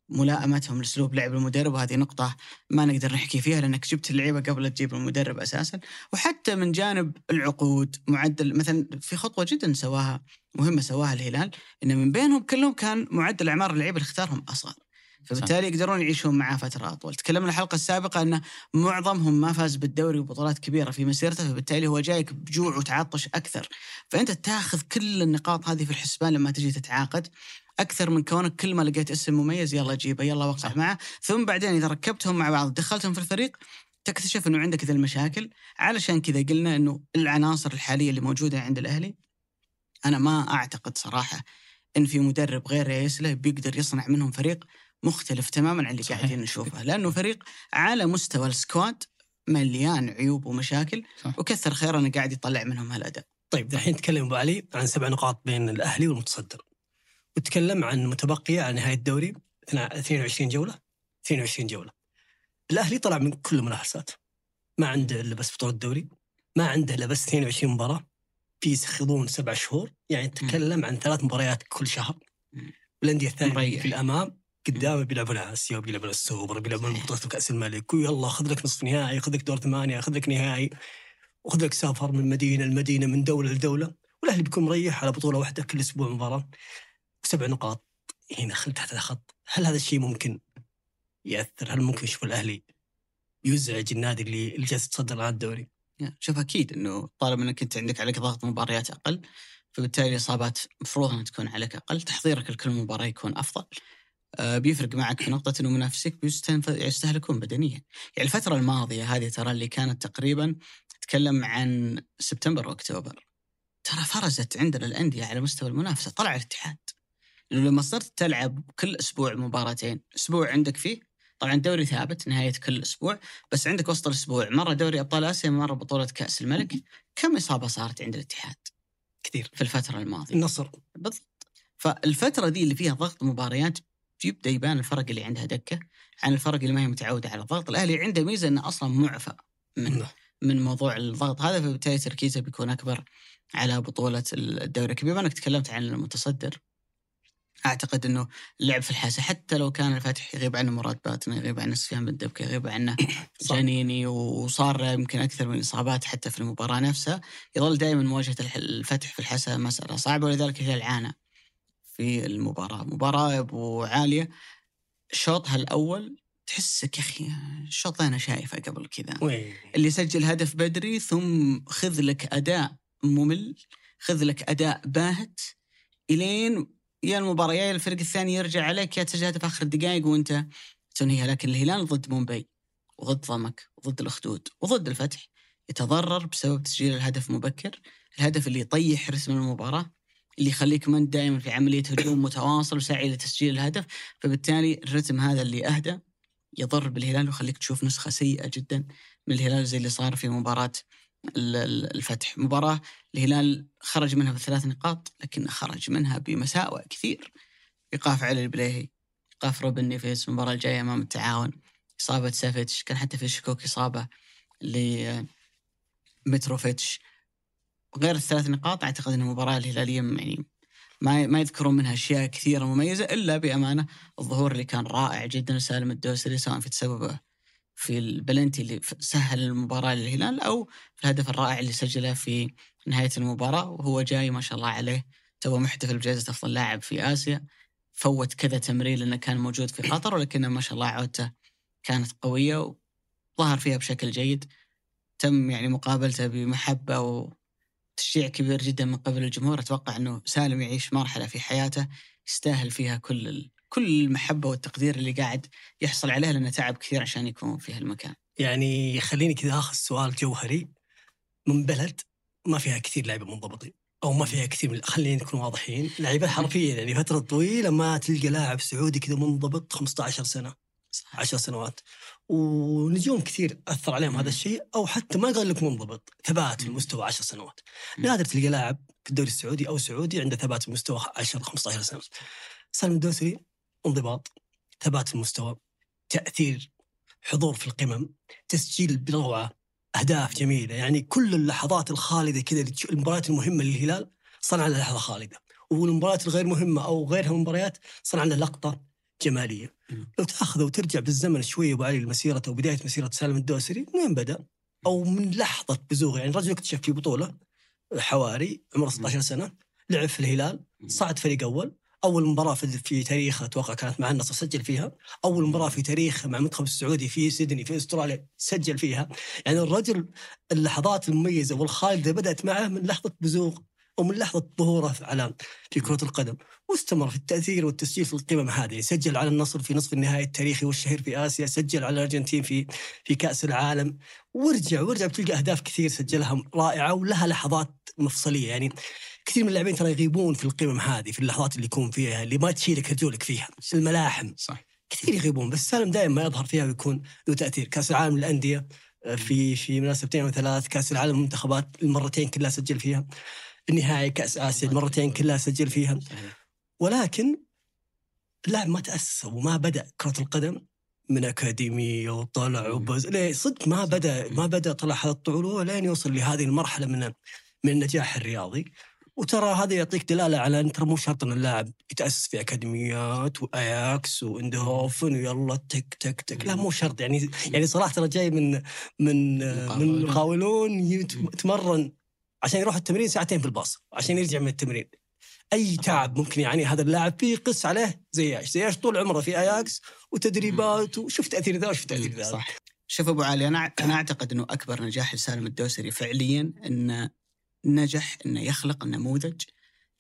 ملائمتهم لأسلوب لعب المدرب وهذه نقطة ما نقدر نحكي فيها لأنك جبت اللعيبة قبل تجيب المدرب أساسا. وحتى من جانب العقود معدل مثلا في خطوة جدا سواها مهمة سواها الهلال إن من بينهم كلهم كان معدل أعمار اللعيبة اللي اختارهم أصغر. فبالتالي يقدرون يعيشون معاه فترة أطول. تكلمنا الحلقة السابقة أن معظمهم ما فاز بالدوري وبطولات كبيرة في مسيرته فبالتالي هو جايك بجوع وتعطش أكثر. فأنت تاخذ كل النقاط هذه في الحسبان لما تجي تتعاقد. أكثر من كونك كل ما لقيت اسم مميز يلا جيبه يلا وقع. معه. ثم بعدين إذا ركبتهم مع بعض دخلتهم في الفريق تكتشف أنه عندك ذي المشاكل. علشان كذا قلنا أنه العناصر الحالية اللي موجودة عند الأهلي أنا ما أعتقد صراحة إن في مدرب غير يسله بيقدر يصنع منهم فريق مختلف تماما عن اللي صحيح. قاعدين نشوفه لأنه فريق على مستوى السكواد مليان عيوب ومشاكل صح. وكثر خير إنه قاعد يطلع منهم هالأداء. طيب دحين نتكلم أبو علي عن سبع نقاط بين الأهلي والمتصدر. وتكلم عن متبقية على نهاية الدوري 22 جولة 22 جولة. الأهلي طلع من كل المنافسات. ما عنده إلا بس بطولة الدوري ما عنده إلا بس 22 مباراة. في يسخضون سبع شهور. يعني تتكلم عن ثلاث مباريات كل شهر. والأندية الثانية. في الأمام. قدامه بيلعبون اسيا وبيلعبون السوبر بيلعبون. بطوله كأس الملك. ويلا خذ لك نصف نهائي خذ لك دور ثمانية خذ لك نهائي وخذ لك سفر من مدينة لمدينة من دولة لدولة. والأهلي بيكون مريح على بطولة واحدة كل أسبوع مباراة. وسبع نقاط. هنا خل تحت الخط. هل هذا الشيء ممكن يأثر؟ هل ممكن يشوف الأهلي يزعج النادي اللي اللي جالس يتصدر الان الدوري؟ شوف أكيد إنه طالما إنك أنت عندك عليك ضغط مباريات أقل فبالتالي الاصابات مفروض إنها تكون عليك أقل تحضيرك لكل مباراة يكون أفضل. بيفرق معك في نقطة أنه منافسيك يستهلكون بدنيا. يعني الفترة الماضية هذه ترى اللي كانت تقريبا تتكلم عن سبتمبر وأكتوبر. ترى فرزت عندنا الأندية على مستوى المنافسة طلع الاتحاد. لأنه لما صرت تلعب كل أسبوع مباراتين أسبوع عندك فيه طبعا دوري ثابت نهاية كل أسبوع بس عندك وسط الأسبوع مرة دوري أبطال آسيا مرة بطولة كأس الملك. كم إصابة صارت عند الاتحاد؟ كثير. في الفترة الماضية. النصر بالضبط. فالفترة دي اللي فيها ضغط مباريات يبدأ يبان الفرق اللي عندها دكة عن الفرق اللي ما هي متعودة على الضغط، الأهلي عنده ميزة إنه أصلا معفى من نعم. من موضوع الضغط هذا فبالتالي تركيزه بيكون أكبر على بطولة الدوري، بما إنك تكلمت عن المتصدر أعتقد إنه اللعب في الحاسة حتى لو كان الفتح يغيب عنه مراد باتنا يغيب عنه سفيان بن دبكه يغيب عنه. *coughs* جانيني وصار يمكن أكثر من إصابات حتى في المباراة نفسها يظل دائما مواجهة الفتح في الحسا مسألة صعبة ولذلك هي العانه في المباراة، مباراة يا أبو عالية. شوطها الأول تحسك يا أخي الشوط أنا شايفه قبل كذا. اللي يسجل هدف بدري ثم خذ لك أداء ممل خذ لك أداء باهت إلين يا المباراة يا الفريق الثاني يرجع عليك يا تسجل هدف آخر الدقائق وأنت تنهيها لكن الهلال ضد مومباي وضد ضمك وضد الأخدود وضد الفتح يتضرر بسبب تسجيل الهدف مبكر. الهدف اللي يطيح رسم المباراة اللي يخليك من دائما في عملية هجوم متواصل وسعي لتسجيل الهدف فبالتالي الرتم هذا اللي أهدى يضر بالهلال ويخليك تشوف نسخة سيئة جدا من الهلال زي اللي صار في مباراة ال- ال- الفتح. مباراة الهلال خرج منها بثلاث نقاط لكن خرج منها بمساوئ كثير. إيقاف علي البليهي إيقاف روبن نيفيز المباراة الجاية أمام التعاون. إصابة سافيتش كان حتى في شكوك إصابة لمتروفيتش غير الثلاث نقاط أعتقد أن المباراة الهلالية يعني ما ما يذكرون منها أشياء كثيرة مميزة إلا بأمانة الظهور اللي كان رائع جدا لسالم الدوسري سواء في تسببه في البلنتي اللي سهل المباراة للهلال أو في الهدف الرائع اللي سجله في نهاية المباراة وهو جاي ما شاء الله عليه تو محتفل بجائزة أفضل لاعب في آسيا فوت كذا تمرين لأنه كان موجود في قطر ولكنه ما شاء الله عودته كانت قوية وظهر فيها بشكل جيد تم يعني مقابلته بمحبة وتشجيع كبير جدا من قبل الجمهور. أتوقع إنه سالم يعيش مرحلة في حياته يستاهل فيها كل ال... كل المحبة والتقدير اللي قاعد يحصل عليه لأنه تعب كثير عشان يكون في هالمكان. يعني خليني كذا آخذ سؤال جوهري. من بلد ما فيها كثير لعيبة منضبطين أو ما فيها كثير من خلينا نكون واضحين لعيبة حرفيا يعني فترة طويلة ما تلقى لاعب سعودي كذا منضبط 15 سنة 10 سنوات. ونجوم كثير أثر عليهم هذا الشيء أو حتى ما قال لك منضبط ثبات في المستوى 10 سنوات. نادر تلقى لاعب في الدوري السعودي أو سعودي عنده ثبات في المستوى 10 15 سنه سالم الدوسري انضباط ثبات في المستوى تأثير حضور في القمم تسجيل بروعة أهداف جميلة يعني كل اللحظات الخالدة كذا المباريات المهمة للهلال صنع لها لحظة خالدة. والمباريات الغير مهمة أو غيرها من المباريات صنع لها لقطة جمالية. لو تأخذ وترجع بالزمن شوي أبو علي لمسيرة أو بداية مسيرة سالم الدوسري من وين بدأ؟ أو من لحظة بزوغه يعني الرجل اكتشف في بطولة حواري عمره 16 سنة لعب في الهلال صعد فريق أول أول مباراة في, في تاريخه أتوقع كانت مع النصر سجل فيها. أول مباراة في تاريخه مع المنتخب السعودي في سيدني في أستراليا سجل فيها. يعني الرجل اللحظات المميزة والخالده بدأت معه من لحظة بزوغ. ومن لحظة ظهوره في على في كرة القدم واستمر في التأثير والتسجيل في القمم هذه. سجل على النصر في نصف النهائي التاريخي والشهير في آسيا سجل على الأرجنتين في في كأس العالم. وارجع وارجع بتلقى أهداف كثير سجلها رائعة ولها لحظات مفصلية. يعني كثير من اللاعبين ترى يغيبون في القمم هذه في اللحظات اللي يكون فيها اللي ما تشيلك رجولك فيها الملاحم. صح. كثير يغيبون بس سالم دائما ما يظهر فيها ويكون له تأثير. كأس العالم للأندية آه، في في مناسبتين أو ثلاث كأس العالم للمنتخبات المرتين كلها سجل فيها. النهائي كأس آسيا المرتين كلها سجل فيها. ولكن اللاعب ما تأسس وما بدأ كرة القدم من اكاديميه وطلع وبز ليه؟ صدق ما بدا ما بدأ طلع هذا الطعول هو لين يوصل لهذه المرحلة من من النجاح الرياضي. وترى هذا يعطيك دلالة على أن ترى مو شرط أن اللاعب يتأسس في أكاديميات وأياكس وإندهوفن ويلا تك تك تك. لا مو شرط. يعني يعني صراحة ترى جاي من من من مقاولون يتمرن عشان يروح التمرين ساعتين في الباص عشان يرجع من التمرين. أي تعب ممكن يعاني هذا اللاعب فيه قس عليه زياش زياش طول عمره في اياكس وتدريبات وشوف تأثير ذا وشوف تأثير ذا صح. شوف أبو علي أنا أنا أعتقد إنه أكبر نجاح لسالم الدوسري فعليا إنه نجح إنه يخلق نموذج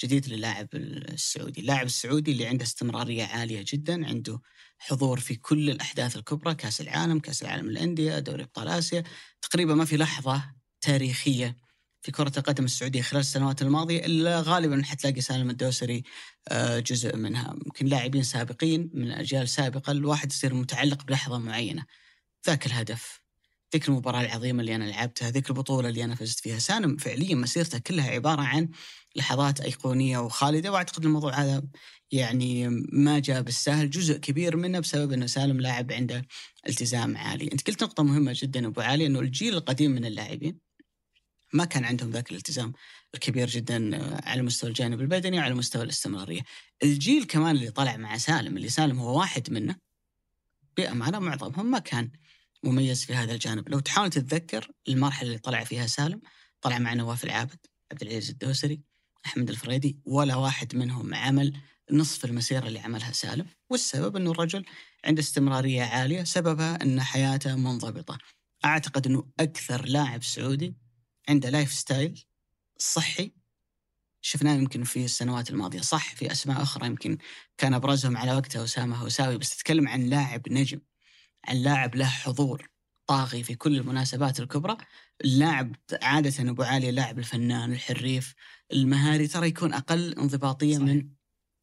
جديد للاعب السعودي، اللاعب السعودي اللي عنده استمرارية عالية جدا، عنده حضور في كل الأحداث الكبرى، كأس العالم، كأس العالم للأندية، دوري أبطال آسيا، تقريبا ما في لحظة تاريخية في كرة القدم السعودية خلال السنوات الماضية إلا غالبا حتلاقي سالم الدوسري آه، جزء منها. يمكن لاعبين سابقين من أجيال سابقة الواحد يصير متعلق بلحظة معينة. ذاك الهدف. ذيك المباراة العظيمة اللي أنا لعبتها ذيك البطولة اللي أنا فزت فيها. سالم فعليا مسيرته كلها عبارة عن لحظات أيقونية وخالدة وأعتقد الموضوع هذا يعني ما جاء بالسهل. جزء كبير منه بسبب أنه سالم لاعب عنده التزام عالي. أنت قلت نقطة مهمة جدا أبو علي أنه الجيل القديم من اللاعبين ما كان عندهم ذاك الالتزام الكبير جدا على مستوى الجانب البدني وعلى مستوى الاستمرارية. الجيل كمان اللي طلع مع سالم اللي سالم هو واحد منه بأمانة معظمهم ما كان مميز في هذا الجانب. لو تحاول تتذكر المرحلة اللي طلع فيها سالم طلع مع نواف العابد عبد العزيز الدوسري أحمد الفريدي ولا واحد منهم عمل نصف المسيرة اللي عملها سالم. والسبب أنه الرجل عنده استمرارية عالية سببها أن حياته منضبطة. أعتقد أنه أكثر لاعب سعودي عنده lifestyle صحي. شفناه يمكن في السنوات الماضية صح في أسماء أخرى يمكن كان أبرزهم على وقته أسامة هوساوي بس تتكلم عن لاعب نجم عن لاعب له حضور طاغي في كل المناسبات الكبرى. اللاعب عادة أبو علي اللاعب الفنان الحريف المهاري ترى يكون أقل انضباطية صحيح. من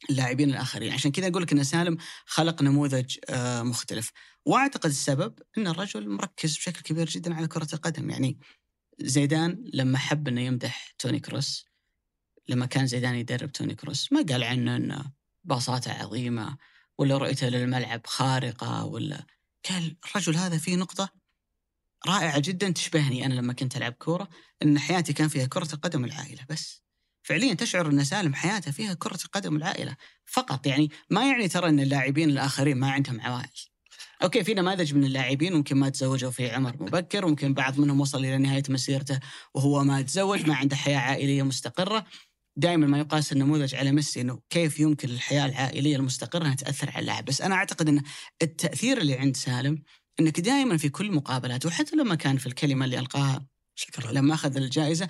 اللاعبين الآخرين. عشان كذا أقول لك أن سالم خلق نموذج آه، مختلف. وأعتقد السبب أن الرجل مركز بشكل كبير جدا على كرة القدم. يعني زيدان لما حب أنه يمدح توني كروس لما كان زيدان يدرب توني كروس ما قال عنه أنه باصاته عظيمة ولا رؤيته للملعب خارقة ولا. قال الرجل هذا فيه نقطة رائعة جدا تشبهني أنا لما كنت ألعب كورة أن حياتي كان فيها كرة القدم والعائلة بس. فعليا تشعر إن سالم حياته فيها كرة القدم والعائله فقط يعني ما يعني ترى إن اللاعبين الآخرين ما عندهم عوائل. أوكي في نماذج من اللاعبين ممكن ما تزوجوا في عمر مبكر ممكن بعض منهم وصل إلى نهاية مسيرته وهو ما تزوج ما عنده حياة عائلية مستقرة. دائما ما يقاس النموذج على ميسي إنه كيف يمكن الحياة العائلية المستقرة إنها تأثر على اللاعب. بس أنا أعتقد إن التأثير اللي عند سالم إنك دائما في كل مقابلات وحتى لما كان في الكلمة اللي ألقاها شكرا. لما أخذ الجائزة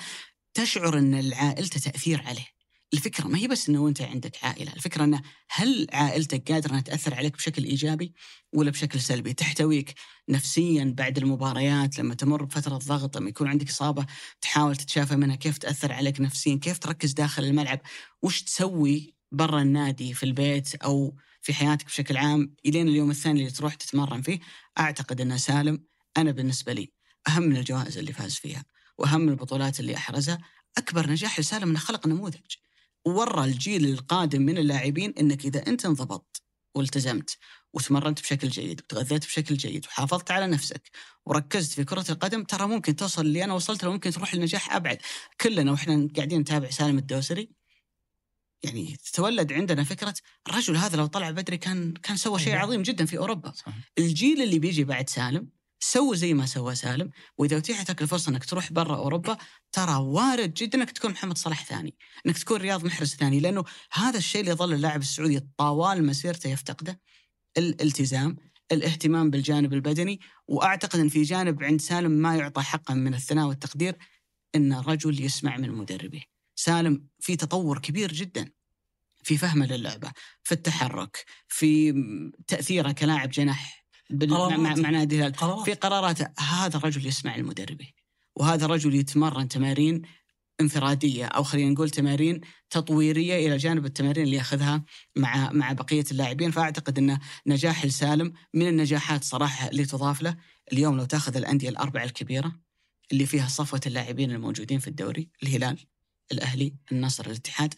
تشعر إن لعائلته تأثير عليه. الفكرة ما هي بس إنه أنت عندك عائلة، الفكرة إنه هل عائلتك قادرة إنها تأثر عليك بشكل إيجابي ولا بشكل سلبي؟ تحتويك نفسيا بعد المباريات لما تمر بفترة ضغط، لما يكون عندك إصابة تحاول تتشافى منها، كيف تأثر عليك نفسيا؟ كيف تركز داخل الملعب؟ وش تسوي برا النادي في البيت أو في حياتك بشكل عام إلين اليوم الثاني اللي تروح تتمرن فيه؟ أعتقد ان سالم أنا بالنسبة لي أهم من الجوائز اللي فاز فيها. وأهم البطولات اللي أحرزها أكبر نجاح لسالم إنه خلق نموذج وورى الجيل القادم من اللاعبين إنك إذا أنت انضبطت والتزمت وتمرنت بشكل جيد وتغذيت بشكل جيد وحافظت على نفسك وركزت في كرة القدم ترى ممكن توصل اللي أنا وصلت له ممكن تروح لنجاح أبعد. كلنا وإحنا قاعدين نتابع سالم الدوسري يعني تتولد عندنا فكرة الرجل هذا لو طلع بدري كان كان سوى شيء عظيم جدا في أوروبا. صحيح. الجيل اللي بيجي بعد سالم سووا زي ما سوى سالم وإذا اتيحت لك الفرصه إنك تروح برا أوروبا ترى وارد جدا إنك تكون محمد صلاح ثاني، إنك تكون رياض محرز ثاني لأنه هذا الشيء اللي يظل اللاعب السعودي طوال مسيرته يفتقده الالتزام، الاهتمام بالجانب البدني، وأعتقد إن في جانب عند سالم ما يعطى حقا من الثناء والتقدير إن الرجل يسمع من مدربه. سالم في تطور كبير جدا في فهمه للعبة، في التحرك، في تأثيره كلاعب جناح مع, مع, نادي الهلال قرارات. في قراراته هذا الرجل يسمع المدربه وهذا الرجل يتمرن تمارين انفرادية أو خلينا نقول تمارين تطويرية إلى جانب التمارين اللي يأخذها مع مع بقية اللاعبين. فأعتقد أن نجاح لسالم من النجاحات صراحة اللي تضاف له اليوم لو تأخذ الأندية الأربعة الكبيرة اللي فيها صفوة اللاعبين الموجودين في الدوري الهلال الأهلي النصر الاتحاد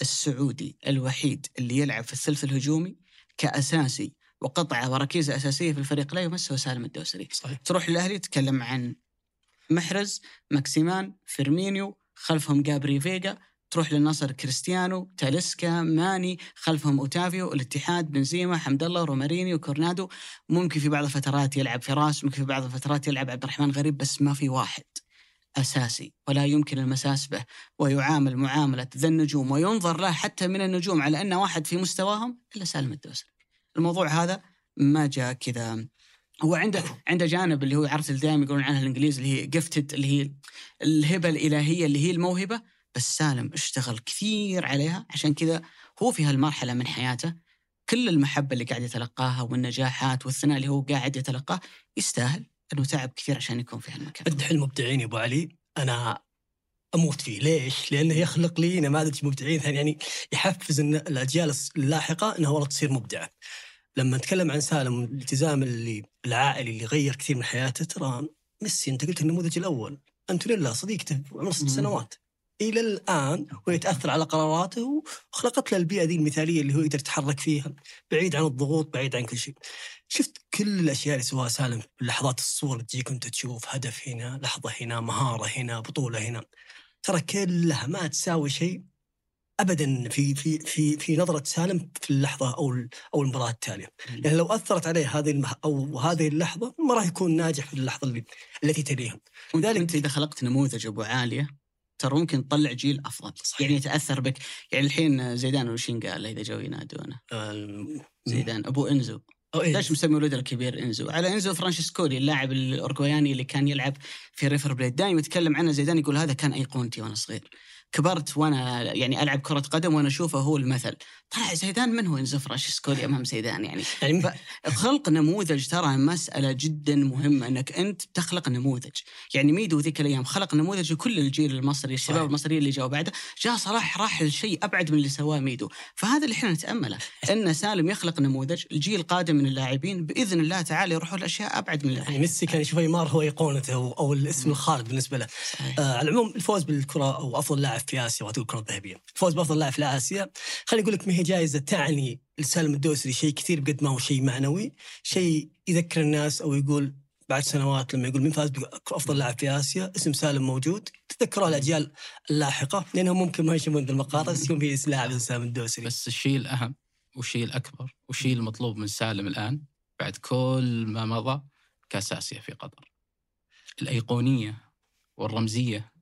السعودي الوحيد اللي يلعب في الثلث الهجومي كأساسي وقطعه وركيزه أساسية في الفريق لا يمس هو سالم الدوسري. صحيح. تروح للاهلي تتكلم عن محرز ماكسيمان فيرمينو خلفهم جابري فيغا تروح للنصر كريستيانو تاليسكا ماني خلفهم أوتافيو الاتحاد بنزيما حمد الله رومارينيو كورونادو. ممكن في بعض الفترات يلعب فراس ممكن في بعض الفترات يلعب عبد الرحمن غريب بس ما في واحد أساسي ولا يمكن المساس به. ويعامل معاملة ذا النجوم وينظر له حتى من النجوم على انه واحد في مستواهم إلا سالم الدوسري. الموضوع هذا ما جاء كذا هو عنده *coughs* عنده جانب اللي هو عرفت دائما يقولون عنها الانجليز اللي هي جفتد اللي هي الهبة الإلهية اللي هي الموهبة بس سالم اشتغل كثير عليها عشان كذا هو في هالمرحلة من حياته كل المحبة اللي قاعد يتلقاها والنجاحات والثناء اللي هو قاعد يتلقاه يستاهل إنه تعب كثير عشان يكون في هالمكان. مدح المبدعين يا أبو علي أنا أموت فيه ليش؟ لأنه يخلق لي نماذج مبدعين ثاني يعني يحفز الأجيال اللاحقة إنها والله تصير مبدعة. لما نتكلم عن سالم الالتزام اللي العائلي اللي غير كثير من حياته ترى ميسي أنت قلت النموذج الأول انتونيلا صديقته عمره ست. سنوات إلى الآن ويتاثر على قراراته وخلقت له البيئة ذي المثالية اللي هو يقدر يتحرك فيها بعيد عن الضغوط بعيد عن كل شيء. شفت كل الأشياء اللي سواها سالم اللحظات الصور اللي تجيك انت تشوف هدف هنا، لحظة هنا، مهارة هنا، بطولة هنا. ترى كلها ما تساوي شيء ابدا في في في في نظرة سالم في اللحظة أو أو المباراه التالية، يعني لو أثرت عليه هذه المه أو هذه اللحظة ما راح يكون ناجح في اللحظة اللي التي تليها. ولذلك انت إذا خلقت نموذج أبو عالية ترى ممكن تطلع جيل أفضل. صحيح. يعني يتأثر بك. يعني الحين زيدان وش قال إذا جو ينادونه؟ زيدان أبو إنزو؟ ليش مسمي ولده الكبير إنزو؟ على إنزو فرانشيسكولي اللاعب الاورجواياني اللي كان يلعب في ريفر بليت. دائما يتكلم عنه زيدان يقول هذا كان أيقونتي وأنا صغير. كبرت وأنا يعني ألعب كرة قدم وأنا أشوفه هو المثل. طلع زيدان من هو انزو فرانشيسكولي أمام زيدان يعني؟ *laughs* يعني خلق نموذج ترى مسألة جدا مهمة إنك أنت تخلق نموذج، يعني ميدو ذيك الأيام خلق نموذج لكل الجيل المصري، الشباب. المصريين اللي جاوا بعده، جاء صلاح راح لشيء أبعد من اللي سواه ميدو، فهذا اللي إحنا نتأمله، *laughs* إن سالم يخلق نموذج، الجيل القادم من اللاعبين بإذن الله تعالى يروحون لأشياء أبعد من اللي يعني ميسي كان يشوف أيمار هو ايقونته أو, الاسم الخالد بالنسبة له. آه على العموم الفوز بالكرة أو أفضل لاعب في اسيا وهذه الكره الذهبيه، الفوز بأفضل لاعب في اسيا خليني أقول لك ما هي جائزة تعني لسالم الدوسري شيء كثير بقد ما هو شيء معنوي، شيء يذكر الناس أو يقول بعد سنوات لما يقول مين فاز بأفضل لاعب في آسيا اسم سالم موجود تذكروها الأجيال اللاحقة لأنهم ممكن ما يشوفون ذي المقاطع يكون في لاعب سالم الدوسري بس الشيء الأهم والشيء الأكبر والشيء المطلوب من سالم الآن بعد كل ما مضى كأس آسيا في قطر. الأيقونية والرمزية.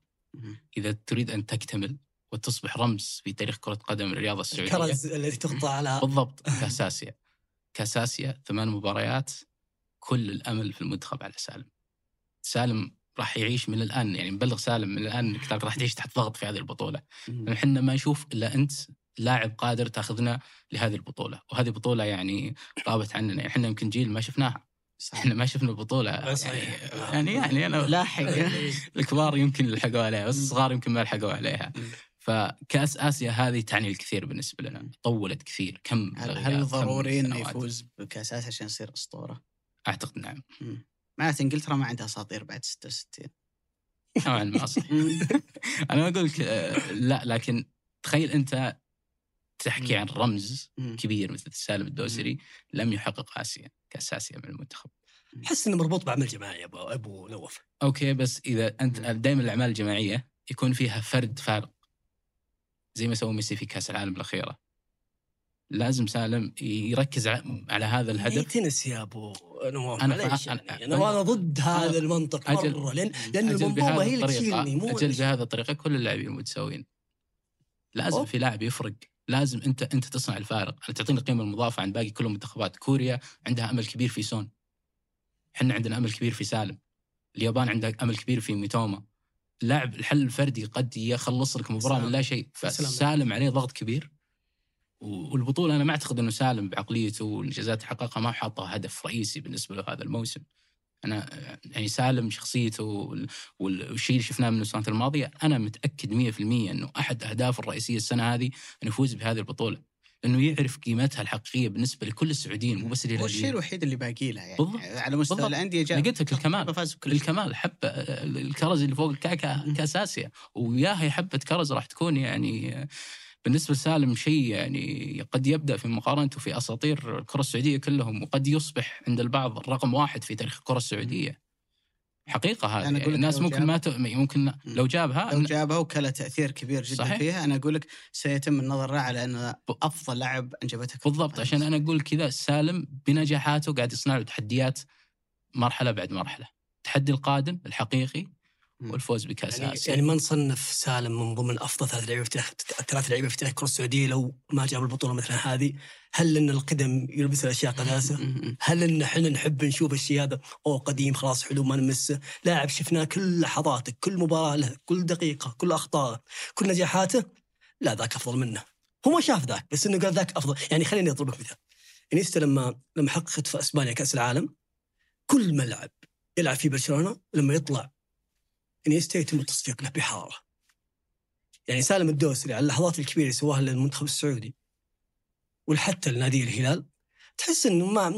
إذا تريد أن تكتمل وتصبح رمز في تاريخ كرة قدم الرياضة السعودية. الكرز التي تخطى على *laughs* بالضبط *laughs* كاس اسيا كاس اسيا ثمان مباريات كل الأمل في المنتخب على سالم. سالم راح يعيش من الآن يعني مبلغ سالم من الآن انك راح تعيش تحت ضغط في هذه البطولة. إحنا ما نشوف إلا أنت لاعب قادر تأخذنا لهذه البطولة. وهذه بطولة يعني غابت عننا. يعني إحنا يمكن جيل ما شفناها. صح. إحنا ما شفنا البطولة آه، صحيح. يعني يعني أنا *laughs* لاحق *laughs* الكبار يمكن لحقوا عليها بس الصغار يمكن ما لحقوا عليها. فكأس آسيا هذه تعني الكثير بالنسبة لنا طولت كثير كم هل, ضروري إنه. يفوز بكأس آسيا عشان يصير أسطورة؟ أعتقد نعم. معناته إنجلترا ما عندها أساطير بعد 66 نوعا ما صحيح *laughs* أنا ما أقول لك آه، لا لكن تخيل أنت تحكي. عن رمز. كبير مثل سالم الدوسري لم يحقق آسيا كاس اسيا من المنتخب. أحس إنه مربوط بعمل جماعي يا أبو أبو نواف. أوكي بس إذا أنت. دائما الأعمال الجماعية يكون فيها فرد فارق. زي ما سوى ميسي في كأس العالم الأخيرة. لازم سالم يركز على هذا الهدف. تنس يا أبو نواف أنا معليش يعني. أنا- أنا أنا ضد هذا المنطق أجل- مرة لأن لأن المنظومه هي اللي تشيلني مو أجل بهذه الطريقة كل اللاعبين متساويين. لازم أوه. في لاعب يفرق. لازم أنت أنت تصنع الفارق. انت تعطيني القيمة المضافة عن باقي كل المنتخبات كوريا عندها أمل كبير في سون. إحنا عندنا أمل كبير في سالم. اليابان عندها أمل كبير في ميتوما. اللاعب الحل الفردي قد يخلص لك مباراة. من لا شيء. فسالم عليه ضغط كبير. والبطولة أنا ما أعتقد إنه سالم بعقليته والإنجازات اللي حققها ما حاطها هدف رئيسي بالنسبة له هذا الموسم. أنا يعني سالم شخصيته وال- وال- والشيء اللي شفناه من السنوات الماضية أنا متأكد 100% إنه أحد أهدافه الرئيسية السنة هذه إنه يفوز بهذه البطولة لأنه يعرف قيمتها الحقيقية بالنسبة لكل السعوديين مو بس هو الشيء الهلاليين الوحيد اللي باقي لها يعني بالضبط. على مستوى بالضبط. الأندية جاء أنا قلت لك *laughs* الكمال. الكمال حبه الكرز اللي فوق الكعكه كاس اسيا وياها حبه كرز راح تكون يعني بالنسبة لسالم شيء يعني قد يبدأ في مقارنته في أساطير الكرة السعودية كلهم وقد يصبح عند البعض الرقم واحد في تاريخ الكرة السعودية حقيقة هذه أنا أقول يعني الناس ممكن ما ت... ممكن لو جابها لو جابها وكان له تأثير كبير جدا صحيح. فيها أنا أقول لك سيتم النظر على انه أفضل لاعب انجبته كرة بالضبط. عشان أنا أقول كذا سالم بنجاحاته قاعد يصنع له تحديات مرحلة بعد مرحلة التحدي القادم الحقيقي. والفوز بكأس يعني, آسيا. يعني ما نصنف سالم من ضمن أفضل ثلاث لعيبة في تاريخ ثلاث لعيبة في تاريخ الكره السعودية لو ما جاب البطولة مثل هذه. هل إن القدم يلبس الأشياء قداسه؟ هل إن إحنا نحب نشوف الشيء هذا اوه قديم خلاص حلو ما نمسه لاعب شفناه كل لحظاته كل مباراة له كل دقيقة كل اخطائه كل نجاحاته. لا ذاك أفضل منه. هو ما شاف ذاك بس إنه قال ذاك أفضل. يعني خليني اضرب لك مثال. إنيستا لما لما حققت في إسبانيا كأس العالم كل ملعب يلعب فيه برشلونة لما يطلع انيستا يتم التصفيق له بحراره يعني سالم الدوسري على اللحظات الكبيرة اللي سواها للمنتخب السعودي وحتى لنادي الهلال تحس إنه ما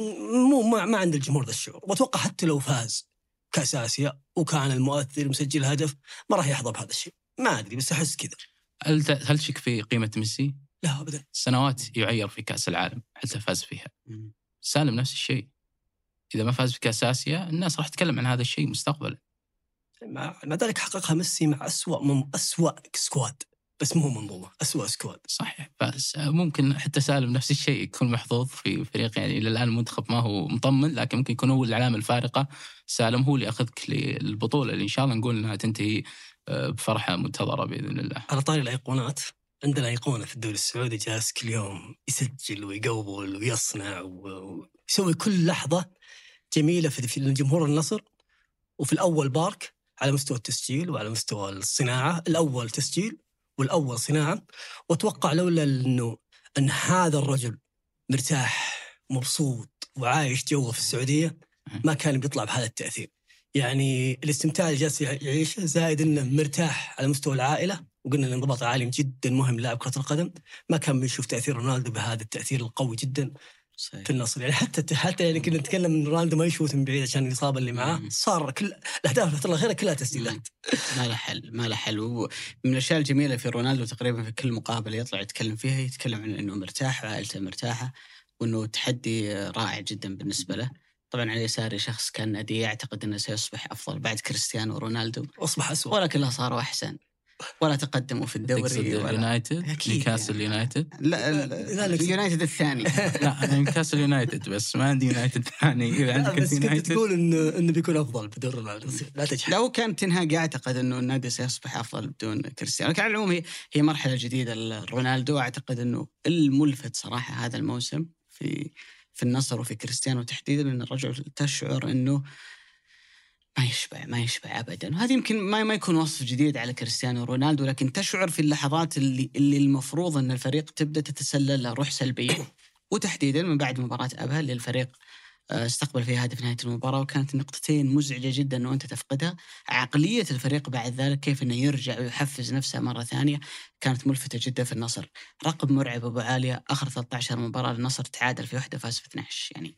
مو ما, ما عند الجمهور ذا الشعور. وأتوقع حتى لو فاز كأس آسيا وكان المؤثر مسجل هدف ما راح يحظى بهذا الشيء. ما أدري بس أحس كذا. هل هل تشك في قيمة ميسي؟ لا ابدا. سنوات يعير في كأس العالم حتى فاز فيها. سالم نفس الشيء. إذا ما فاز بكاس آسيا الناس راح تتكلم عن هذا الشيء مستقبلا. مع مع ذلك حققها ميسي مع اسوء من اسوء squad بس مو منظومه اسوء سكواد صحيح بس ممكن حتى سالم نفس الشيء يكون محظوظ في فريق يعني إلى الآن المنتخب ما هو مطمن لكن ممكن يكون هو العلامة الفارقة. سالم هو اللي ياخذك للبطولة اللي إن شاء الله نقول إنها تنتهي آه، بفرحة منتظرة بإذن الله. على طاري الأيقونات عندنا أيقونة في الدوري السعودي جالس كل يوم يسجل ويقول ويصنع ويسوي كل لحظة جميلة في في جمهور النصر. وفي الأول بارك على مستوى التسجيل وعلى مستوى الصناعة، الأول تسجيل والأول صناعة. وأتوقع لولا إنه إن هذا الرجل مرتاح مبسوط وعايش جوه في السعودية ما كان بيطلع بهذا التأثير. يعني الاستمتاع اللي جالس يعيشه زائد إنه مرتاح على مستوى العائلة. وقلنا الانضباط العالي جدا مهم لاعب كرة القدم. ما كان بنشوف تأثير رونالدو بهذا التأثير القوي جدا. صحيح. في النصر يعني حتى حتى يعني كنا نتكلم إن رونالدو ما يشوت من بعيد عشان الاصابه اللي معاه. صار كل الأهداف الفترة الاخيره كلها تسديدات. ما له حل ما له حل. ومن الأشياء الجميلة في رونالدو تقريبا في كل مقابلة يطلع يتكلم فيها يتكلم عن إنه مرتاح وعائلته مرتاحة وإنه تحدي رائع جدا بالنسبة له. طبعا على يساري شخص كان نادي يعتقد إنه سيصبح أفضل بعد كريستيانو رونالدو. أصبح اسوء ولا كلها صاروا أحسن. ولا تقدموا في الدوري ولا اليونايتد؟ نيوكاسل يعني. يونايتد؟ لا ال- لا، لا، اليونايتد الثاني. *laughs* لا أنا نيوكاسل يونايتد بس ما عندي يونايتد ثاني. إذا عندك بس كنت تقول انه انه بيكون أفضل بدون رونالدو. لا تجحد لو كان تنهاج يعتقد إنه النادي سيصبح أفضل بدون كريستيانو، لكن على العموم هي هي مرحلة جديدة لرونالدو. أعتقد إنه الملفت صراحة هذا الموسم في في النصر وفي كريستيانو تحديدا. إن الرجل تشعر إنه ما يشبع ما يشبع ابدا، وهذا يمكن ما ما يكون وصف جديد على كريستيانو رونالدو لكن تشعر في اللحظات اللي اللي المفروض أن الفريق تبدأ تتسلل له روح سلبية. *coughs* وتحديدا من بعد مباراة أبها اللي الفريق آه، استقبل فيها هدف نهاية المباراة وكانت النقطتين مزعجة جدا انه انت تفقدها. عقلية الفريق بعد ذلك كيف أنه يرجع ويحفز نفسه مرة ثانية كانت ملفتة جدا في النصر. رقم مرعب أبو عالية آخر 13 مباراة النصر تعادل في واحدة فاز في 12 يعني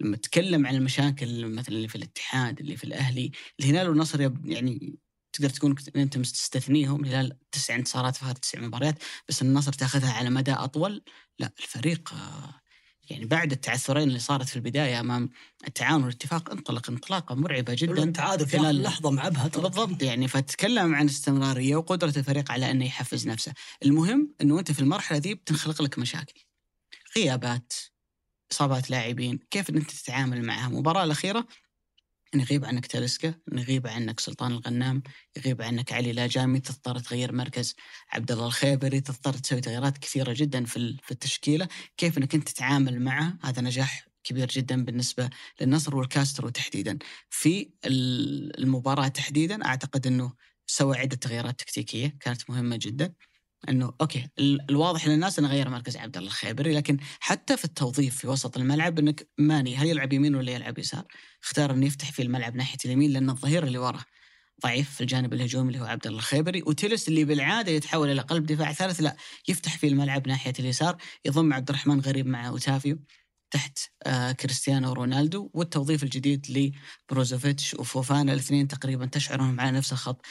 لما تتكلم عن المشاكل مثلا اللي في الاتحاد اللي في الأهلي الهلال والنصر يعني تقدر تكون أنت مستثنيهم الهلال تسع انتصارات في هذه التسع مباريات بس النصر تأخذها على مدى أطول لا الفريق آه، يعني بعد التعثرين اللي صارت في البداية أمام التعاون والاتفاق انطلق انطلاقة مرعبة جدا تعادل في خلال- لحظه مع أبها ترى. بالضبط يعني فتتكلم عن استمرارية وقدرة الفريق على انه يحفز نفسه، المهم إنه أنت في المرحلة دي بتنخلق لك مشاكل. غيابات، إصابات لاعبين، كيف ان انت تتعامل معها؟ المباراة الأخيرة ان يغيب عنك تاليسكا، ان يغيب عنك سلطان الغنام، يغيب عنك علي لاجامي، تضطر تغير مركز عبد الله الخيبري، تضطر تسوي تغييرات كثيرة جدا في في التشكيلة، كيف إنك أنت تتعامل معه؟ هذا نجاح كبير جدا بالنسبة للنصر والكاسترو تحديدا. في ال- المباراة تحديدا أعتقد أنه سوى عدة تغييرات تكتيكية كانت مهمة جدا أنه أوكي ال- الواضح للناس أنه غير مركز عبد الله الخيبري لكن حتى في التوظيف في وسط الملعب أنك ماني هل يلعب يمين ولا يلعب يسار؟ اختار أنه يفتح في الملعب ناحية اليمين لأن الظهير اللي وراه ضعيف في الجانب الهجومي اللي هو عبد الله الخيبري وتيلس اللي بالعادة يتحول إلى قلب دفاع ثالث لا يفتح في الملعب ناحية اليسار يضم عبد الرحمن غريب مع أوتافيو تحت آه كريستيانو رونالدو والتوظيف الجديد لبروزوفيتش وفوفانا الاثنين تقريبا تشعر انهم على نفس الخط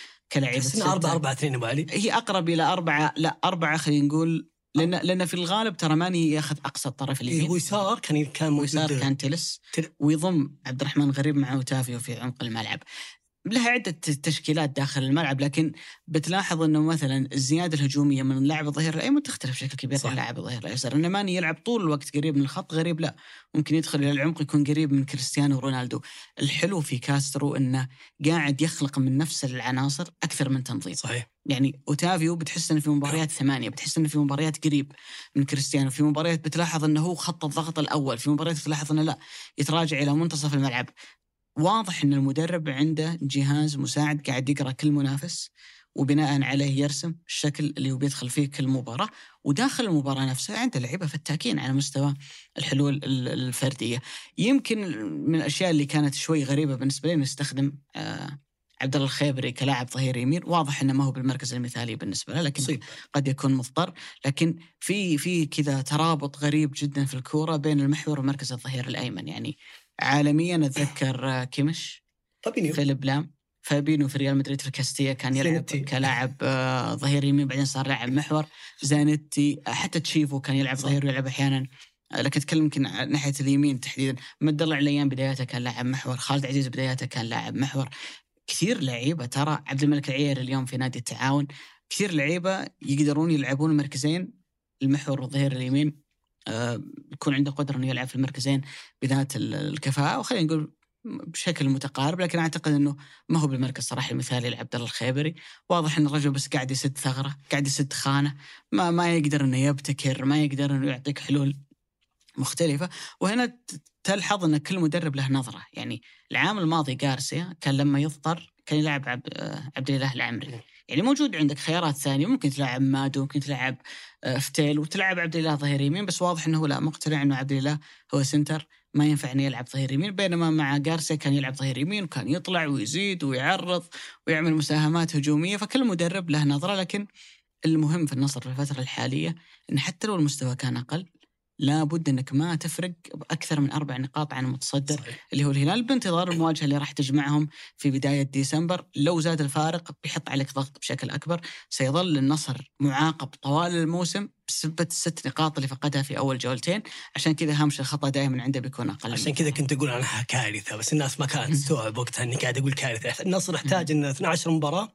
بس إنه ستة. 4 4 2 ابو علي هي أقرب إلى اربعه لا أربعة خلينا نقول لأن لأن في الغالب ترى ماني ياخذ أقصى الطرف إيه، اليمين هو يسار كان كان موجود كان تلس. تل- ويضم عبد الرحمن غريب مع اوتافيو في عمق الملعب. لها عدة تشكيلات داخل الملعب لكن بتلاحظ إنه مثلا الزيادة الهجومية من اللاعب الظهير الأيمن تختلف بشكل كبير صح. عن اللاعب الظهير الأيسر، ان ماني يلعب طول الوقت قريب من الخط غريب لا. ممكن يدخل إلى العمق يكون قريب من كريستيانو رونالدو، الحلو في كاسترو إنه قاعد يخلق من نفس العناصر أكثر من تنظيم. صحيح. يعني أوتافيو بتحس إنه في مباريات ثمانية بتحس إنه في مباريات قريب من كريستيانو. في مباريات بتلاحظ إنه هو خط الضغط الأول في مباريات بتلاحظ إنه لا يتراجع إلى منتصف الملعب. واضح إن المدرب عنده جهاز مساعد قاعد يقرأ كل منافس وبناء عليه يرسم الشكل اللي هو بيدخل فيه كل مباراة. وداخل المباراة نفسها عنده لعيبة فتاكين على مستوى الحلول ال- الفردية. يمكن من الأشياء اللي كانت شوي غريبة بالنسبة لي إنه يستخدم آه عبد الله الخيبري كلاعب ظهير يمين. واضح إنه ما هو بالمركز المثالي بالنسبة له لكن مصيب قد يكون مضطر. لكن في في كذا ترابط غريب جدا في الكورة بين المحور ومركز الظهير الأيمن. يعني عالميا أتذكر آه، كيمش فابينيو. فيليب لام فابينيو في ريال مدريد في الكاستيا كان يلعب زانيتي. كلاعب آه، ظهير يمين بعدين صار لاعب محور. زانيتي آه، حتى تشيفو كان يلعب. ظهير ويلعب أحيانا. لكن أتكلم يمكن ناحية اليمين تحديدا. مد الله عليان بداياته كان لاعب محور. خالد عزيز بداياته كان لاعب محور. كثير لعيبة ترى عبد الملك العير اليوم في نادي التعاون كثير لعيبة يقدرون يلعبون المركزين المحور والظهير اليمين. يكون عنده قدرة إنه يلعب في المركزين بذات ال- الكفاءة وخلينا نقول بشكل متقارب لكن أعتقد إنه ما هو بالمركز صراحة المثالي لعبد الله الخيبري. واضح إن الرجل بس قاعد يسد ثغرة قاعد يسد خانة ما ما يقدر إنه يبتكر ما يقدر إنه يعطيك حلول مختلفة. وهنا تلحظ إن كل مدرب له نظرة. يعني العام الماضي جارسيا كان لما يضطر كان يلعب عبد, آه، عبد الإله العمري. يعني موجود عندك خيارات ثانية ممكن تلعب مادو ممكن تلعب آه، فتيل وتلعب عبد الاله ظهير يمين بس واضح إنه لا مقتنع إنه عبد الاله هو سنتر ما ينفع إنه يلعب ظهير يمين بينما مع جارسيا كان يلعب ظهير يمين وكان يطلع ويزيد ويعرض ويعمل مساهمات هجومية فكل مدرب له نظرة لكن المهم في النصر في الفترة الحالية إن حتى لو المستوى كان أقل لابد انك ما تفرق بأكثر من أربع نقاط عن المتصدر صحيح. اللي هو الهلال بانتظار المواجهة اللي راح تجمعهم في بداية ديسمبر، لو زاد الفارق بيحط عليك ضغط بشكل أكبر، سيظل النصر معاقب طوال الموسم بسبب الست نقاط اللي فقدها في أول جولتين، عشان كذا هامش الخطأ دائما عنده بيكون أقل عشان كذا. كنت أقول عنها كارثة بس الناس ما كانت تستوعب وقتها إني قاعد أقول كارثة. النصر احتاج انه 12 مباراة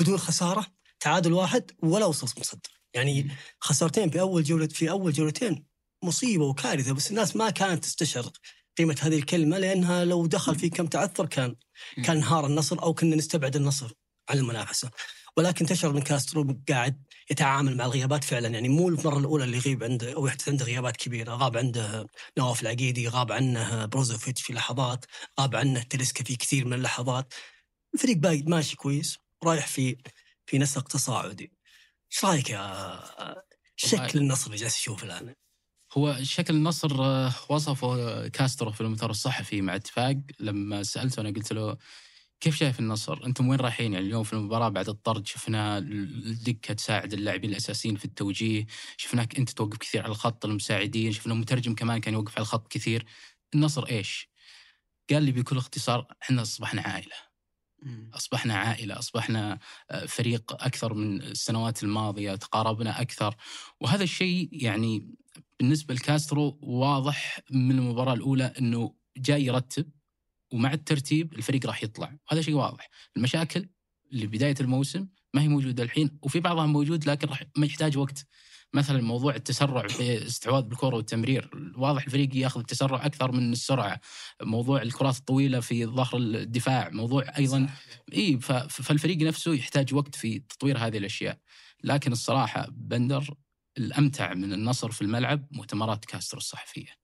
بدون خسارة تعادل واحد ولا وصل مصدر يعني خسارتين في أول جولة في أول جولتين مصيبة وكارثة بس الناس ما كانت تستشعر قيمة هذه الكلمة لأنها لو دخل في كم تعثر كان كان انهار النصر أو كنا نستبعد النصر عن المنافسة. ولكن تشعر من كاسترو قاعد يتعامل مع الغيابات فعلا يعني مو المرة الأولى اللي يغيب عنده أو يحدث عنده غيابات كبيرة. غاب عنده نواف العقيدي غاب عنه بروزوفيتش في لحظات غاب عنه تاليسكا في كثير من اللحظات. الفريق باقي ماشي كويس رايح في في نسق تصاعدي. إيش رأيك يا شكل النصر اللي جالس اشوفه الآن؟ هو شكل النصر آه، وصفه كاسترو في المؤتمر الصحفي مع اتفاق لما سألته أنا قلت له كيف شايف النصر؟ أنتم وين رايحين؟ يعني اليوم في المباراة بعد الطرد شفنا الدكة تساعد اللاعبين الأساسيين في التوجيه، شفناك أنت توقف كثير على الخط المساعدين، شفنا مترجم كمان كان يوقف على الخط كثير. النصر إيش؟ قال لي بكل اختصار إحنا أصبحنا عائلة. أصبحنا عائلة، أصبحنا آه، فريق أكثر من السنوات الماضية، تقاربنا أكثر، وهذا الشيء يعني بالنسبة لكاسترو واضح من المباراة الأولى إنه جاي يرتب ومع الترتيب الفريق راح يطلع، وهذا شيء واضح، المشاكل اللي بداية الموسم ما هي موجودة الحين وفي بعضها موجود لكن راح ما يحتاج وقت. مثلا موضوع التسرع في استحواذ بالكره والتمرير، واضح الفريق ياخذ التسرع أكثر من السرعة، موضوع الكرات الطويلة في ظهر الدفاع، موضوع أيضا إي فالفريق نفسه يحتاج وقت في تطوير هذه الأشياء. لكن الصراحة بندر الأمتع من النصر في الملعب مؤتمرات كاسترو الصحفية.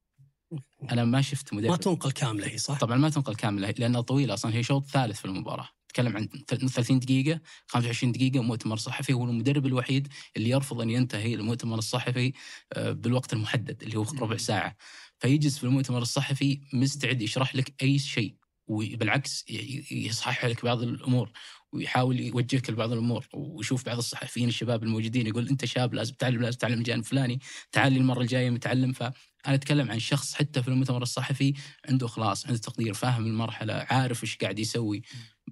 أنا ما شفت ما مدرب تنقل كاملة هي صح؟ طبعا ما تنقل كاملة لانها طويلة أصلا هي شوط ثالث في المباراة. تتكلم عن 30 دقيقة 25 دقيقة مؤتمر صحفي هو المدرب الوحيد اللي يرفض أن ينتهي المؤتمر الصحفي آه، بالوقت المحدد اللي هو ربع ساعة. فيجلس في المؤتمر الصحفي مستعد يشرح لك أي شيء وبالعكس يصحح لك بعض الأمور. ويحاول يوجهك لبعض الأمور ويشوف بعض الصحفيين الشباب الموجودين يقول أنت شاب لازم تتعلم لازم تتعلم الجانب الفلاني تعال المرة الجاية متعلم. فأنا أتكلم عن شخص حتى في المؤتمر الصحفي عنده إخلاص عنده تقدير فاهم المرحلة عارف إيش قاعد يسوي.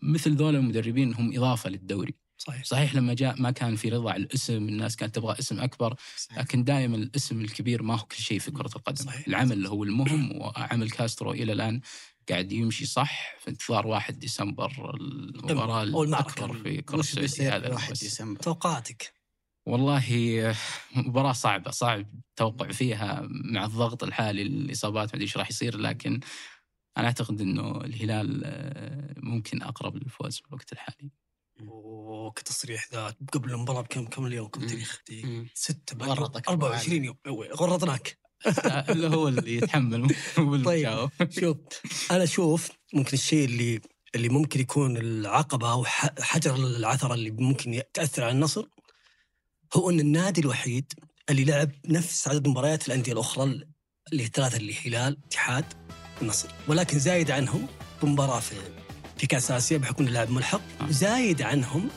مثل ذول المدربين هم إضافة للدوري. صحيح. صحيح لما جاء ما كان في رضا على الاسم الناس كانت تبغى اسم أكبر لكن دائما الاسم الكبير ما هو كل شيء في كرة القدم. صحيح. العمل هو المهم وعمل كاسترو إلى الآن. قاعد يمشي صح في انتظار 1 ديسمبر المباراة. الاكبر في كرة السعودية هذا في 1 بس. ديسمبر؟ توقعاتك والله مباراة صعبة صعب التوقع فيها مع الضغط الحالي الإصابات ما أدري إيش راح يصير لكن أنا أعتقد إنه الهلال آه، ممكن أقرب للفوز في الوقت الحالي وكتصريح ذا قبل المباراة بكم كم اليوم كم. تاريخ دقيقة. مم. ستة باقي غرطك 24 يوم أوي، غرطناك إلا هو اللي يتحمل بالمشاو. شوف أنا أشوف ممكن الشيء اللي اللي ممكن يكون العقبة أو حجر العثرة اللي ممكن تاثر على النصر هو إن النادي الوحيد اللي لعب نفس عدد مباريات الأندية الأخرى اللي هي ثلاثة اللي هلال اتحاد النصر ولكن زايد عنهم بمباراة في في كأس آسيا بحكم إنه لاعب ملحق آه. زايد عنهم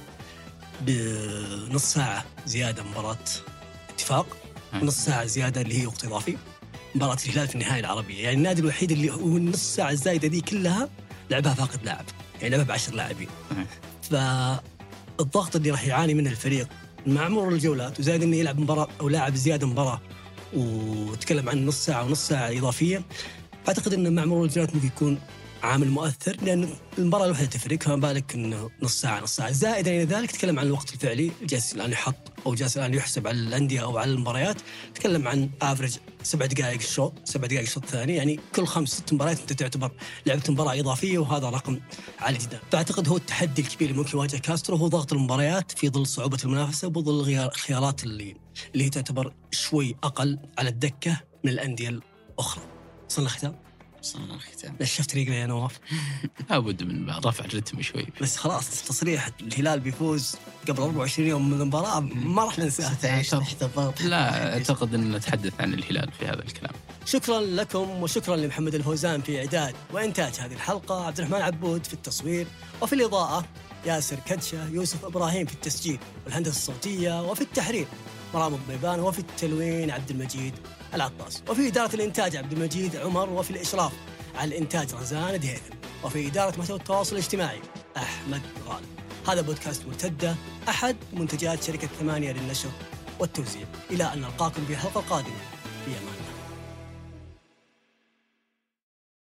بنص ساعة زيادة مباراة اتفاق ونص ساعة زيادة اللي هي وقت إضافي. مباراة الهلال في النهائي العربية. يعني النادي الوحيد اللي هو النص ساعة الزايده دي كلها لعبها فاقد لاعب. يعني لعبها ب 10 لاعبين. فالضغط اللي راح يعاني منه الفريق مع مرور الجولات وزايد إنه يلعب مباراة أو لاعب زيادة مباراة وتكلم عن نص ساعة ونص ساعة إضافية أعتقد إنه مع مرور الجولات ممكن يكون عامل مؤثر لأن المباراة الواحده تفرق فما بالك إنه نص ساعة نص ساعة. زائدا إلى ذلك تكلم عن الوقت الفعلي جالس الآن يحط أو جالس الآن يحسب على الأندية أو على المباريات. تكلم عن افرج سبع دقائق الشوط سبع دقائق الشوط الثاني يعني كل خمس ست مباريات أنت تعتبر لعبت مباراة إضافية وهذا رقم عالي جدا فأعتقد هو التحدي الكبير اللي ممكن يواجه كاسترو هو ضغط المباريات في ظل صعوبة المنافسة وظل الخيارات اللي اللي تعتبر شوي أقل على الدكة من الأندية الأخرى. وصلنا ختام. وصلنا الختام نشفت ريقنا يا نواف؟ *laughs* لابد من رفع الرتم شوي. بس خلاص تصريح الهلال بيفوز قبل 24 يوم من المباراة ما راح ننساه. ستعيش *laughs* تحت الضغط. لا أعتقد أن نتحدث عن الهلال في هذا الكلام. شكرا لكم وشكرا لمحمد الفوزان في إعداد وإنتاج هذه الحلقة عبد الرحمن عبود في التصوير وفي الإضاءة ياسر كدشة يوسف إبراهيم في التسجيل والهندسة الصوتية وفي التحرير مرام الضيبان وفي التلوين عبد المجيد العطاس وفي إدارة الإنتاج عبد المجيد عمر وفي الإشراف على الإنتاج رزان دهيثم وفي إدارة محتوى التواصل الاجتماعي أحمد غالب. هذا بودكاست مرتدة أحد منتجات شركة ثمانية للنشر والتوزيع. إلى أن نلقاكم في الحلقة القادمة في أمان